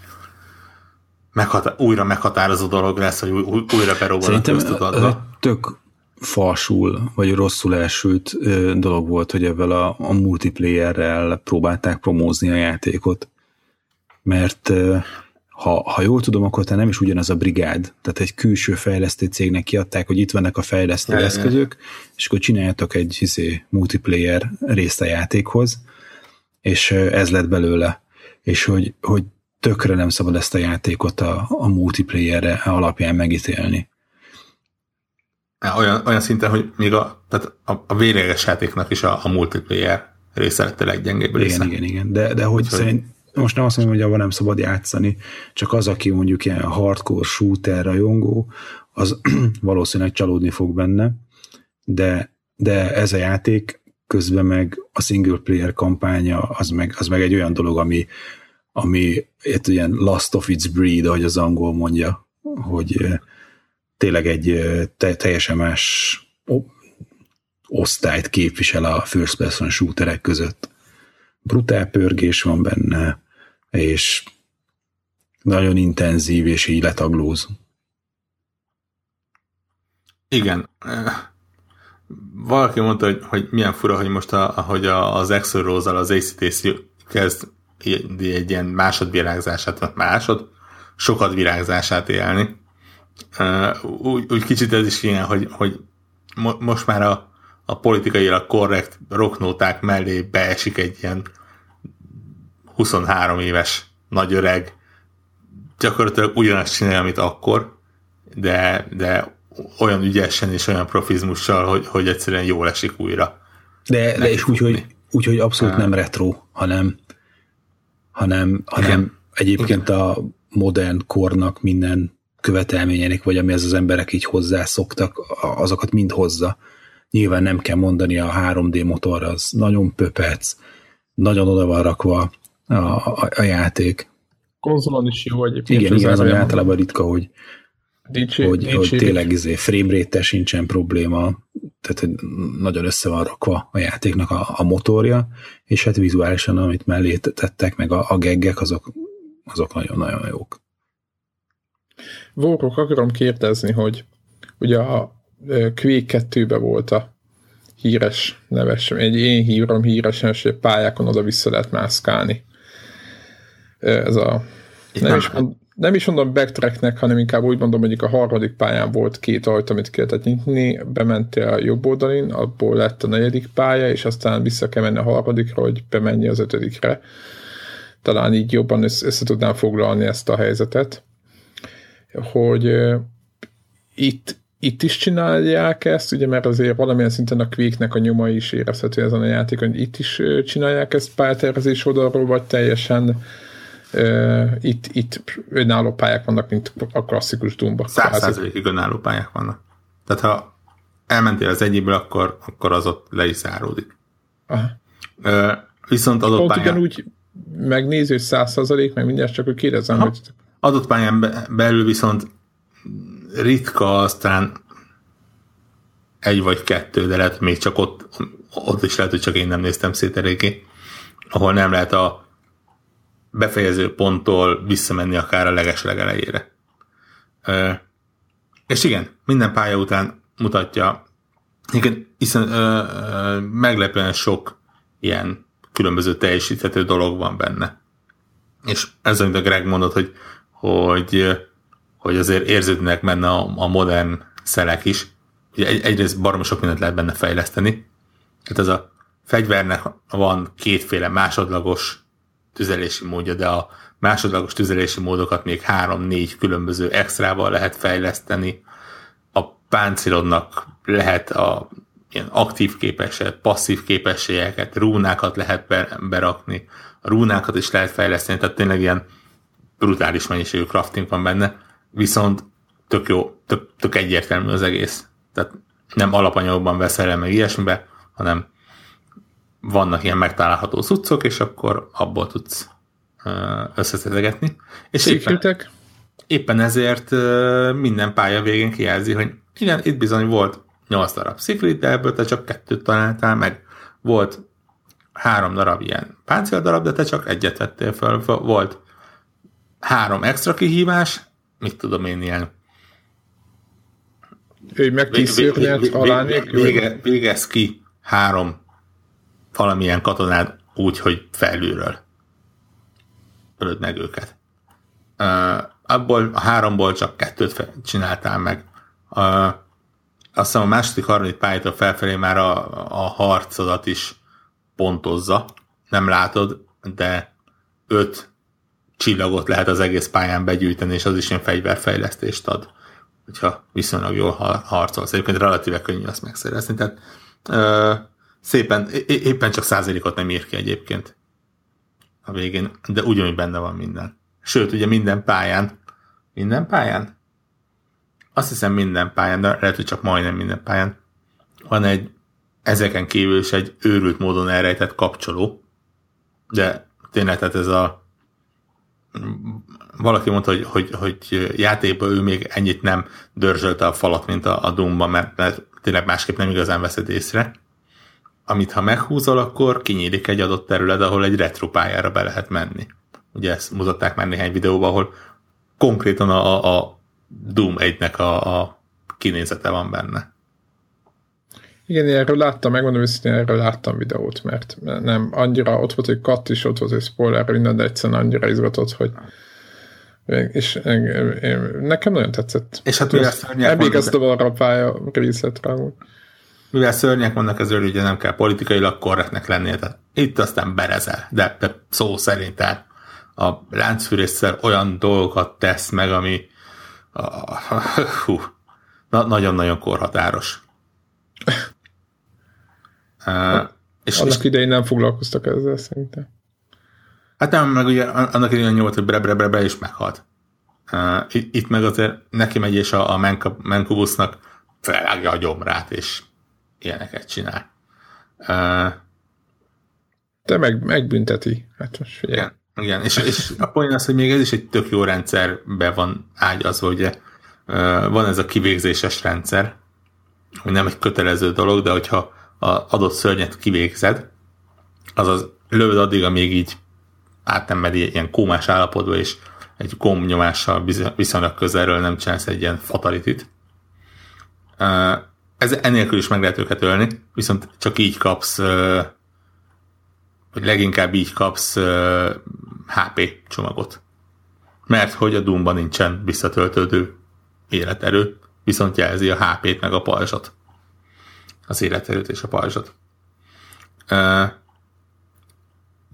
meghatá- újra meghatározó dolog lesz, hogy új- újra berobban a köztudatba. tök falsul, vagy rosszul elsült dolog volt, hogy ebben a, a multiplayerrel próbálták promózni a játékot. Mert ha, ha jól tudom, akkor te nem is ugyanaz a brigád, tehát egy külső fejlesztő cégnek kiadták, hogy itt vannak a fejlesztő ja, eszközök, és akkor csináljátok egy hiszé, multiplayer részt a játékhoz, és ez lett belőle. És hogy, hogy tökre nem szabad ezt a játékot a, a multiplayerre alapján megítélni. Olyan, olyan szinten, hogy még a, tehát a, a véleges játéknak is a, a multiplayer része lett a leggyengébb része. Igen, igen, igen. De, de hogy szerint, most nem azt mondom, hogy abban nem szabad játszani, csak az, aki mondjuk ilyen hardcore shooter rajongó, az valószínűleg csalódni fog benne, de, de ez a játék közben meg a single player kampánya az meg, az meg egy olyan dolog, ami, ami egy ilyen last of its breed, ahogy az angol mondja, hogy tényleg egy te, teljesen más osztályt képvisel a first person shooterek között. Brutál pörgés van benne, és nagyon intenzív, és így letaglóz. Igen. Valaki mondta, hogy, hogy milyen fura, hogy most a, ahogy az Exo Rose-al az ACTC kezd egy, egy ilyen másodvirágzását, másod, sokat virágzását élni. Úgy, úgy kicsit ez is ilyen, hogy, hogy mo, most már a, a politikailag korrekt roknóták mellé beesik egy ilyen 23 éves nagy öreg, gyakorlatilag ugyanazt csinálja, amit akkor, de, de olyan ügyesen és olyan profizmussal, hogy, hogy egyszerűen jól esik újra. De, de és úgy, hogy, úgy, hogy abszolút nem retro, hanem, hanem, hanem egyébként a modern kornak minden követelményének, vagy ami ez az emberek így hozzászoktak, azokat mind hozza. Nyilván nem kell mondani a 3D motor, az nagyon pöpec, nagyon oda van rakva a, a, a játék. Konzolon is jó egyébként. Igen, igen, az ami általában ritka, hogy, Dicsi, hogy, dicsi, hogy tényleg izé, frame rate sincsen probléma, tehát nagyon össze van rakva a játéknak a, a motorja, és hát vizuálisan, amit mellé tettek, meg a, a geggek, azok, azok nagyon-nagyon jók. Vórok, akarom kérdezni, hogy ugye a Quake 2-be volt a híres neves, egy én hírom híresen, hogy pályákon oda-vissza lehet mászkálni. Ez a nem is, mond, nem is mondom backtracknek, hanem inkább úgy mondom, hogy a harmadik pályán volt két ajtó, amit kellett nyitni, bementél a jobb oldalin, abból lett a negyedik pálya, és aztán vissza kell menni a harmadikra, hogy bemenni az ötödikre. Talán így jobban össze tudnám foglalni ezt a helyzetet, hogy itt, itt is csinálják ezt, ugye, mert azért valamilyen szinten a Quake-nek a nyoma is érezhető ezen a játékon, hogy itt is csinálják ezt pályatervezés oldalról, vagy teljesen uh, itt, itt önálló pályák vannak, mint a klasszikus Doom-ba. Száz százalékig önálló pályák vannak. Tehát ha elmentél az egyikből, akkor, akkor az ott le is záródik. Aha. Uh, viszont adott Pont pályán... ugyanúgy megnézi, hogy száz százalék, meg mindjárt csak, hogy kérdezem, hogy... Adott pályán belül viszont ritka aztán egy vagy kettő, de lehet még csak ott, ott is lehet, hogy csak én nem néztem szét eléggé, ahol nem lehet a befejező ponttól visszamenni akár a leges legelejére. És igen, minden pálya után mutatja, hiszen meglepően sok ilyen különböző teljesíthető dolog van benne. És ez, amit a Greg mondott, hogy, hogy, hogy azért érződnek benne a, a modern szelek is. Ugye egy, egyrészt barom sok mindent lehet benne fejleszteni, Tehát ez a fegyvernek van kétféle másodlagos tüzelési módja, de a másodlagos tüzelési módokat még három-négy különböző extrával lehet fejleszteni. A páncélodnak lehet a ilyen aktív képességeket, passzív képességeket, rúnákat lehet berakni, a rúnákat is lehet fejleszteni, tehát tényleg ilyen brutális mennyiségű crafting van benne, viszont tök jó, tök, tök egyértelmű az egész. Tehát nem alapanyagban veszel el meg ilyesmibe, hanem vannak ilyen megtalálható cuccok, és akkor abból tudsz összeszedegetni. És éppen, éppen ezért minden pálya végén kijelzi, hogy igen, itt bizony volt 8 darab sziklit, de ebből te csak kettőt találtál meg. Volt három darab ilyen páncéldarab, de te csak egyet vettél fel. Volt három extra kihívás, mit tudom én, ilyen ő meg szörnyet halál nélkül? Végez ki három valamilyen katonát úgy, hogy felülről ölöd meg őket. Uh, abból a háromból csak kettőt csináltál meg. Uh, azt hiszem a második, harmadik pályától felfelé már a, a harcodat is pontozza. Nem látod, de öt csillagot lehet az egész pályán begyűjteni, és az is ilyen fegyverfejlesztést ad, hogyha viszonylag jól harcolsz. Egyébként relatíve könnyű azt megszerezni. Tehát ö, szépen, éppen csak százalékot nem ír ki egyébként a végén, de ugyanúgy benne van minden. Sőt, ugye minden pályán, minden pályán? Azt hiszem minden pályán, de lehet, hogy csak majdnem minden pályán van egy ezeken kívül is egy őrült módon elrejtett kapcsoló, de tényleg, tehát ez a valaki mondta, hogy, hogy, hogy játékban ő még ennyit nem dörzsölte a falat, mint a, a Doom-ban, mert, mert tényleg másképp nem igazán veszed észre. Amit ha meghúzol, akkor kinyílik egy adott terület, ahol egy retro pályára be lehet menni. Ugye ezt mutatták már néhány videóban, ahol konkrétan a, a, Doom 1-nek a, a kinézete van benne. Igen, erről láttam, megmondom őszintén, erről láttam videót, mert nem, annyira ott volt egy kat is, ott volt egy spoiler, minden, de egyszerűen annyira izgatott, hogy és nekem nagyon tetszett. És hát mivel szörnyek Emlékeztem arra a pálya részletre amúgy. Mivel szörnyek vannak, ezzel ugye nem kell politikailag korrektnek lennie, tehát itt aztán berezel, de, de szó szerint, tehát a láncfűrészsel olyan dolgokat tesz meg, ami hú, nagyon-nagyon korhatáros. Uh, és, annak és, idején nem foglalkoztak ezzel szerintem. Hát nem, meg ugye annak idején nyomott, hogy bre, bre, bre, bre és meghalt. Uh, itt, meg azért neki megy, és a, a Menkubusznak felrágja a gyomrát, és ilyeneket csinál. Uh, De meg, megbünteti. Hát most figyelj. Igen, igen. És, és a poén az, hogy még ez is egy tök jó rendszerbe van ágyazva, ugye uh, van ez a kivégzéses rendszer, hogy nem egy kötelező dolog, de hogyha a adott szörnyet kivégzed, azaz lövöd addig, amíg így át nem megy ilyen kómás állapotba, és egy gombnyomással viszonylag közelről nem csinálsz egy ilyen fatalitit. Ez enélkül is meg lehet őket ölni, viszont csak így kapsz, vagy leginkább így kapsz HP csomagot. Mert hogy a Doomban nincsen visszatöltődő életerő, viszont jelzi a HP-t meg a pajzsot az életerőt és a pajzsot.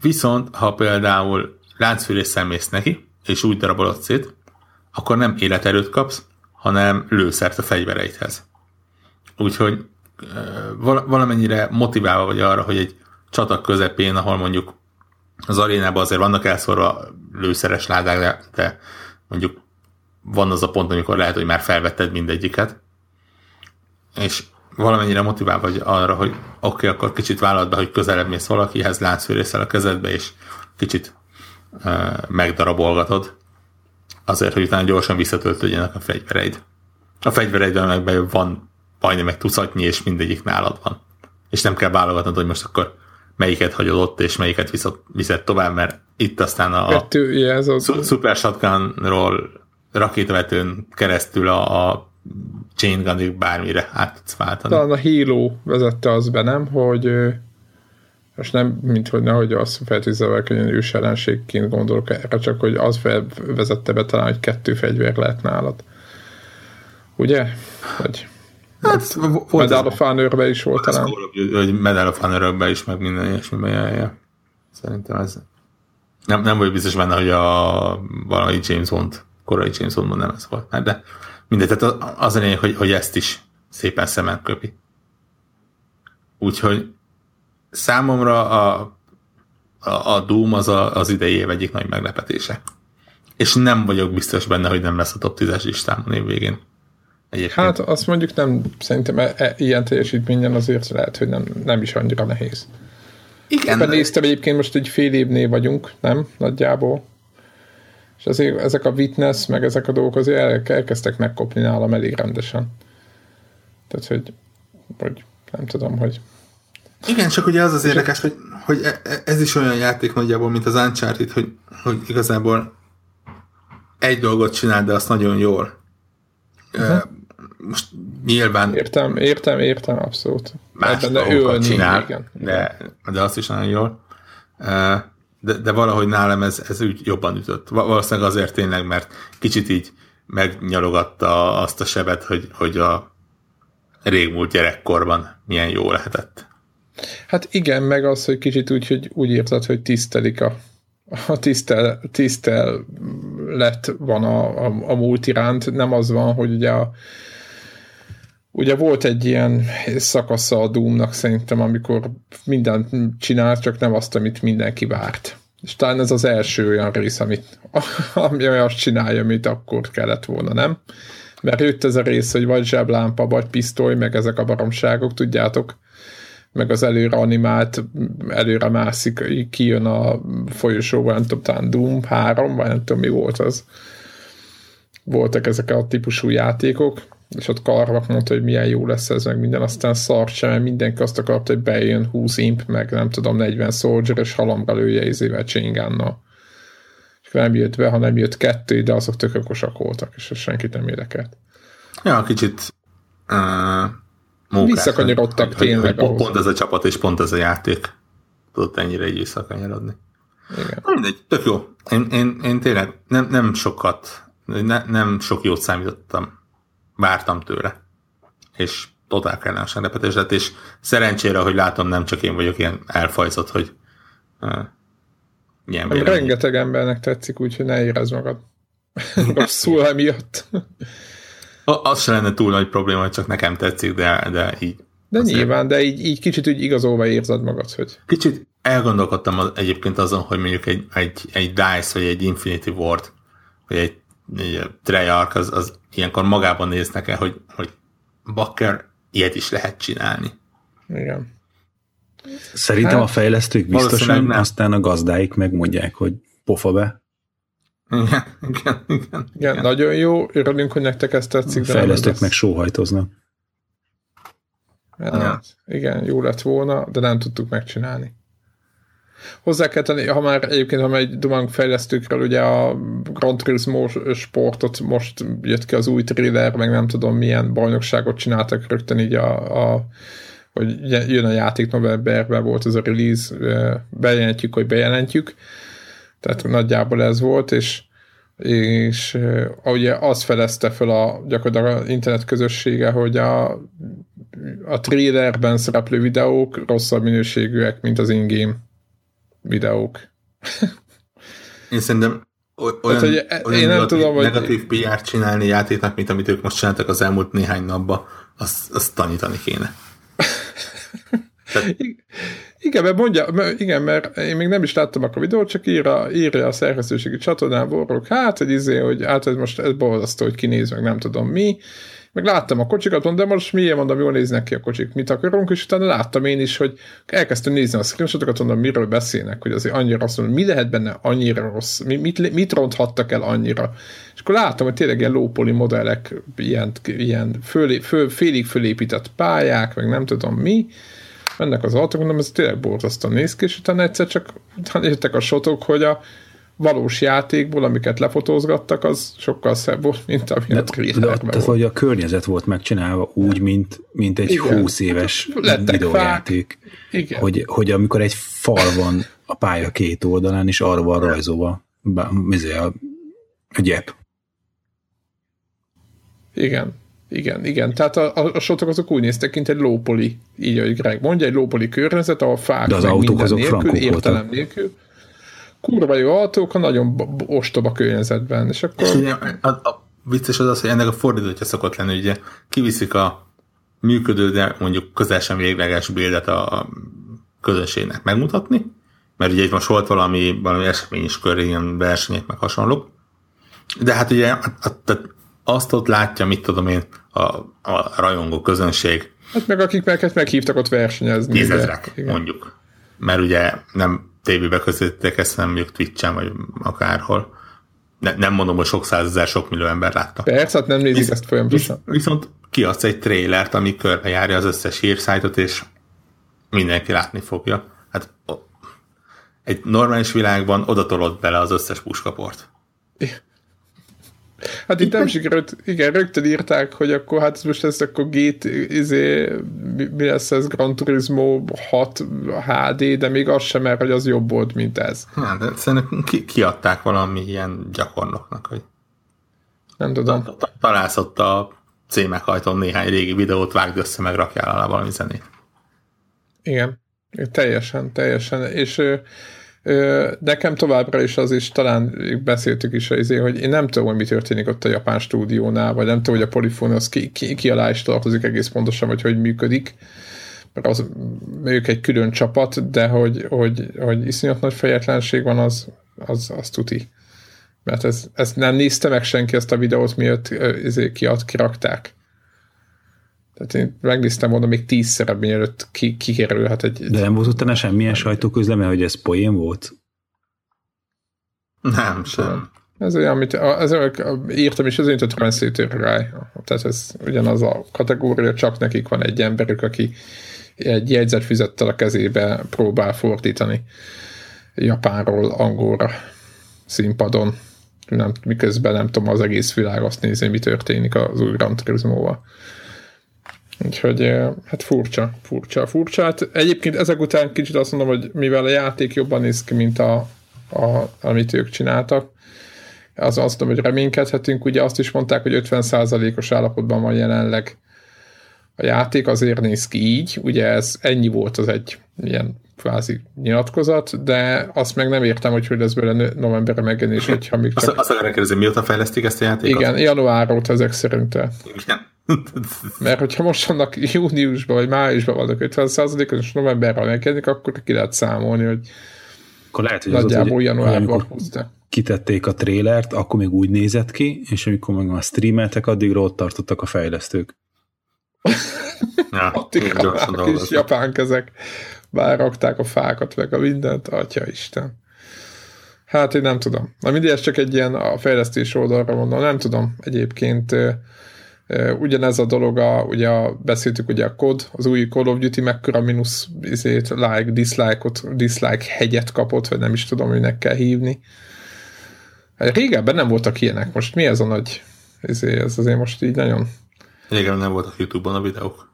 Viszont, ha például láncfűrésszel mész neki, és úgy darabolod szét, akkor nem életerőt kapsz, hanem lőszert a fegyvereidhez. Úgyhogy valamennyire motiválva vagy arra, hogy egy csata közepén, ahol mondjuk az arénában azért vannak elszorva lőszeres ládák, de, de mondjuk van az a pont, amikor lehet, hogy már felvetted mindegyiket, és valamennyire motivál vagy arra, hogy oké, okay, akkor kicsit vállalt be, hogy közelebb mész valakihez, láncfűrészel a kezedbe, és kicsit uh, megdarabolgatod, azért, hogy utána gyorsan visszatöltődjenek a fegyvereid. A fegyvereidben meg van majdnem meg tucatnyi, és mindegyik nálad van. És nem kell válogatnod, hogy most akkor melyiket hagyod ott, és melyiket viszed, viszed tovább, mert itt aztán a, Kettő, yeah, ez az... Super Shotgunról rakétavetőn keresztül a, a chain gunig bármire át tudsz váltani. Talán a Halo vezette az be, nem? Hogy most nem, mint hogy nehogy azt feltételezzek, hogy ős ellenségként gondolok erre, csak hogy az vezette be talán, hogy kettő fegyver lehet nálad. Ugye? Hogy... Hát, volt Medal of honor is volt talán. Hogy Medal of honor is, meg minden ilyesmiben járja. Szerintem ez... Nem, nem vagy biztos benne, hogy a valami James Bond, korai James Bondban nem ez volt. De mindegy, tehát az a lényeg, hogy, hogy ezt is szépen szemen köpi. Úgyhogy számomra a, a, a Doom az a, az idei év egyik nagy meglepetése. És nem vagyok biztos benne, hogy nem lesz a top 10-es listámon év végén. Egyébként. Hát azt mondjuk nem, szerintem e, e, ilyen teljesítményen azért lehet, hogy nem, nem is annyira nehéz. Igen. Éppen néztem egyébként most egy fél évnél vagyunk, nem? Nagyjából. És azért ezek a witness, meg ezek a dolgok azért el, elkezdtek megkopni nálam elég rendesen. Tehát, hogy, hogy nem tudom, hogy igen, csak ugye az az érdekes, hogy, hogy e, e, ez is olyan játék nagyjából, mint az Uncharted, hogy, hogy igazából egy dolgot csinál, de azt nagyon jól. Uh-huh. Most nyilván... Értem, értem, értem, abszolút. Más de dolgokat csinál, igen. De, de azt is nagyon jól. De, de valahogy nálam ez, ez úgy jobban ütött. Valószínűleg azért tényleg, mert kicsit így megnyalogatta azt a sebet, hogy, hogy a régmúlt gyerekkorban milyen jó lehetett. Hát igen, meg az, hogy kicsit úgy, hogy úgy érted, hogy tisztelik a, a tisztel, tisztel lett van a, a, a múlt iránt, nem az van, hogy ugye a, Ugye volt egy ilyen szakasza a Doomnak szerintem, amikor mindent csinált, csak nem azt, amit mindenki várt. És talán ez az első olyan rész, amit, ami azt csinálja, amit akkor kellett volna, nem? Mert jött ez a rész, hogy vagy zseblámpa, vagy pisztoly, meg ezek a baromságok, tudjátok, meg az előre animált, előre mászik, kijön a folyosóban, nem tudom, talán Doom 3, vagy nem tudom, mi volt az. Voltak ezek a típusú játékok, és ott Karvak mondta, hogy milyen jó lesz ez, meg minden, aztán szart sem, mert mindenki azt akarta, hogy bejön 20 imp, meg nem tudom, 40 soldier, és halomra lője izével csingánnal. És nem jött be, ha nem jött kettő, de azok tök okosak voltak, és senkit nem érdekelt. Ja, kicsit uh. Visszakanyarodtak tényleg. Hogy, hogy pont ez a csapat és pont ez a játék tudott ennyire így visszakanyarodni. Igen. Na mindegy, tök jó. Én, én, én tényleg nem, nem sokat, ne, nem sok jót számítottam, vártam tőle. És totál kellemesen repetés lett, és szerencsére, hogy látom, nem csak én vagyok ilyen elfajzott, hogy uh, ilyen Rengeteg embernek tetszik, úgyhogy ne érezd magad rosszul emiatt. Az se lenne túl nagy probléma, hogy csak nekem tetszik, de, de így. De azért... nyilván, de így, így kicsit úgy igazolva érzed magad, hogy... Kicsit elgondolkodtam az, egyébként azon, hogy mondjuk egy, egy, egy DICE, vagy egy Infinity Ward, vagy egy Treyarch, az, az ilyenkor magában néznek el, hogy, hogy bakker, ilyet is lehet csinálni. Igen. Szerintem hát, a fejlesztők biztosan, aztán a gazdáik megmondják, hogy pofa be. Igen, igen, igen. Igen, nagyon jó, örülünk, hogy nektek ezt tetszik. A fejlesztők meg sóhajtoznak. Hát, ja. Igen, jó lett volna, de nem tudtuk megcsinálni. Hozzá kell tenni, ha már egyébként, ha egy Dumang fejlesztőkről, ugye a Grand Turismo sportot most jött ki az új trailer, meg nem tudom milyen bajnokságot csináltak rögtön így a, a hogy jön a játék novemberben volt ez a release, bejelentjük, hogy bejelentjük, tehát nagyjából ez volt, és és ugye az felezte fel a gyakorlatilag internet közössége, hogy a, a trailerben szereplő videók rosszabb minőségűek, mint az in-game videók. Én szerintem olyan, hát, hogy olyan én nem tudom, hogy... negatív PR-t csinálni játéknak, mint amit ők most csináltak az elmúlt néhány napban, azt, azt tanítani kéne. Tehát... Igen, mert mondja, mert, igen, mert én még nem is láttam a videót, csak írja, írja a szerkesztőségi csatornán borok, hát, hogy izé, hogy hát ez most ez borzasztó, hogy kinéz, meg nem tudom mi, meg láttam a kocsikat, mondom, de most miért mondom, jól néznek ki a kocsik, mit akarunk, és utána láttam én is, hogy elkezdtem nézni a screenshotokat, mondom, miről beszélnek, hogy azért annyira rossz, mi lehet benne annyira rossz, mit, mit ronthattak el annyira. És akkor láttam, hogy tényleg ilyen lópoli modellek, ilyen, ilyen föl, föl, félig fölépített pályák, meg nem tudom mi, mennek az autók, mondom, ez tényleg borzasztóan néz ki, és utána egyszer csak jöttek a sotok, hogy a valós játékból, amiket lefotózgattak, az sokkal szebb volt, mint ami de, a trailerben Tehát, hogy a környezet volt megcsinálva úgy, mint, mint egy Igen. 20 éves Lettek videójáték. Igen. Hogy, hogy amikor egy fal van a pálya két oldalán, és arra van rajzolva a, a gyep. Igen. Igen, igen. Tehát a, a, a sotok azok úgy néztek, mint egy lópoli, így, ahogy Greg mondja, egy lópoli környezet, ahol fák De az autók azok nélkül, értelem voltak. nélkül. Kurva jó autók a nagyon ostoba környezetben, és akkor... És ugye a, a vicces az az, hogy ennek a fordítottja szokott lenni, ugye kiviszik a működő, de mondjuk közel sem végleges bildet a közönségnek megmutatni, mert ugye itt most volt valami, valami esemény is köré, ilyen versenyek, meg hasonlók. De hát ugye a, a, azt ott látja, mit tudom én, a, a rajongó közönség, Hát meg akik meg, meghívtak ott versenyezni. tízezrek, mondjuk. Mert ugye nem tévébe közöttek ezt, hanem mondjuk Twitch-en, vagy akárhol. Ne, nem mondom, hogy sok százezer, sok millió ember látta. Persze, hát nem nézik Visz- ezt folyamatosan. Visz, viszont kiadsz egy trailert, ami körbejárja az összes hírszájtot, és mindenki látni fogja. Hát egy normális világban oda tolod bele az összes puskaport. Hát itt nem sikerült, igen, rögtön írták, hogy akkor hát ez most ez akkor GT, izé, mi, mi lesz ez, Gran Turismo 6 HD, de még az sem, mert hogy az jobb volt, mint ez. Hát, de szerintem ki, kiadták valami ilyen gyakornoknak, hogy Nem tudom. ta- találsz ott a C meghajtón néhány régi videót, vágd össze, meg rakjál alá valami zenét. Igen, teljesen, teljesen, és nekem továbbra is az is, talán beszéltük is, izé, hogy én nem tudom, hogy mi történik ott a japán stúdiónál, vagy nem tudom, hogy a Polyphony az ki, ki, ki alá is tartozik egész pontosan, vagy hogy működik, mert az, ők egy külön csapat, de hogy, hogy, hogy iszonyat nagy fejetlenség van, az, az, az tuti. Mert ez, ezt nem nézte meg senki ezt a videót, miatt izé, kiad, kirakták. Tehát én megnéztem volna még tízszer, mielőtt ki, kikerülhet egy... De nem volt utána semmilyen sajtóközleme, hogy ez poén volt? Nem, sem. Ez olyan, amit ez, olyan- írtam is, az mint a Translator Guy. Tehát ez ugyanaz a kategória, csak nekik van egy emberük, aki egy jegyzetfüzettel a kezébe próbál fordítani japánról angolra színpadon. Nem, miközben nem tudom, az egész világ azt nézi, mi történik az új Gran Turismo-val. Úgyhogy eh, hát furcsa, furcsa, furcsa. Hát egyébként ezek után kicsit azt mondom, hogy mivel a játék jobban néz ki, mint a, a, amit ők csináltak, az azt mondom, hogy reménykedhetünk. Ugye azt is mondták, hogy 50%-os állapotban van jelenleg a játék, azért néz ki így. Ugye ez ennyi volt az egy ilyen kvázi nyilatkozat, de azt meg nem értem, hogy hogy lesz belőle novemberre megjelenés, hogyha még Azt, csak... azt akarom kérdezni, mióta fejlesztik ezt a játékot? Igen, január óta ezek szerint. Igen. Mert hogyha most annak júniusban vagy májusban vannak 50%-os, és novemberre megjelenik, akkor ki lehet számolni, hogy Akkor lehet, hogy az, nagyjából hogy januárban hozta. kitették a trélert, akkor még úgy nézett ki, és amikor meg már streameltek, addigra ott tartottak a fejlesztők. Ja, Addig gyorsan a kis japán kezek már rakták a fákat, meg a mindent, atya Isten. Hát én nem tudom. Na mindig ez csak egy ilyen a fejlesztés oldalra mondom, nem tudom. Egyébként ugyanez a dolog, a, ugye a, beszéltük ugye a kod, az új Call of Duty mekkora mínusz izét, like, dislike-ot, dislike hegyet kapott, vagy nem is tudom, minek kell hívni. Hát Régebben nem voltak ilyenek, most mi ez a nagy izé, ez azért most így nagyon Régen nem voltak YouTube-on a videók.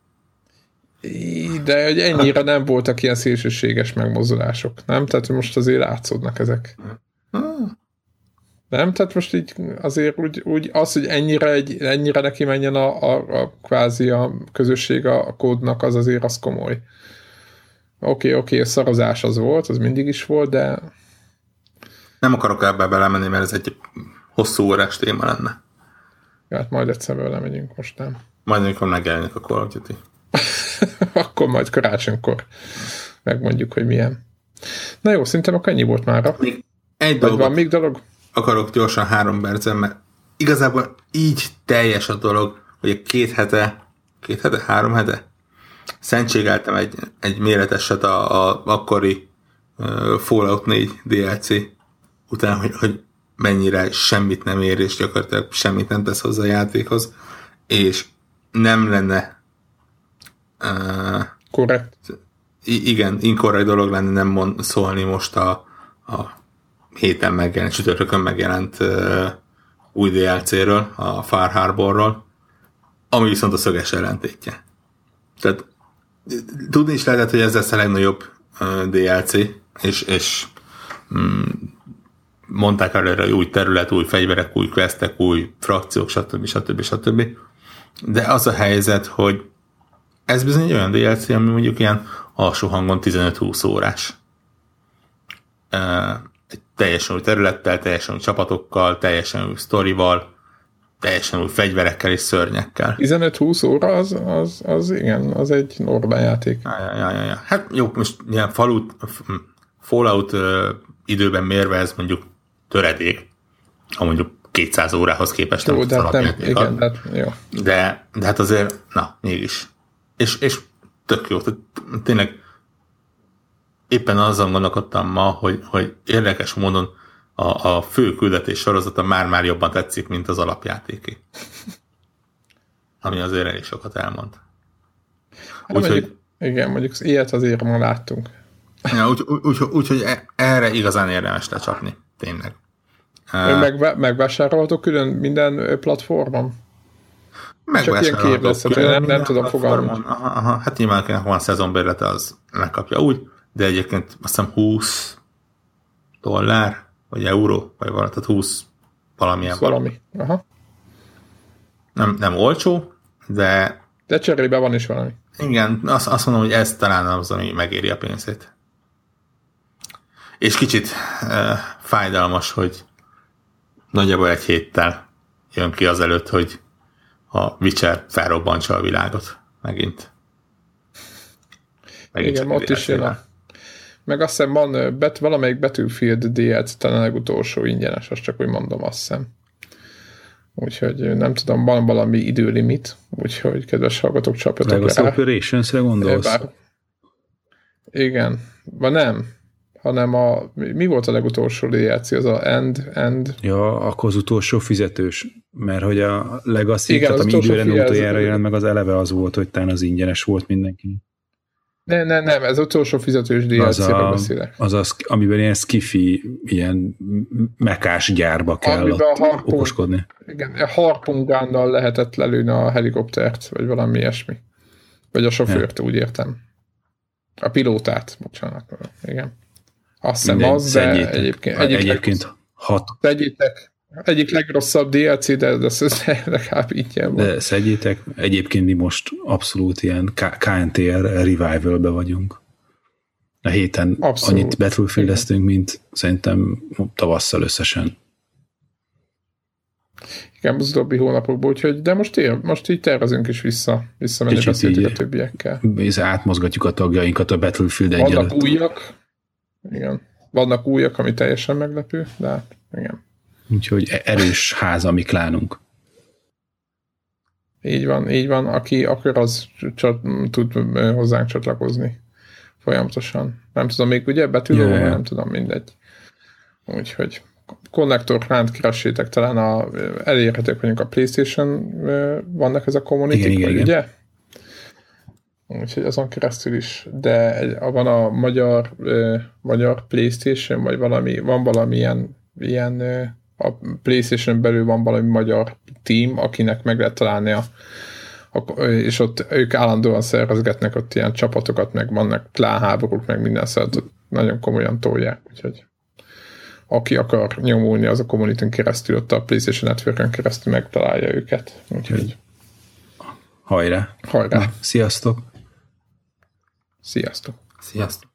De hogy ennyire nem voltak ilyen szélsőséges megmozdulások, nem? Tehát most azért látszódnak ezek. Nem? Tehát most így azért úgy, úgy az, hogy ennyire, egy, ennyire neki menjen a, a, a kvázi a közösség a, a kódnak, az azért az komoly. Oké, okay, oké, okay, szarozás az volt, az mindig is volt, de Nem akarok ebbe belemenni, mert ez egy hosszú órás téma lenne. hát majd egyszer vele megyünk, most nem. Majd amikor megjelenik a Call of Duty. Akkor majd karácsonykor megmondjuk, hogy milyen. Na jó, szerintem akkor ennyi volt már. Egy dolgot van még dolog? Akarok gyorsan három percen, mert igazából így teljes a dolog, hogy két hete, két hete, három hete szentségeltem egy, egy méreteset a, a akkori uh, Fallout 4 DLC után, hogy, hogy mennyire semmit nem ér, és gyakorlatilag semmit nem tesz hozzá a játékhoz, és nem lenne uh, Korrekt. Igen, inkorrekt dolog lenne nem mond, szólni most a, a héten megjelent, csütörtökön megjelent uh, új DLC-ről, a Far Harborról, ami viszont a szöges ellentétje. Tehát tudni is lehetett, hogy ez lesz a legnagyobb uh, DLC, és, és mm, mondták előre, hogy új terület, új fegyverek, új questek, új frakciók, stb. stb. stb. de az a helyzet, hogy ez bizony egy olyan DLC, ami mondjuk ilyen alsó hangon 15-20 órás. Teljesen új területtel, teljesen új csapatokkal, teljesen új sztorival, teljesen új fegyverekkel és szörnyekkel. 15-20 óra az, az, az igen, az egy normál játék. Ja, ja, ja, ja. Hát jó, most ilyen falut, Fallout ö, időben mérve ez mondjuk töredék, ha mondjuk 200 órához képest jó, de hát nem, igen, de, hát, jó. De, de hát azért, na, mégis. És, és tök jó, tehát tényleg éppen azon gondolkodtam ma, hogy, hogy érdekes módon a, a fő küldetés sorozata már-már jobban tetszik, mint az alapjátéké. Ami azért elég sokat elmond. Hát úgyhogy, mondjuk, igen, mondjuk ilyet azért ma láttunk. Ja, úgyhogy úgy, úgy, úgy, e, erre igazán érdemes lecsapni, tényleg. Meg, megvásárolhatok külön minden platformon? Csak ilyen képletszerű, nem, nem tudom fogalmazni. Hát nyilván akinek van szezonbérlete, az megkapja úgy, de egyébként azt hiszem 20 dollár, vagy euró, vagy valami, tehát 20 valamilyen. 20 valami, aha. Nem, nem olcsó, de... De cserébe van is valami. Igen, azt, azt mondom, hogy ez talán az, ami megéri a pénzét. És kicsit uh, fájdalmas, hogy nagyjából egy héttel jön ki az előtt, hogy a Witcher felrobbantsa a világot megint. megint Igen, ott is jön a... Meg azt hiszem van bet, valamelyik Battlefield DLC, talán a legutolsó ingyenes, azt csak úgy mondom, azt hiszem. Úgyhogy nem tudom, van valami időlimit, úgyhogy kedves hallgatók, csapjatok le. Meg Operations-re gondolsz? Bár, igen, vagy nem hanem a, mi volt a legutolsó DLC, az a End, End? Ja, akkor az utolsó fizetős, mert hogy a Legacy, Igen, tehát ami időre utoljára jelent meg, az eleve az volt, hogy talán az ingyenes volt mindenki. Nem, nem, nem, ez utolsó fizetős DLC-ről beszélek. Az az, amiben ilyen skifi, ilyen mekás gyárba kell amiben ott harpun, okoskodni. Igen, a harpungánnal lehetett lelőni a helikoptert, vagy valami ilyesmi. Vagy a sofőrt, ja. úgy értem. A pilótát, bocsánat. Igen. Azt hiszem az, de egyébként, egyik egyébként hat. Szedjétek. Egyik legrosszabb DLC, de, ez legalább így van. De szedjétek. Egyébként mi most abszolút ilyen KNTR revival-be vagyunk. A héten abszolút. annyit battlefield mint szerintem tavasszal összesen. Igen, az utóbbi hónapokból, úgyhogy, de most, ér, most így tervezünk is vissza, visszamenni beszéltük a többiekkel. Átmozgatjuk a tagjainkat a Battlefield egy Vannak újak, igen. Vannak újak, ami teljesen meglepő, de hát igen. Úgyhogy e- erős ház a mi klánunk. Így van, így van. Aki akar, az csat, tud hozzánk csatlakozni folyamatosan. Nem tudom, még ugye betűlő, yeah. nem tudom, mindegy. Úgyhogy konnektor ránt keressétek, talán a, elérhetők vagyunk a Playstation, vannak ez a community, igen, igen, igen. ugye? úgyhogy azon keresztül is, de van a magyar, magyar Playstation, vagy valami, van valamilyen ilyen, a Playstation belül van valami magyar team, akinek meg lehet találni a, a és ott ők állandóan szervezgetnek ott ilyen csapatokat, meg vannak klánháborúk, meg minden szóval nagyon komolyan tolják, úgyhogy aki akar nyomulni, az a community keresztül, ott a PlayStation network keresztül megtalálja őket. Úgyhogy Hajrá! Hajrá! Na, sziasztok! Sziasztok! Sziasztok!